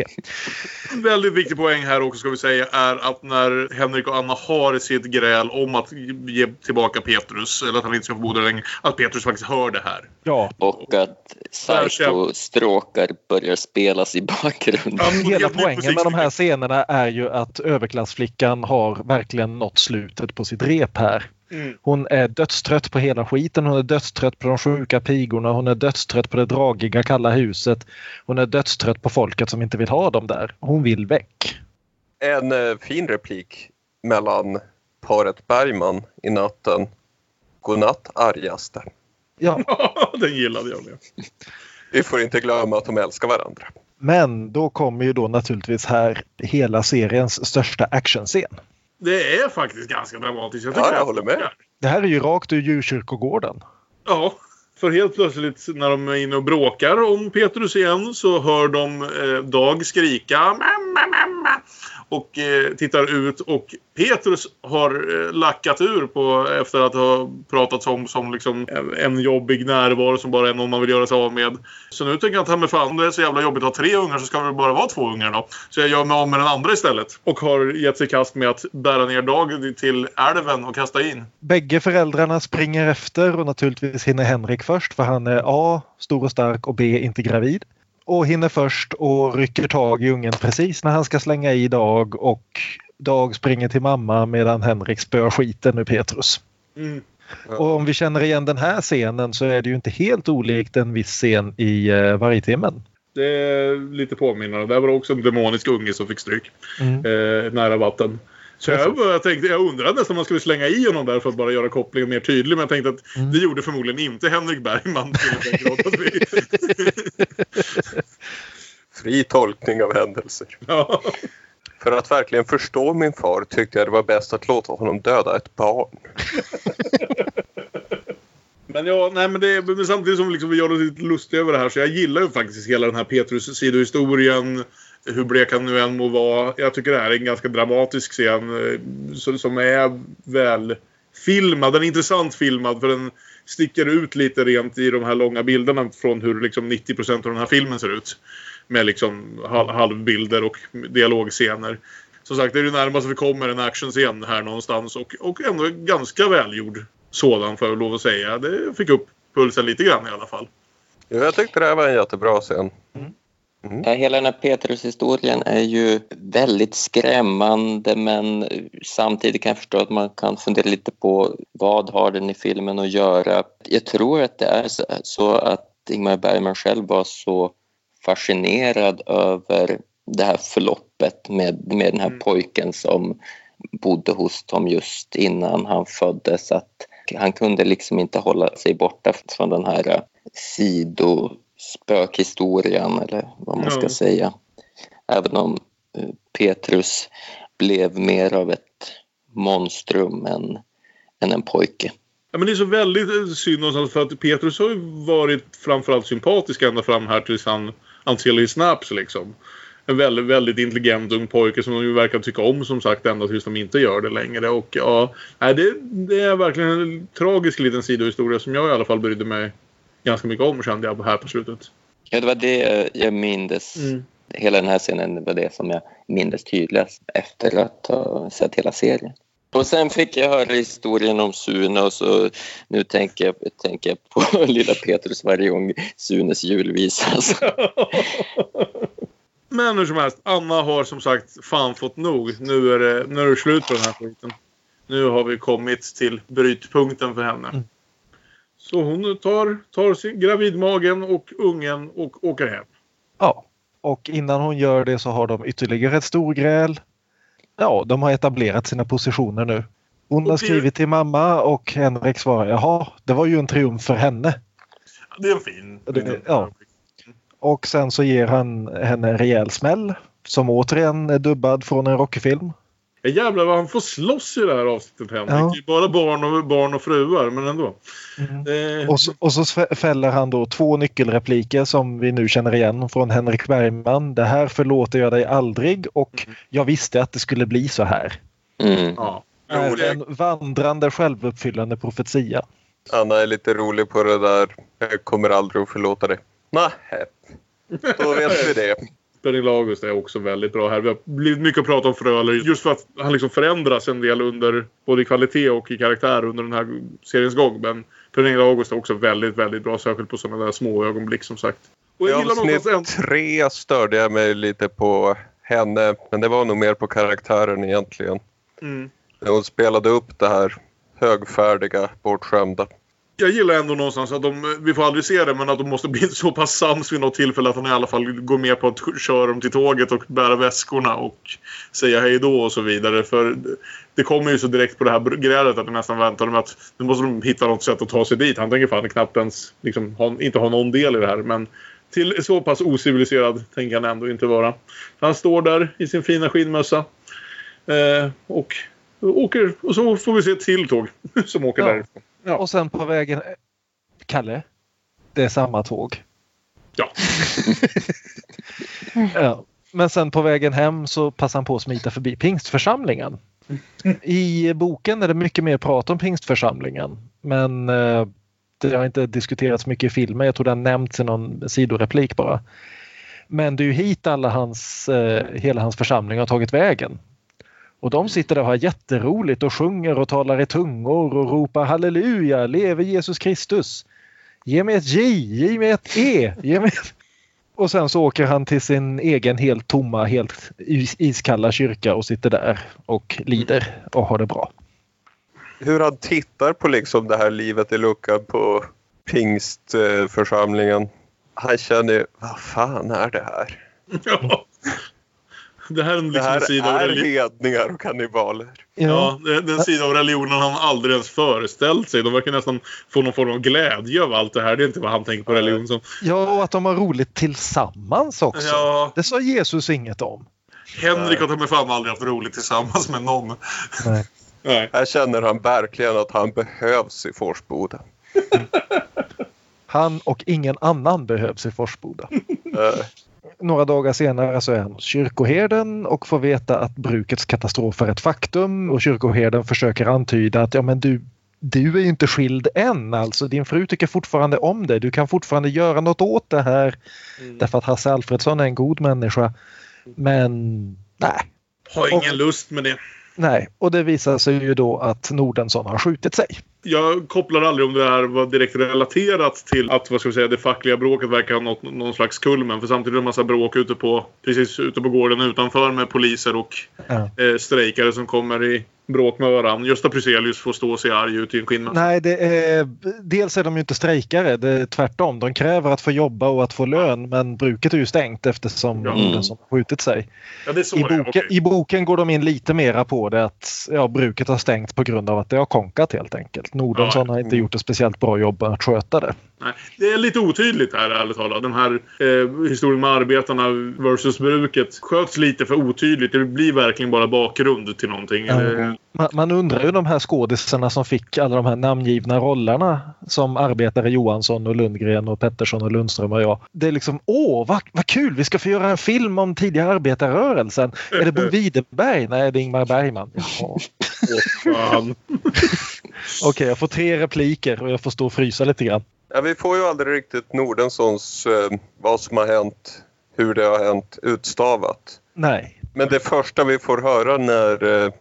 B: En väldigt viktig poäng här också ska vi säga är att när Henrik och Anna har sitt gräl om att ge tillbaka Petrus, eller att han inte ska få bo där längre, att Petrus faktiskt hör det här.
C: Ja.
A: och att psycho-stråkar börjar spelas i bakgrunden.
C: Hela poängen med de här scenerna är ju att överklassflickan har verkligen nått slutet på sitt rep här.
B: Mm.
C: Hon är dödstrött på hela skiten. Hon är dödstrött på de sjuka pigorna. Hon är dödstrött på det dragiga kalla huset. Hon är dödstrött på folket som inte vill ha dem där. Hon vill väck.
D: En eh, fin replik mellan paret Bergman i natten. Godnatt argaste.
C: Ja.
B: Den gillade jag med.
D: Vi får inte glömma att de älskar varandra.
C: Men då kommer ju då naturligtvis här hela seriens största actionscen.
B: Det är faktiskt ganska dramatiskt. Jag,
D: Ja, jag
B: det.
D: håller med.
C: Det här är ju rakt ur djurkyrkogården.
B: Ja, för helt plötsligt när de är inne och bråkar om Petrus igen så hör de eh, Dag skrika mamma, mamma och eh, tittar ut och Petrus har eh, lackat ur på efter att ha pratats om som liksom en, en jobbig närvaro som bara är någon man vill göra sig av med. Så nu tänker jag att mig med fan det är så jävla jobbigt att ha tre ungar så ska det väl bara vara två ungar då. Så jag gör mig av med den andra istället. Och har gett sig i kast med att bära ner Dag till älven och kasta in.
C: Bägge föräldrarna springer efter och naturligtvis hinner Henrik först för han är A. Stor och stark och B. Inte gravid. Och hinner först och rycker tag i ungen precis när han ska slänga i Dag och Dag springer till mamma medan Henrik spöar skiten ur Petrus.
B: Mm.
C: Och om vi känner igen den här scenen så är det ju inte helt olikt en viss scen i uh, Vargtimmen.
B: Det är lite påminnande. Där var det också en demonisk unge som fick stryk.
C: Mm.
B: Eh, nära vatten. Så jag, jag, tänkte, jag undrade nästan om man skulle slänga i honom där för att bara göra kopplingen mer tydlig. Men jag tänkte att
C: Mm.
B: det gjorde förmodligen inte Henrik Bergman.
D: fri tolkning av händelser. För att verkligen förstå min far tyckte jag det var bäst att låta honom döda ett barn.
B: Men ja, nej men, det, men samtidigt som liksom vi gör oss lite lustiga över det här så jag gillar ju faktiskt hela den här Petrus sidohistorien. Hur blek han nu än må vara. Jag tycker det här är en ganska dramatisk scen eh, som- är väl filmad. Den är intressant filmad för den sticker ut lite rent i de här långa bilderna från hur liksom 90% av den här filmen ser ut. Med liksom hal- halvbilder och dialogscener. Som sagt, det är det närmaste vi kommer en actionscen här någonstans och, och ändå ganska välgjord sådan får jag lov att säga. Det fick upp pulsen lite grann i alla fall.
D: Jag tyckte det här var en jättebra scen.
A: Ja, hela den här Petrus-historien är ju väldigt skrämmande men samtidigt kan jag förstå att man kan fundera lite på vad har den i filmen att göra. Jag tror att det är så- att Ingmar Bergman själv var så fascinerad över det här förloppet med, med den här pojken som bodde hos dem just innan han föddes att han kunde liksom inte hålla sig borta från den här sidospökhistorien eller vad man ska
B: Ja.
A: säga. Även om eh, Petrus blev mer av ett monstrum än, än en pojke.
B: Ja, men det är så väldigt eh, synd någonstans för att Petrus har ju varit framförallt sympatisk ända fram här tills han Anteli Snaps liksom. En väldigt, väldigt intelligent ung pojke som de ju verkar tycka om som sagt ända tills de inte gör det längre. Och ja, det, det är verkligen en tragisk liten sidohistoria som jag i alla fall brydde mig ganska mycket om kände jag här på slutet.
A: Ja, det var det jag mindes.
B: Mm.
A: Hela den här scenen var det som jag mindes tydligast efter att ha sett hela serien. Och sen fick jag höra historien om Sune och så nu tänker jag, tänker jag på lilla Petrus varje gång Sunes julvisa. Alltså.
B: Men hur som helst, Anna har som sagt fan fått nog. Nu är det, nu är det slut på den här skiten. Nu har vi kommit till brytpunkten för henne. Så hon tar, tar sin gravidmagen och ungen och åker hem.
C: Ja, och innan hon gör det så har de ytterligare ett storgräl. Ja, de har etablerat sina positioner nu. Hon har skrivit till mamma och Henrik svarar jaha, det var ju en triumf för henne.
B: Det är en fin.
C: Det, ja. Och sen så ger han henne en rejäl smäll som återigen är dubbad från en Rocky-film.
B: Ja, jävlar vad han får slåss i det här avsnittet Henrik.
C: Ja.
B: Det Bara barn och, barn och fruar, men ändå. Eh,
C: Och så, och så fä- fäller han då två nyckelrepliker som vi nu känner igen från Henrik Bergman. Det här förlåter jag dig aldrig och jag visste att det skulle bli så här.
A: Mm.
B: ja.
C: Är en vandrande självuppfyllande profetia.
D: Anna är lite rolig på det där. Jag kommer aldrig att förlåta dig. Nähä. Då vet vi det.
B: Pernilla August är också väldigt bra här. Vi har blivit mycket att prata om Fröler just för att han liksom förändras en del under både i kvalitet och i karaktär under den här seriens gång. Men Pernilla August är också väldigt, väldigt bra. Särskilt på sådana där små ögonblick som sagt. Och
D: I
B: jag gillar
D: avsnitt
B: en...
D: tre störde jag mig lite på henne. Men det var nog mer på karaktären egentligen.
B: Mm.
D: Hon spelade upp det här högfärdiga, bortskämda.
B: Jag gillar ändå någonstans att de, vi får aldrig se det, men att de måste bli så pass sams vid något tillfälle att han i alla fall går med på att köra dem till tåget och bära väskorna och säga hej då och så vidare. För det kommer ju så direkt på det här grälet att jag nästan väntade mig att nu måste de hitta något sätt att ta sig dit. Han tänker fan knappt ens liksom, ha, inte ha någon del i det här. Men till så pass ociviliserad tänker han ändå inte vara. Han står där i sin fina skinnmössa. Eh, och åker, och så får vi se ett till tåg som åker
C: Ja.
B: därifrån. Ja.
C: Och sen på vägen... Kalle? Det är samma tåg.
B: Ja.
C: ja. Men sen på vägen hem så passar han på att smita förbi pingstförsamlingen. I boken är det mycket mer prat om pingstförsamlingen. Men eh, det har inte diskuterats mycket i filmen. Jag tror har nämnts i någon sidoreplik bara. Men det är ju hit alla hans, eh, hela hans församling har tagit vägen. Och de sitter där och har jätteroligt och sjunger och talar i tungor och ropar halleluja, leve Jesus Kristus. Ge mig ett J, ge mig ett E. Ge mig ett... Och sen så åker han till sin egen helt tomma, helt is- iskalla kyrka och sitter där och lider och har det bra.
D: Hur han tittar på liksom det här livet i luckan på pingstförsamlingen. Han känner ju, vad fan är det här?
B: Ja. Det här är, liksom
D: Det här
B: en sida
D: är hedningar och kannibaler.
B: Ja, det- den sida av religionen han aldrig ens föreställt sig. De verkar nästan få någon form av glädje av allt det här. Det är inte vad han tänker på religion som.
C: Ja, och att de har roligt tillsammans också.
B: Ja.
C: Det sa Jesus inget om.
B: Henrik har ta fan aldrig haft roligt tillsammans med någon.
C: Nej.
B: Nej.
D: Här känner han verkligen att han behövs i Forsboda.
C: Han och ingen annan behövs i Forsboda. Några dagar senare så är han hos kyrkoherden och får veta att brukets katastrof är ett faktum och kyrkoherden försöker antyda att ja men du, du är ju inte skild än alltså. Din fru tycker fortfarande om dig. Du kan fortfarande göra något åt det här. Därför att Hasse Alfredsson är en god människa. Men nej.
B: Har ingen lust med det.
C: Nej, och det visar sig ju då att Nordensson har skjutit sig.
B: Jag kopplar aldrig om det här var direkt relaterat till att vad ska vi säga, det fackliga bråket verkar ha nått någon slags kulmen. För samtidigt är det en massa bråk ute på, precis ute på gården utanför med poliser och
C: Ja.
B: eh, strejkare som kommer i bråk med varandra. Gösta Pruselius får stå och se arg ut i en skinnmask.
C: Nej, det är, dels är de ju inte strejkare. Det är tvärtom. De kräver att få jobba och att få lön men bruket är ju stängt eftersom
B: Ja.
C: Nordensson har skjutit sig.
B: Ja,
C: I boken,
B: Okej.
C: I boken går de in lite mera på det att ja, bruket har stängt på grund av att det har konkat helt enkelt. Nordensson har inte gjort ett speciellt bra jobb att sköta det.
B: Nej, det är lite otydligt här ärligt talat. Den här eh, historien med arbetarna versus bruket sköts lite för otydligt. Det blir verkligen bara bakgrund till någonting.
C: Ja.
B: Eh,
C: Man, man undrar ju de här skådisarna som fick alla de här namngivna rollerna som arbetare Johansson och Lundgren och Pettersson och Lundström och jag. Det är liksom åh vad, vad kul vi ska få göra en film om tidigare arbetarrörelsen. Är det Bo Widerberg? Nej det är Ingmar Bergman. Jaha.
B: fan.
C: Okej jag får tre repliker och jag får stå och frysa lite grann.
D: Ja, vi får ju aldrig riktigt Nordenssons eh, vad som har hänt, hur det har hänt utstavat.
C: Nej.
D: Men det första vi får höra när eh,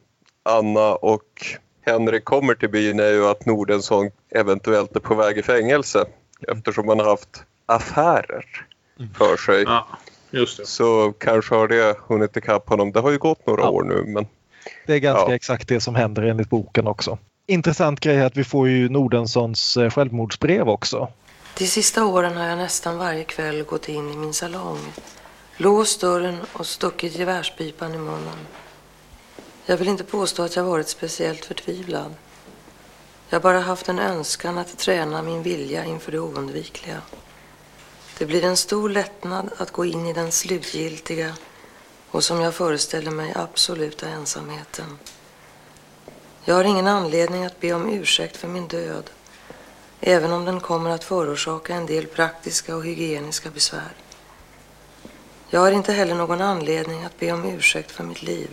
D: Anna och Henrik kommer till byn är ju att Nordensson eventuellt är på väg i fängelse eftersom han har haft affärer för sig.
B: Ja, just det.
D: Så kanske har det hunnit ikapp honom. Det har ju gått några
C: Ja.
D: år nu men
C: Det är ganska
D: Ja.
C: exakt det som händer enligt boken också. Intressant grej är att vi får ju Nordenssons eh, självmordsbrev också.
N: De sista åren har jag nästan varje kväll gått in i min salong, låst dörren och stuckit gevärspipan i munnen. Jag vill inte påstå att jag varit speciellt förtvivlad. Jag har bara haft en önskan att träna min vilja inför det oundvikliga. Det blir en stor lättnad att gå in i den slutgiltiga och som jag föreställer mig absoluta ensamheten. Jag har ingen anledning att be om ursäkt för min död även om den kommer att förorsaka en del praktiska och hygieniska besvär. Jag har inte heller någon anledning att be om ursäkt för mitt liv.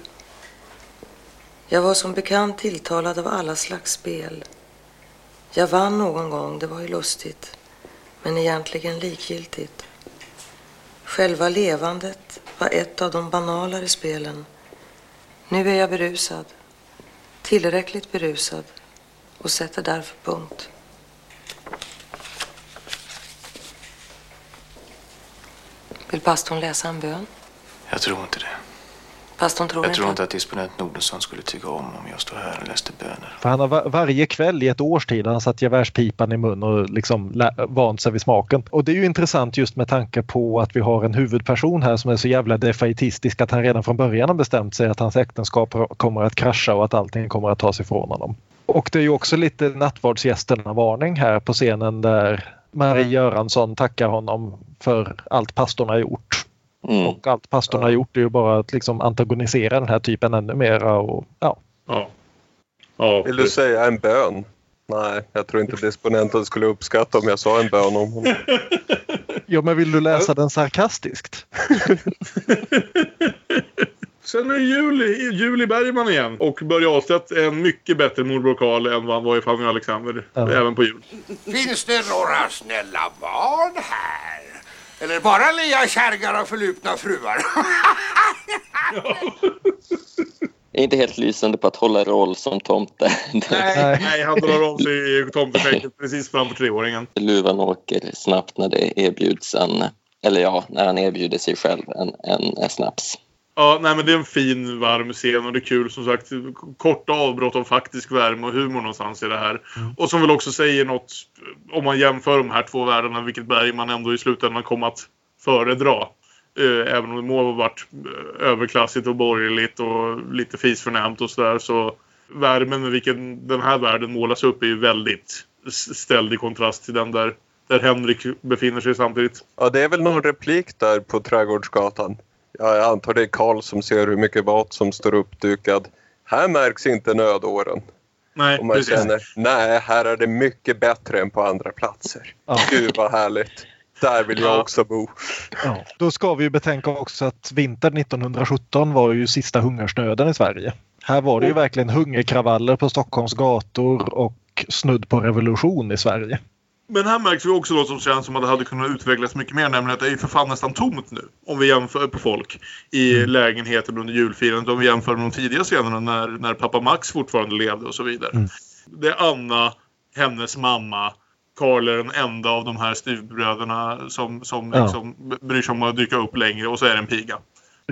N: Jag var som bekant tilltalad av alla slags spel. Jag vann någon gång, det var ju lustigt, men egentligen likgiltigt. Själva levandet var ett av de banalare spelen. Nu är jag berusad, tillräckligt berusad och sätter därför punkt. Vill pastorn läsa en bön?
H: Jag tror inte det.
N: Pastorn tror
H: Jag
N: inte
H: tror inte att disponent Nordensson skulle tycka om om jag stod här och läste böner.
C: För han har va- varje kväll i ett års tid han satt gevärspipan i mun och liksom lä- vant sig vid smaken. Och det är ju intressant just med tanke på att vi har en huvudperson här som är så jävla defaitistisk att han redan från början har bestämt sig att hans äktenskap kommer att krascha och att allting kommer att tas ifrån honom. Och det är ju också lite nattvardsgästerna-varning här på scenen där Marie Göransson tackar honom för allt pastorn har gjort.
A: Mm.
C: Och allt pastorn har gjort är ju bara att liksom antagonisera den här typen ännu mera. Och, ja.
B: Ja. Ja,
D: vill du säga en bön? Nej, jag tror inte disponenten skulle uppskatta om jag sa en bön om honom.
C: ja, men vill du läsa den sarkastiskt?
B: Sen är det Juli, Juli Bergman igen. Och Börje Ahlstedt är en mycket bättre morbror Karl än vad han var i Fanny Alexander.
C: Ja.
B: Även på jul.
O: Finns det några snälla barn här? Eller bara lea kärringar och förlupna fruar?
A: Är inte helt lysande på att hålla roll som tomte.
B: Nej, nej han drar av sig i tomtefänget precis framför treåringen.
A: Luvan åker snabbt när det erbjuds en, eller ja, när han erbjuder sig själv en, en snaps.
B: Ja, nej men det är en fin varm scen och det är kul som sagt. Korta avbrott av faktisk värme och humor någonstans i det här. Och som väl också säger något om man jämför de här två världarna vilket Bergman ändå i slutändan kom att föredra. Eh, även om det må ha varit eh, överklassigt och borgerligt och lite fisförnämt och sådär så värmen med vilken den här världen målas upp är ju väldigt ställd i kontrast till den där, där Henrik befinner sig samtidigt.
D: Ja, det är väl någon replik där på Trädgårdsgatan. Ja, jag antar det är Karl som ser hur mycket mat som står uppdukad. Här märks inte nödåren.
B: Nej,
D: Och man
B: precis.
D: känner, nej, här är det mycket bättre än på andra platser.
C: Ja.
D: Gud vad härligt. Där vill jag också bo.
C: Ja. Då ska vi ju betänka också att vintern 1917 var ju sista hungersnöden i Sverige. Här var det ju verkligen hungerkravaller på Stockholms gator och snudd på revolution i Sverige.
B: Men här märks vi också något som känns som att det hade kunnat utvecklas mycket mer. Nämligen att det är för fan nästan tomt nu. Om vi jämför på folk i lägenheten under julfirandet. Om vi jämför med de tidiga scenerna när, när pappa Max fortfarande levde och så vidare.
C: Mm.
B: Det är Anna, hennes mamma. Karl är den enda av de här styvbröderna som, som
C: Ja.
B: liksom bryr sig om att dyka upp längre. Och så är det en piga.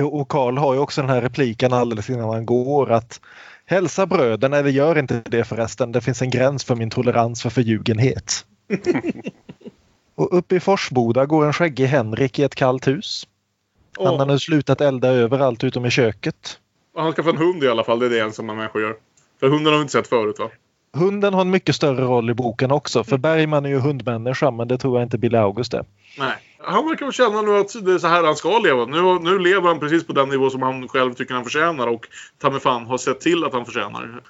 C: Och Karl har ju också den här repliken alldeles innan han går att hälsa bröden eller gör inte det förresten. Det finns en gräns för min tolerans för förljugenhet. och uppe i Forsboda går en skäggig Henrik i ett kallt hus. Han
B: Åh.
C: har nu slutat elda överallt utom i köket.
B: Han skaffar en hund i alla fall. Det är det ensamma människor gör. För hunden har vi inte sett förut va?
C: Hunden har en mycket större roll i boken också. För Bergman är ju hundmänniska men det tror jag inte Billy August är.
B: Nej. Han verkar känna nu att det är så här han ska leva. Nu, nu lever han precis på den nivå som han själv tycker han förtjänar och ta fan har sett till att han förtjänar.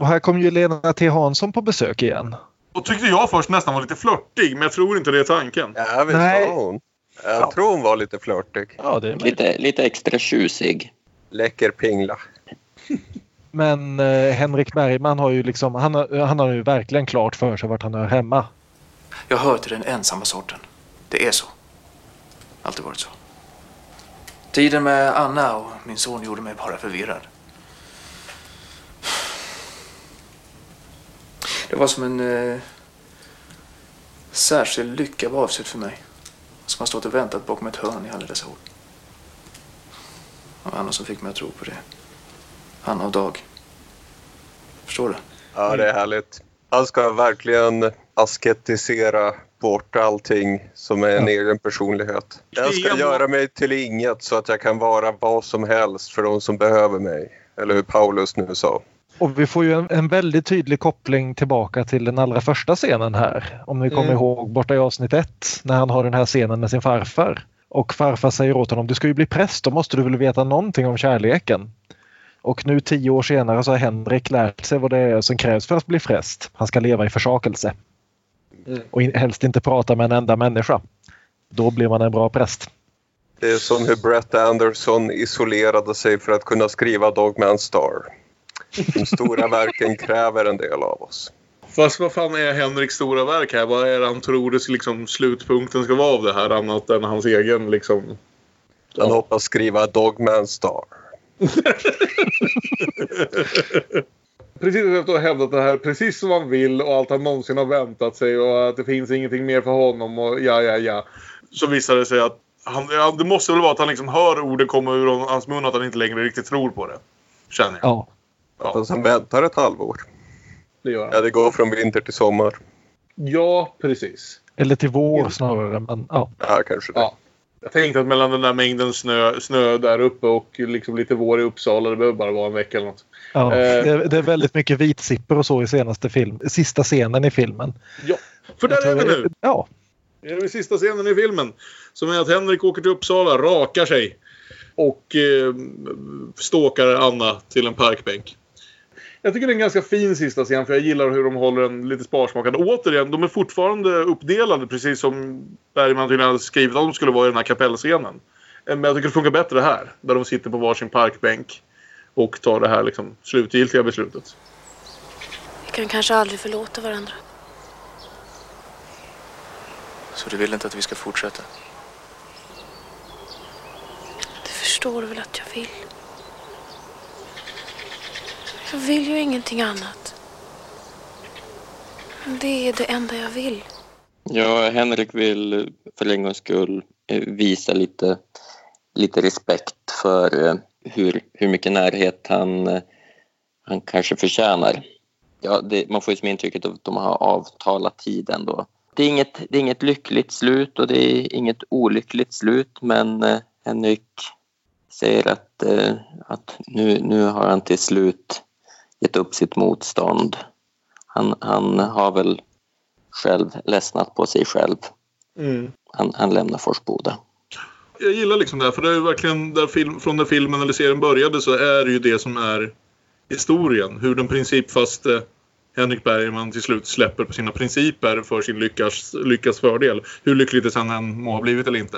C: Och här kom ju Lena T Hansson på besök igen.
B: Och tyckte jag först nästan var lite flörtig, men jag tror inte det är tanken.
D: Ja, visst
C: Nej.
D: var hon. Jag tror hon var lite flörtig.
C: Ja, det är
A: Lite, lite extra tjusig.
D: Läcker pingla.
C: Men eh, Henrik Bergman har ju liksom, han har, han har ju verkligen klart för sig vart han hör hemma.
H: Jag hör till den ensamma sorten. Det är så. Alltid varit så. Tiden med Anna och min son gjorde mig bara förvirrad. Det var som en eh, särskild lycka var avsedd för mig. Som har stått och väntat bakom ett hörn i alla dessa år. Och Anna som fick mig att tro på det. Anna och Dag. Förstår du?
D: Ja, det är härligt. Han ska verkligen asketisera bort allting som är en egen personlighet. Jag ska göra mig till inget så att jag kan vara vad som helst för de som behöver mig. Eller hur Paulus nu sa.
C: Och vi får ju en, en väldigt tydlig koppling tillbaka till den allra första scenen här. Om ni kommer
D: Mm.
C: ihåg borta i avsnitt ett när han har den här scenen med sin farfar. Och farfar säger åt honom, du ska ju bli präst, då måste du väl veta någonting om kärleken. Och nu tio år senare så har Henrik lärt sig vad det är som krävs för att bli präst. Han ska leva i försakelse.
D: Mm.
C: Och in, helst inte prata med en enda människa. Då blir man en bra präst.
D: Det är som hur Brett Anderson isolerade sig för att kunna skriva Dogman Star. De stora verken kräver en del av oss.
B: Fast vad fan är Henriks stora verk här? Vad är det han tror det liksom, slutpunkten ska vara av det här annat än hans egen liksom...
D: Han hoppas skriva Dogman Star.
B: Precis efter att ha hävdat det här precis som han vill och allt han någonsin har väntat sig och att det finns ingenting mer för honom och ja, ja, ja. Så visar det sig att han, ja, det måste väl vara att han liksom hör orden komma ur hans mun att han inte längre riktigt tror på det. Känner jag.
C: Ja.
D: Fast han väntar ett halvår.
B: Det gör han.
D: Ja, det går från vinter till sommar.
B: Ja, precis.
C: Eller till vår snarare. Men, ja.
D: Ja, kanske det.
B: Ja. Jag tänkte att mellan den där mängden snö, snö där uppe och liksom lite vår i Uppsala, det behöver bara vara en vecka eller något.
C: Ja,
B: Eh.
C: det, är, det är väldigt mycket vitsipper och så i senaste film, sista scenen i filmen.
B: Ja, för där är vi nu.
C: Ja,
B: Det är den sista scenen i filmen. Som är att Henrik åker till Uppsala, rakar sig och eh, stalkar Anna till en parkbänk. Jag tycker det är en ganska fin sista scen för jag gillar hur de håller den lite sparsmakad. Återigen, de är fortfarande uppdelade precis som Bergman tydligen hade skrivit att de skulle vara i den här kapellscenen. Eh, Men jag tycker det funkar bättre här. Där de sitter på varsin parkbänk och tar det här liksom, slutgiltiga beslutet.
J: Vi kan kanske aldrig förlåta varandra.
H: Så du vill inte att vi ska fortsätta?
J: Det förstår du väl att jag vill? Jag vill ju ingenting annat. Det är det enda jag vill.
A: Ja, Henrik vill för en gångs skull eh, visa lite, lite respekt för eh, hur, hur mycket närhet han, eh, han kanske förtjänar. Ja, det, man får ju som intrycket att de har avtalat tiden då. Det är, inget, det är inget lyckligt slut och det är inget olyckligt slut men eh, Henrik säger att, eh, att nu, nu har han till slut gett upp sitt motstånd. Han, han har väl själv ledsnat på sig själv.
B: Mm.
A: Han, han lämnar Forsboda.
B: Jag gillar liksom det här, för det är ju verkligen där film, från när filmen eller serien började så är det ju det som är historien. Hur den principfaste Henrik Bergman till slut släpper på sina principer för sin lyckas, lyckas fördel. Hur lyckligt det sen än må ha blivit eller inte.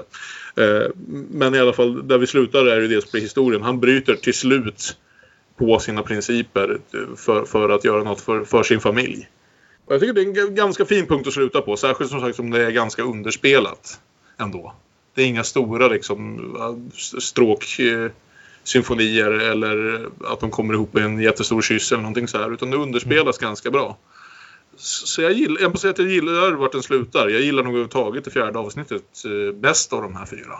B: Eh, men i alla fall, där vi slutar är det det som blir historien. Han bryter till slut på sina principer för, för att göra något för, för sin familj. Och jag tycker det är en ganska fin punkt att sluta på. Särskilt som sagt som det är ganska underspelat ändå. Det är inga stora liksom, stråk eh, symfonier eller att de kommer ihop i en jättestor kyss eller någonting så här. Utan det underspelas mm. ganska bra. Så jag gillar, jag måste säga att jag gillar vart den slutar. Jag gillar nog överhuvudtaget det fjärde avsnittet eh, bäst av de här fyra.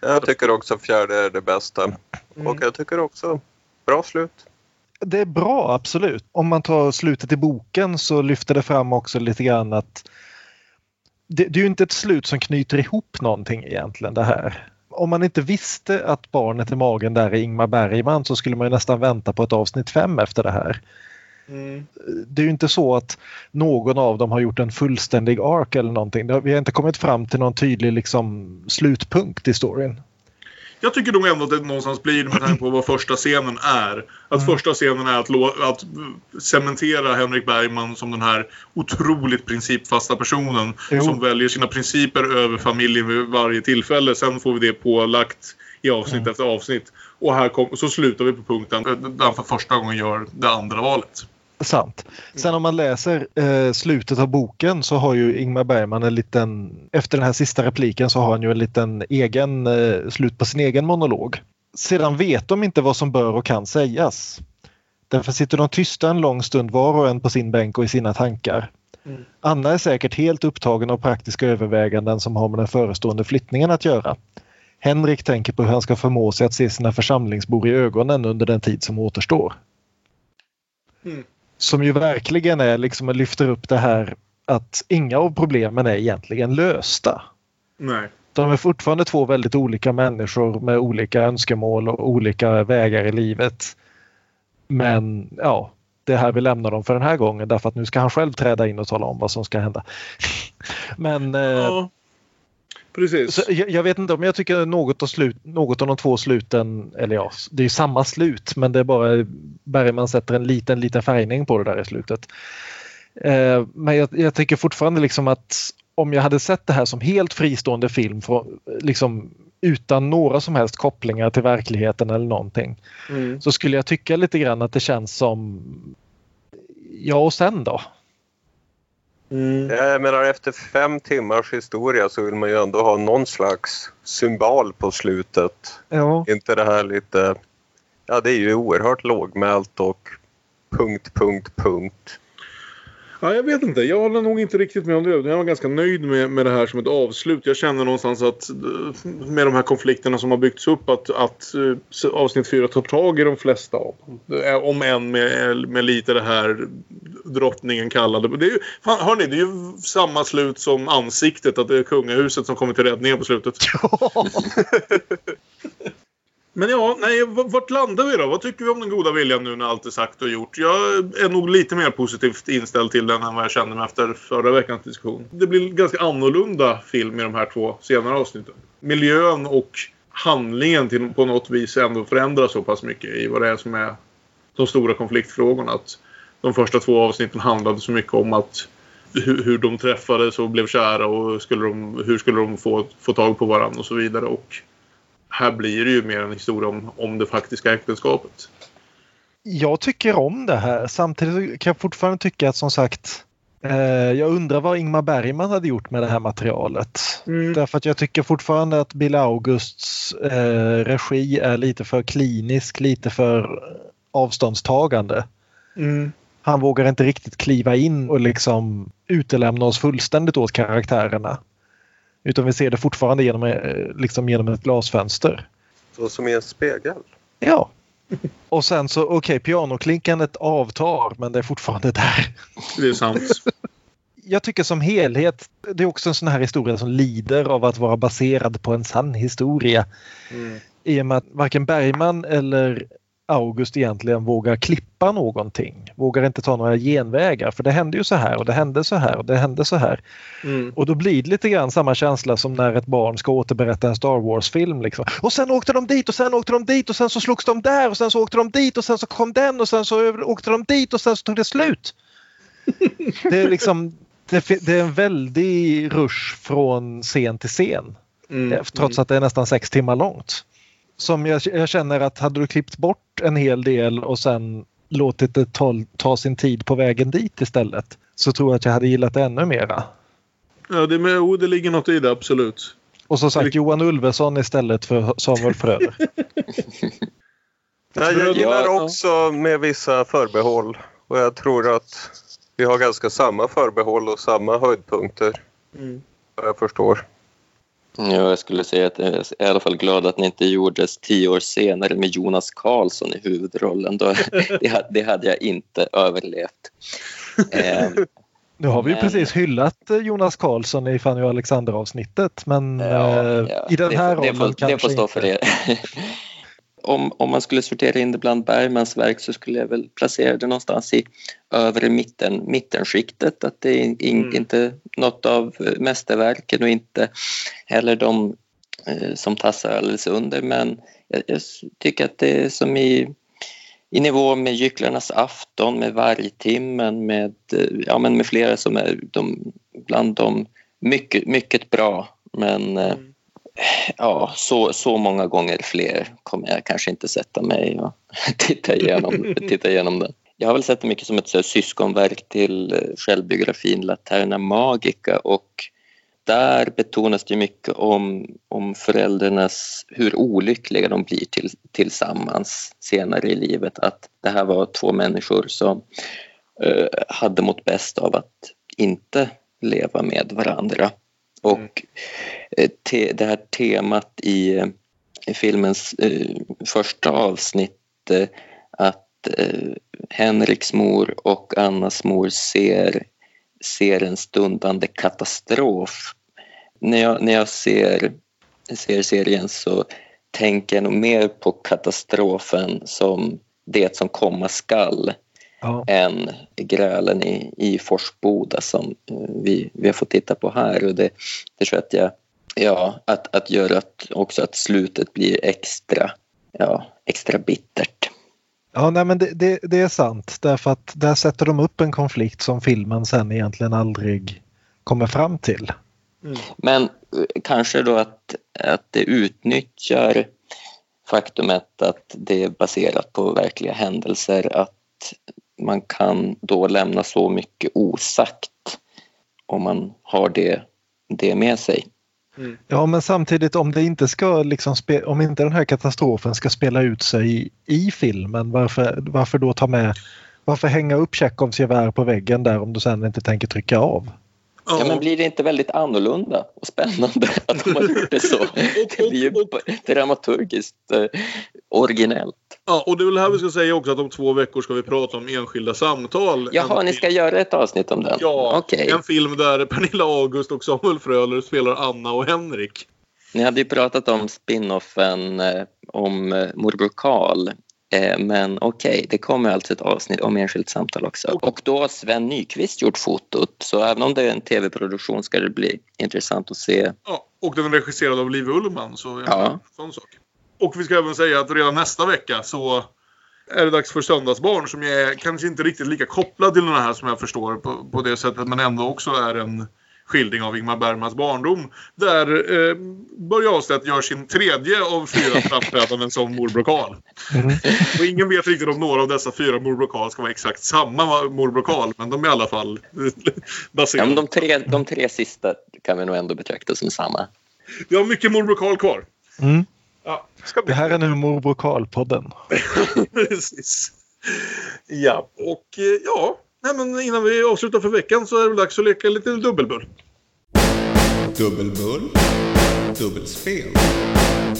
D: Jag tycker också fjärde är det bästa. Mm. Och jag tycker också bra slut.
C: Det är bra, absolut. Om man tar slutet i boken så lyfter det fram också lite grann att det, det är ju inte ett slut som knyter ihop någonting egentligen det här om man inte visste att barnet i magen där är Ingmar Bergman så skulle man nästan vänta på ett avsnitt fem efter det här. Mm. Det är ju inte så att någon av dem har gjort en fullständig ark eller någonting. Vi har inte kommit fram till någon tydlig liksom, slutpunkt i storyn.
B: Jag tycker nog ändå att det någonstans blir med tanke på vad första scenen är. Att mm. första scenen är att, att cementera Henrik Bergman som den här otroligt principfasta personen. Jo. Som väljer sina principer över familjen vid varje tillfälle. Sen får vi det pålagt i avsnitt mm. efter avsnitt. Och här kom, så slutar vi på punkten där han för första gången gör det andra valet.
C: Sant. Sen om man läser eh, slutet av boken så har ju Ingmar Bergman en liten, efter den här sista repliken så har han ju en liten egen, eh, slut på sin egen monolog. Sedan vet de inte vad som bör och kan sägas. Därför sitter de tysta en lång stund var och en på sin bänk och i sina tankar. Mm. Anna är säkert helt upptagen av praktiska överväganden som har med den förestående flyttningen att göra. Henrik tänker på hur han ska förmå sig att se sina församlingsbor i ögonen under den tid som återstår. Mm. Som ju verkligen är liksom lyfter upp det här att inga av problemen är egentligen lösta.
B: Nej.
C: De är fortfarande två väldigt olika människor med olika önskemål och olika vägar i livet. Men ja, det är här vi lämnar dem för den här gången därför att nu ska han själv träda in och tala om vad som ska hända. Men ja.
B: Precis.
C: Jag, jag, vet inte om jag tycker något av, slut, något av de två sluten, eller ja, det är samma slut men det är bara Bergman sätter en liten, liten färgning på det där i slutet. Eh, men jag, jag tycker fortfarande liksom att om jag hade sett det här som helt fristående film för, liksom, utan några som helst kopplingar till verkligheten eller någonting mm. så skulle jag tycka lite grann att det känns som Ja och sen då?
D: Mm. Jag menar efter fem timmars historia så vill man ju ändå ha någon slags symbol på slutet.
C: Ja.
D: Inte det här lite... Ja, det är ju oerhört lågmält och punkt, punkt, punkt.
B: Ja, jag vet inte. Jag håller nog inte riktigt med om det. Jag var ganska nöjd med, med det här som ett avslut. Jag känner någonstans att med de här konflikterna som har byggts upp att, att uh, avsnitt 4 tar tag i de flesta av dem. Om än med, med lite det här drottningen kallade. Det är ju, fan, hörni, det är ju samma slut som ansiktet. Att det är kungahuset som kommer till räddningen på slutet. Men ja, nej, vart landar vi då? Vad tycker vi om den goda viljan nu när allt är sagt och gjort? Jag är nog lite mer positivt inställd till den än vad jag kände mig efter förra veckans diskussion. Det blir en ganska annorlunda film i de här två senare avsnitten. Miljön och handlingen till på något vis ändå förändras så pass mycket i vad det är som är de stora konfliktfrågorna. Att de första två avsnitten handlade så mycket om att hur, hur de träffades och blev kära och skulle de, hur skulle de få, få tag på varandra och så vidare. Och här blir det ju mer en historia om, om det faktiska äktenskapet.
C: Jag tycker om det här. Samtidigt kan jag fortfarande tycka att som sagt eh, jag undrar vad Ingmar Bergman hade gjort med det här materialet. Mm. Därför att jag tycker fortfarande att Bill Augusts eh, regi är lite för klinisk, lite för avståndstagande.
B: Mm.
C: Han vågar inte riktigt kliva in och liksom utelämna oss fullständigt åt karaktärerna. Utan vi ser det fortfarande genom, eh, liksom genom ett glasfönster.
D: Så som i en spegel?
C: Ja. Och sen så, okej, okay, pianoklinkandet avtar men det är fortfarande där.
B: Det är sant.
C: jag tycker som helhet, det är också en sån här historia som lider av att vara baserad på en sann historia.
B: Mm.
C: I och med att varken Bergman eller August egentligen vågar klippa någonting. Vågar inte ta några genvägar för det hände ju så här och det hände så här och det hände så här.
B: Mm.
C: Och då blir det lite grann samma känsla som när ett barn ska återberätta en Star Wars-film. Liksom. Och sen åkte de dit och sen åkte de dit och sen så slogs de där och sen så åkte de dit och sen så kom den och sen så åkte de dit och sen så tog det slut. Det är liksom det, är en väldig rush från scen till scen.
B: Mm.
C: Trots att det är nästan sex timmar långt. Som jag, jag känner att hade du klippt bort en hel del och sen låtit det ta, ta sin tid på vägen dit istället så tror jag att jag hade gillat det ännu mera.
B: Ja, det, med, oh, det ligger något i det, absolut.
C: Och som sagt Johan Ulveson istället för Samuel Fröder.
D: Nej, jag gillar också med vissa förbehåll. Och jag tror att vi har ganska samma förbehåll och samma höjdpunkter.
B: Mm.
D: Vad jag förstår.
A: Ja, jag skulle säga att jag är i alla fall glad att den inte gjordes tio år senare med Jonas Karlsson i huvudrollen. Då, det, hade, det jag inte överlevt. Eh,
C: Nu har vi ju
A: Men-
C: precis hyllat eh, Jonas Karlsson i Fanny och Alexander avsnittet men
A: Ja,
C: eh,
A: ja,
C: i den
A: det
C: här
A: får- det
C: rollen
A: får, det
C: kanske
A: får stå
C: inte.
A: för er. om, om man skulle sortera in det bland Bergmans verk så skulle jag väl placera det någonstans i övre mitten, mittenskiktet. Att det är in, inte något av eh, mästerverken och inte heller de eh, som tassar alldeles under. Men jag, jag tycker att det är som i, i nivå med Gycklarnas afton, med Vargtimmen, med, eh, ja, men med flera som är de, bland de mycket, mycket bra. Men eh, ja, så, så många gånger fler kommer jag kanske inte sätta mig och titta igenom, titta igenom den. Jag har väl sett det mycket som ett så här, syskonverk till eh, självbiografin Laterna Magica och där betonas det mycket om, om föräldrarnas, hur olyckliga de blir till, tillsammans senare i livet. Att det här var två människor som eh, hade mått bäst av att inte leva med varandra. Och eh, te, det här temat i, i filmens eh, första avsnitt eh, att eh, Henriks mor och Annas mor ser, ser en stundande katastrof. När jag, när jag ser, ser serien så tänker jag nog mer på katastrofen som det som komma skall
C: Ja.
A: än grälen i, i Forsboda som eh, vi, vi har fått titta på här. Och det, det tror jag att jag, ja, att, att göra att också att slutet blir extra, ja, extra bittert.
C: Ja, nej, men det, det, det är sant därför att där sätter de upp en konflikt som filmen sen egentligen aldrig kommer fram till.
A: Men eh, kanske då att, att det utnyttjar faktumet att det är baserat på verkliga händelser, att man kan då lämna så mycket osagt om man har det, det med sig.
C: Ja, men samtidigt om det inte ska liksom spe, om inte den här katastrofen ska spela ut sig i, i filmen, varför, varför då ta med varför hänga upp Tjechovs gevär på väggen där om du sen inte tänker trycka av?
A: Ja, men blir det inte väldigt annorlunda och spännande att de har gjort det så? Det blir ju dramaturgiskt eh, originellt.
B: Ja, och det är väl här vi ska säga också att om två veckor ska vi prata om enskilda samtal.
A: Jaha,
B: en,
A: ni ska göra ett avsnitt om den?
B: Ja,
A: Okej.
B: en film där Pernilla August och Samuel Fröler spelar Anna och Henrik.
A: Ni hade ju pratat om spinoffen eh, om eh, morbror Karl. Eh, men okej, det kommer alltså ett avsnitt om enskilt samtal också. Och då har Sven Nykvist gjort fotot. Så även om det är en tv-produktion ska det bli intressant att se.
B: Ja, och den är regisserad av Liv Ullman. Så ja,
A: Ja.
B: sån sak. Och vi ska även säga att redan nästa vecka så är det dags för Söndagsbarn som är kanske inte riktigt lika kopplad till den här som jag förstår på, på det sättet men ändå också är en skildring av Ingmar Bergmans barndom. Där eh, Börje Ahlstedt gör sin tredje av fyra framträdanden som morbror Karl. Och ingen vet riktigt om några av dessa fyra morbror Karl ska vara exakt samma morbror Karl men de är i alla fall
A: Ja,
B: baserade.
A: men de, tre, de tre sista kan vi nog ändå betrakta som samma.
B: Vi har mycket morbror Karl kvar.
C: Mm.
B: Ja.
C: Det här är nu morbror Karl-podden.
B: Precis. Ja, och eh, ja, nej, men innan vi avslutar för veckan så är det väl dags att leka lite dubbelbull.
P: Dubbelbull, dubbelspel,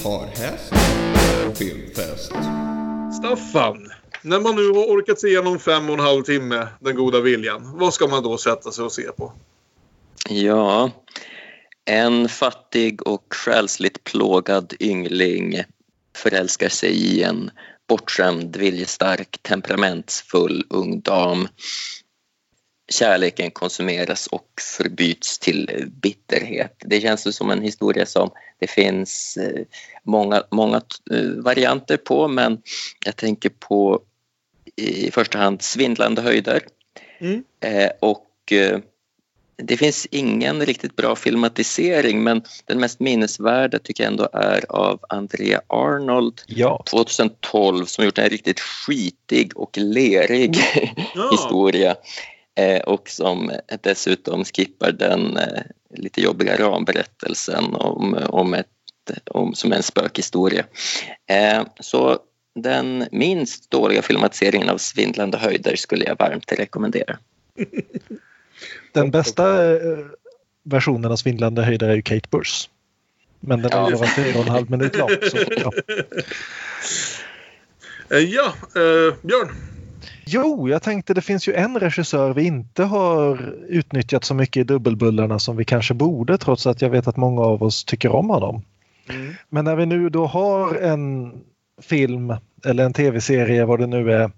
P: parhäst, filmfest.
B: Staffan, när man nu har orkat se igenom fem och en halv timme Den goda viljan, vad ska man då sätta sig och se på?
A: Ja, en fattig och själsligt plågad yngling förälskar sig i en bortskämd, viljestark, temperamentsfull ung dam. Kärleken konsumeras och förbyts till bitterhet. Det känns som en historia som det finns eh, många, många eh, varianter på men jag tänker på i första hand svindlande höjder.
B: Mm.
A: Eh, och eh, det finns ingen riktigt bra filmatisering men den mest minnesvärda tycker jag ändå är av Andrea Arnold
C: Ja.
A: 2012 som gjort en riktigt skitig och lerig historia eh, och som dessutom skippar den eh, lite jobbiga ramberättelsen om, om ett, om, som en spökhistoria. Eh, så den minst dåliga filmatiseringen av Svindlande höjder skulle jag varmt rekommendera.
C: Den bästa eh, versionen av Svindlande höjder är ju Kate Bush. Men den är ju bara fyra och en halv minut lång. Så, ja.
B: Eh, ja, eh, Björn.
C: Jo, jag tänkte det finns ju en regissör vi inte har utnyttjat så mycket i dubbelbullarna som vi kanske borde trots att jag vet att många av oss tycker om honom. Men när vi nu då har en film eller en tv-serie vad det nu är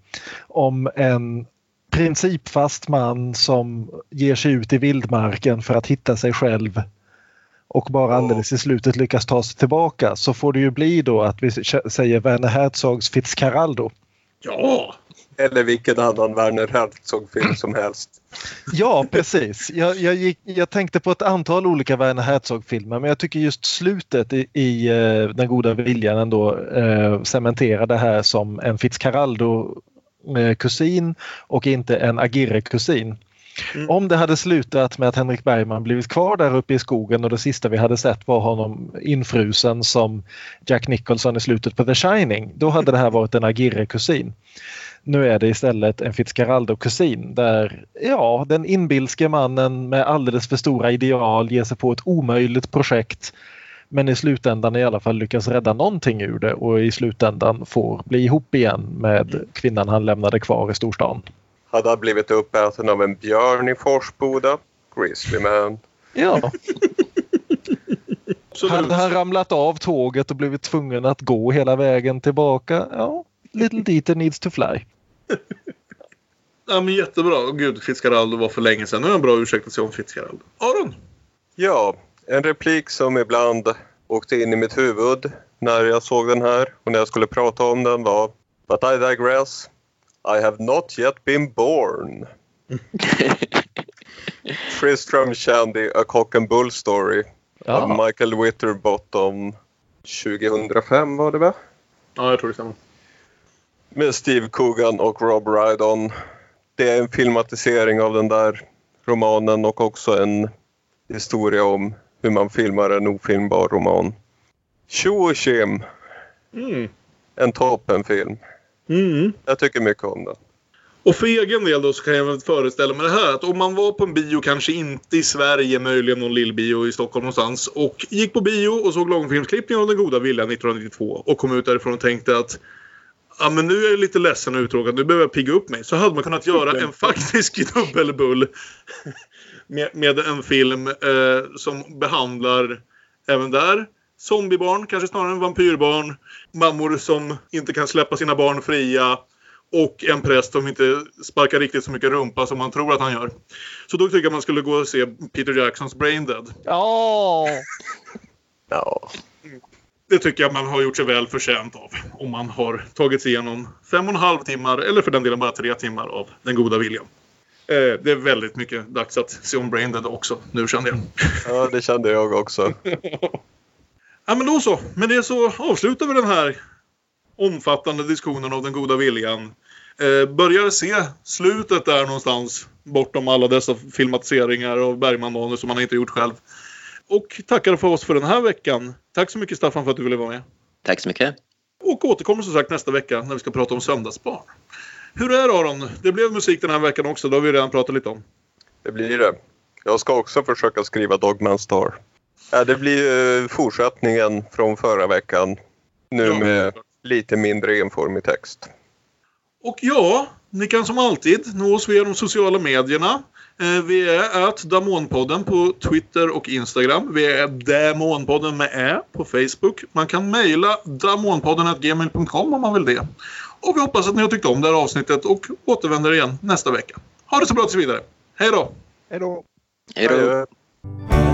C: om en principfast man som ger sig ut i vildmarken för att hitta sig själv och bara alldeles i slutet lyckas ta sig tillbaka så får det ju bli då att vi säger Werner Herzogs Fitzcarraldo.
B: Ja!
D: Eller vilken annan Werner Herzog-film som helst.
C: Ja, precis. Jag, jag, gick, jag tänkte på ett antal olika Werner Herzog-filmer men jag tycker just slutet i, i eh, Den goda viljan ändå eh, cementerar det här som en Fitzcarraldo-kusin och inte en Aguirre-kusin. Om det hade slutat med att Henrik Bergman blivit kvar där uppe i skogen och det sista vi hade sett var honom infrusen som Jack Nicholson i slutet på The Shining, då hade det här varit en Aguirre-kusin. Nu är det istället en Fitzcarraldo-kusin där ja, den inbilske mannen med alldeles för stora ideal ger sig på ett omöjligt projekt men i slutändan i alla fall lyckas rädda någonting ur det och i slutändan får bli ihop igen med kvinnan han lämnade kvar i storstan.
D: Hade han blivit uppäten av en björn i Forsboda? Grizzly man.
C: Ja. Hade han ramlat av tåget och blivit tvungen att gå hela vägen tillbaka? Ja, little Dieter needs to fly.
B: Ja, men jättebra. Och Gud, Fitzcarraldo var för länge sedan. Nu är en bra ursäkt att se om Fitzcarraldo. Aron?
D: Ja, en replik som ibland åkte in i mitt huvud när jag såg den här och när jag skulle prata om den var But I digress. I have not yet been born. Tristram Shandy, A Cock and Bull Story av
B: Ja.
D: Michael Winterbottom 2005 var det va?
B: Ja, jag tror det stämmer.
D: Med Steve Coogan och Rob Brydon. Det är en filmatisering av den där romanen och också en historia om hur man filmar en ofilmbar roman. Tjo och tjim!
B: Mm.
D: En toppenfilm.
B: Mm.
D: Jag tycker mycket om den.
B: Och för egen del då så kan jag väl föreställa mig det här att om man var på en bio, kanske inte i Sverige, möjligen någon lillbio i Stockholm någonstans och gick på bio och såg långfilmsklippningen av Den goda viljan 1992 och kom ut därifrån och tänkte att Ja men nu är jag lite ledsen och uttråkad, nu behöver jag pigga upp mig. Så hade man kunnat göra en faktisk dubbelbull med, med en film eh, som behandlar även där zombiebarn, kanske snarare än vampyrbarn. Mammor som inte kan släppa sina barn fria. Och en präst som inte sparkar riktigt så mycket rumpa som man tror att han gör. Så då tycker jag man skulle gå och se Peter Jacksons Brain Dead.
C: Ja.
D: Ja.
B: Det tycker jag man har gjort sig väl förtjänt av. Om man har tagit sig igenom fem och en halv timmar, eller för den delen bara tre timmar av Den goda viljan. Eh, det är väldigt mycket dags att se om Brain Dead också, nu kände jag.
D: Ja, det kände jag också.
B: Ja, men då så. Med det så avslutar vi den här omfattande diskussionen av den goda viljan. Eh, börjar se slutet där någonstans bortom alla dessa filmatiseringar av Bergman-manus som han inte gjort själv. Och tackar för oss för den här veckan. Tack så mycket Staffan för att du ville vara med.
A: Tack så mycket.
B: Och återkommer som sagt nästa vecka när vi ska prata om söndagsbarn. Hur är det Aron? Det blev musik den här veckan också. Det har vi redan pratat lite om.
D: Det blir det. Jag ska också försöka skriva Dogman Star. Det blir eh, fortsättningen från förra veckan. Nu med lite mindre enformig text.
B: Och ja, ni kan som alltid nå oss via de sociala medierna. Eh, vi är att Damonpodden på Twitter och Instagram. Vi är Damonpodden med Ä på Facebook. Man kan mejla damonpodden.gmail.com om man vill det. Och vi hoppas att ni har tyckt om det här avsnittet och återvänder igen nästa vecka. Ha det så bra tills vidare. Hej då!
Q: Hej då!
R: Hej då!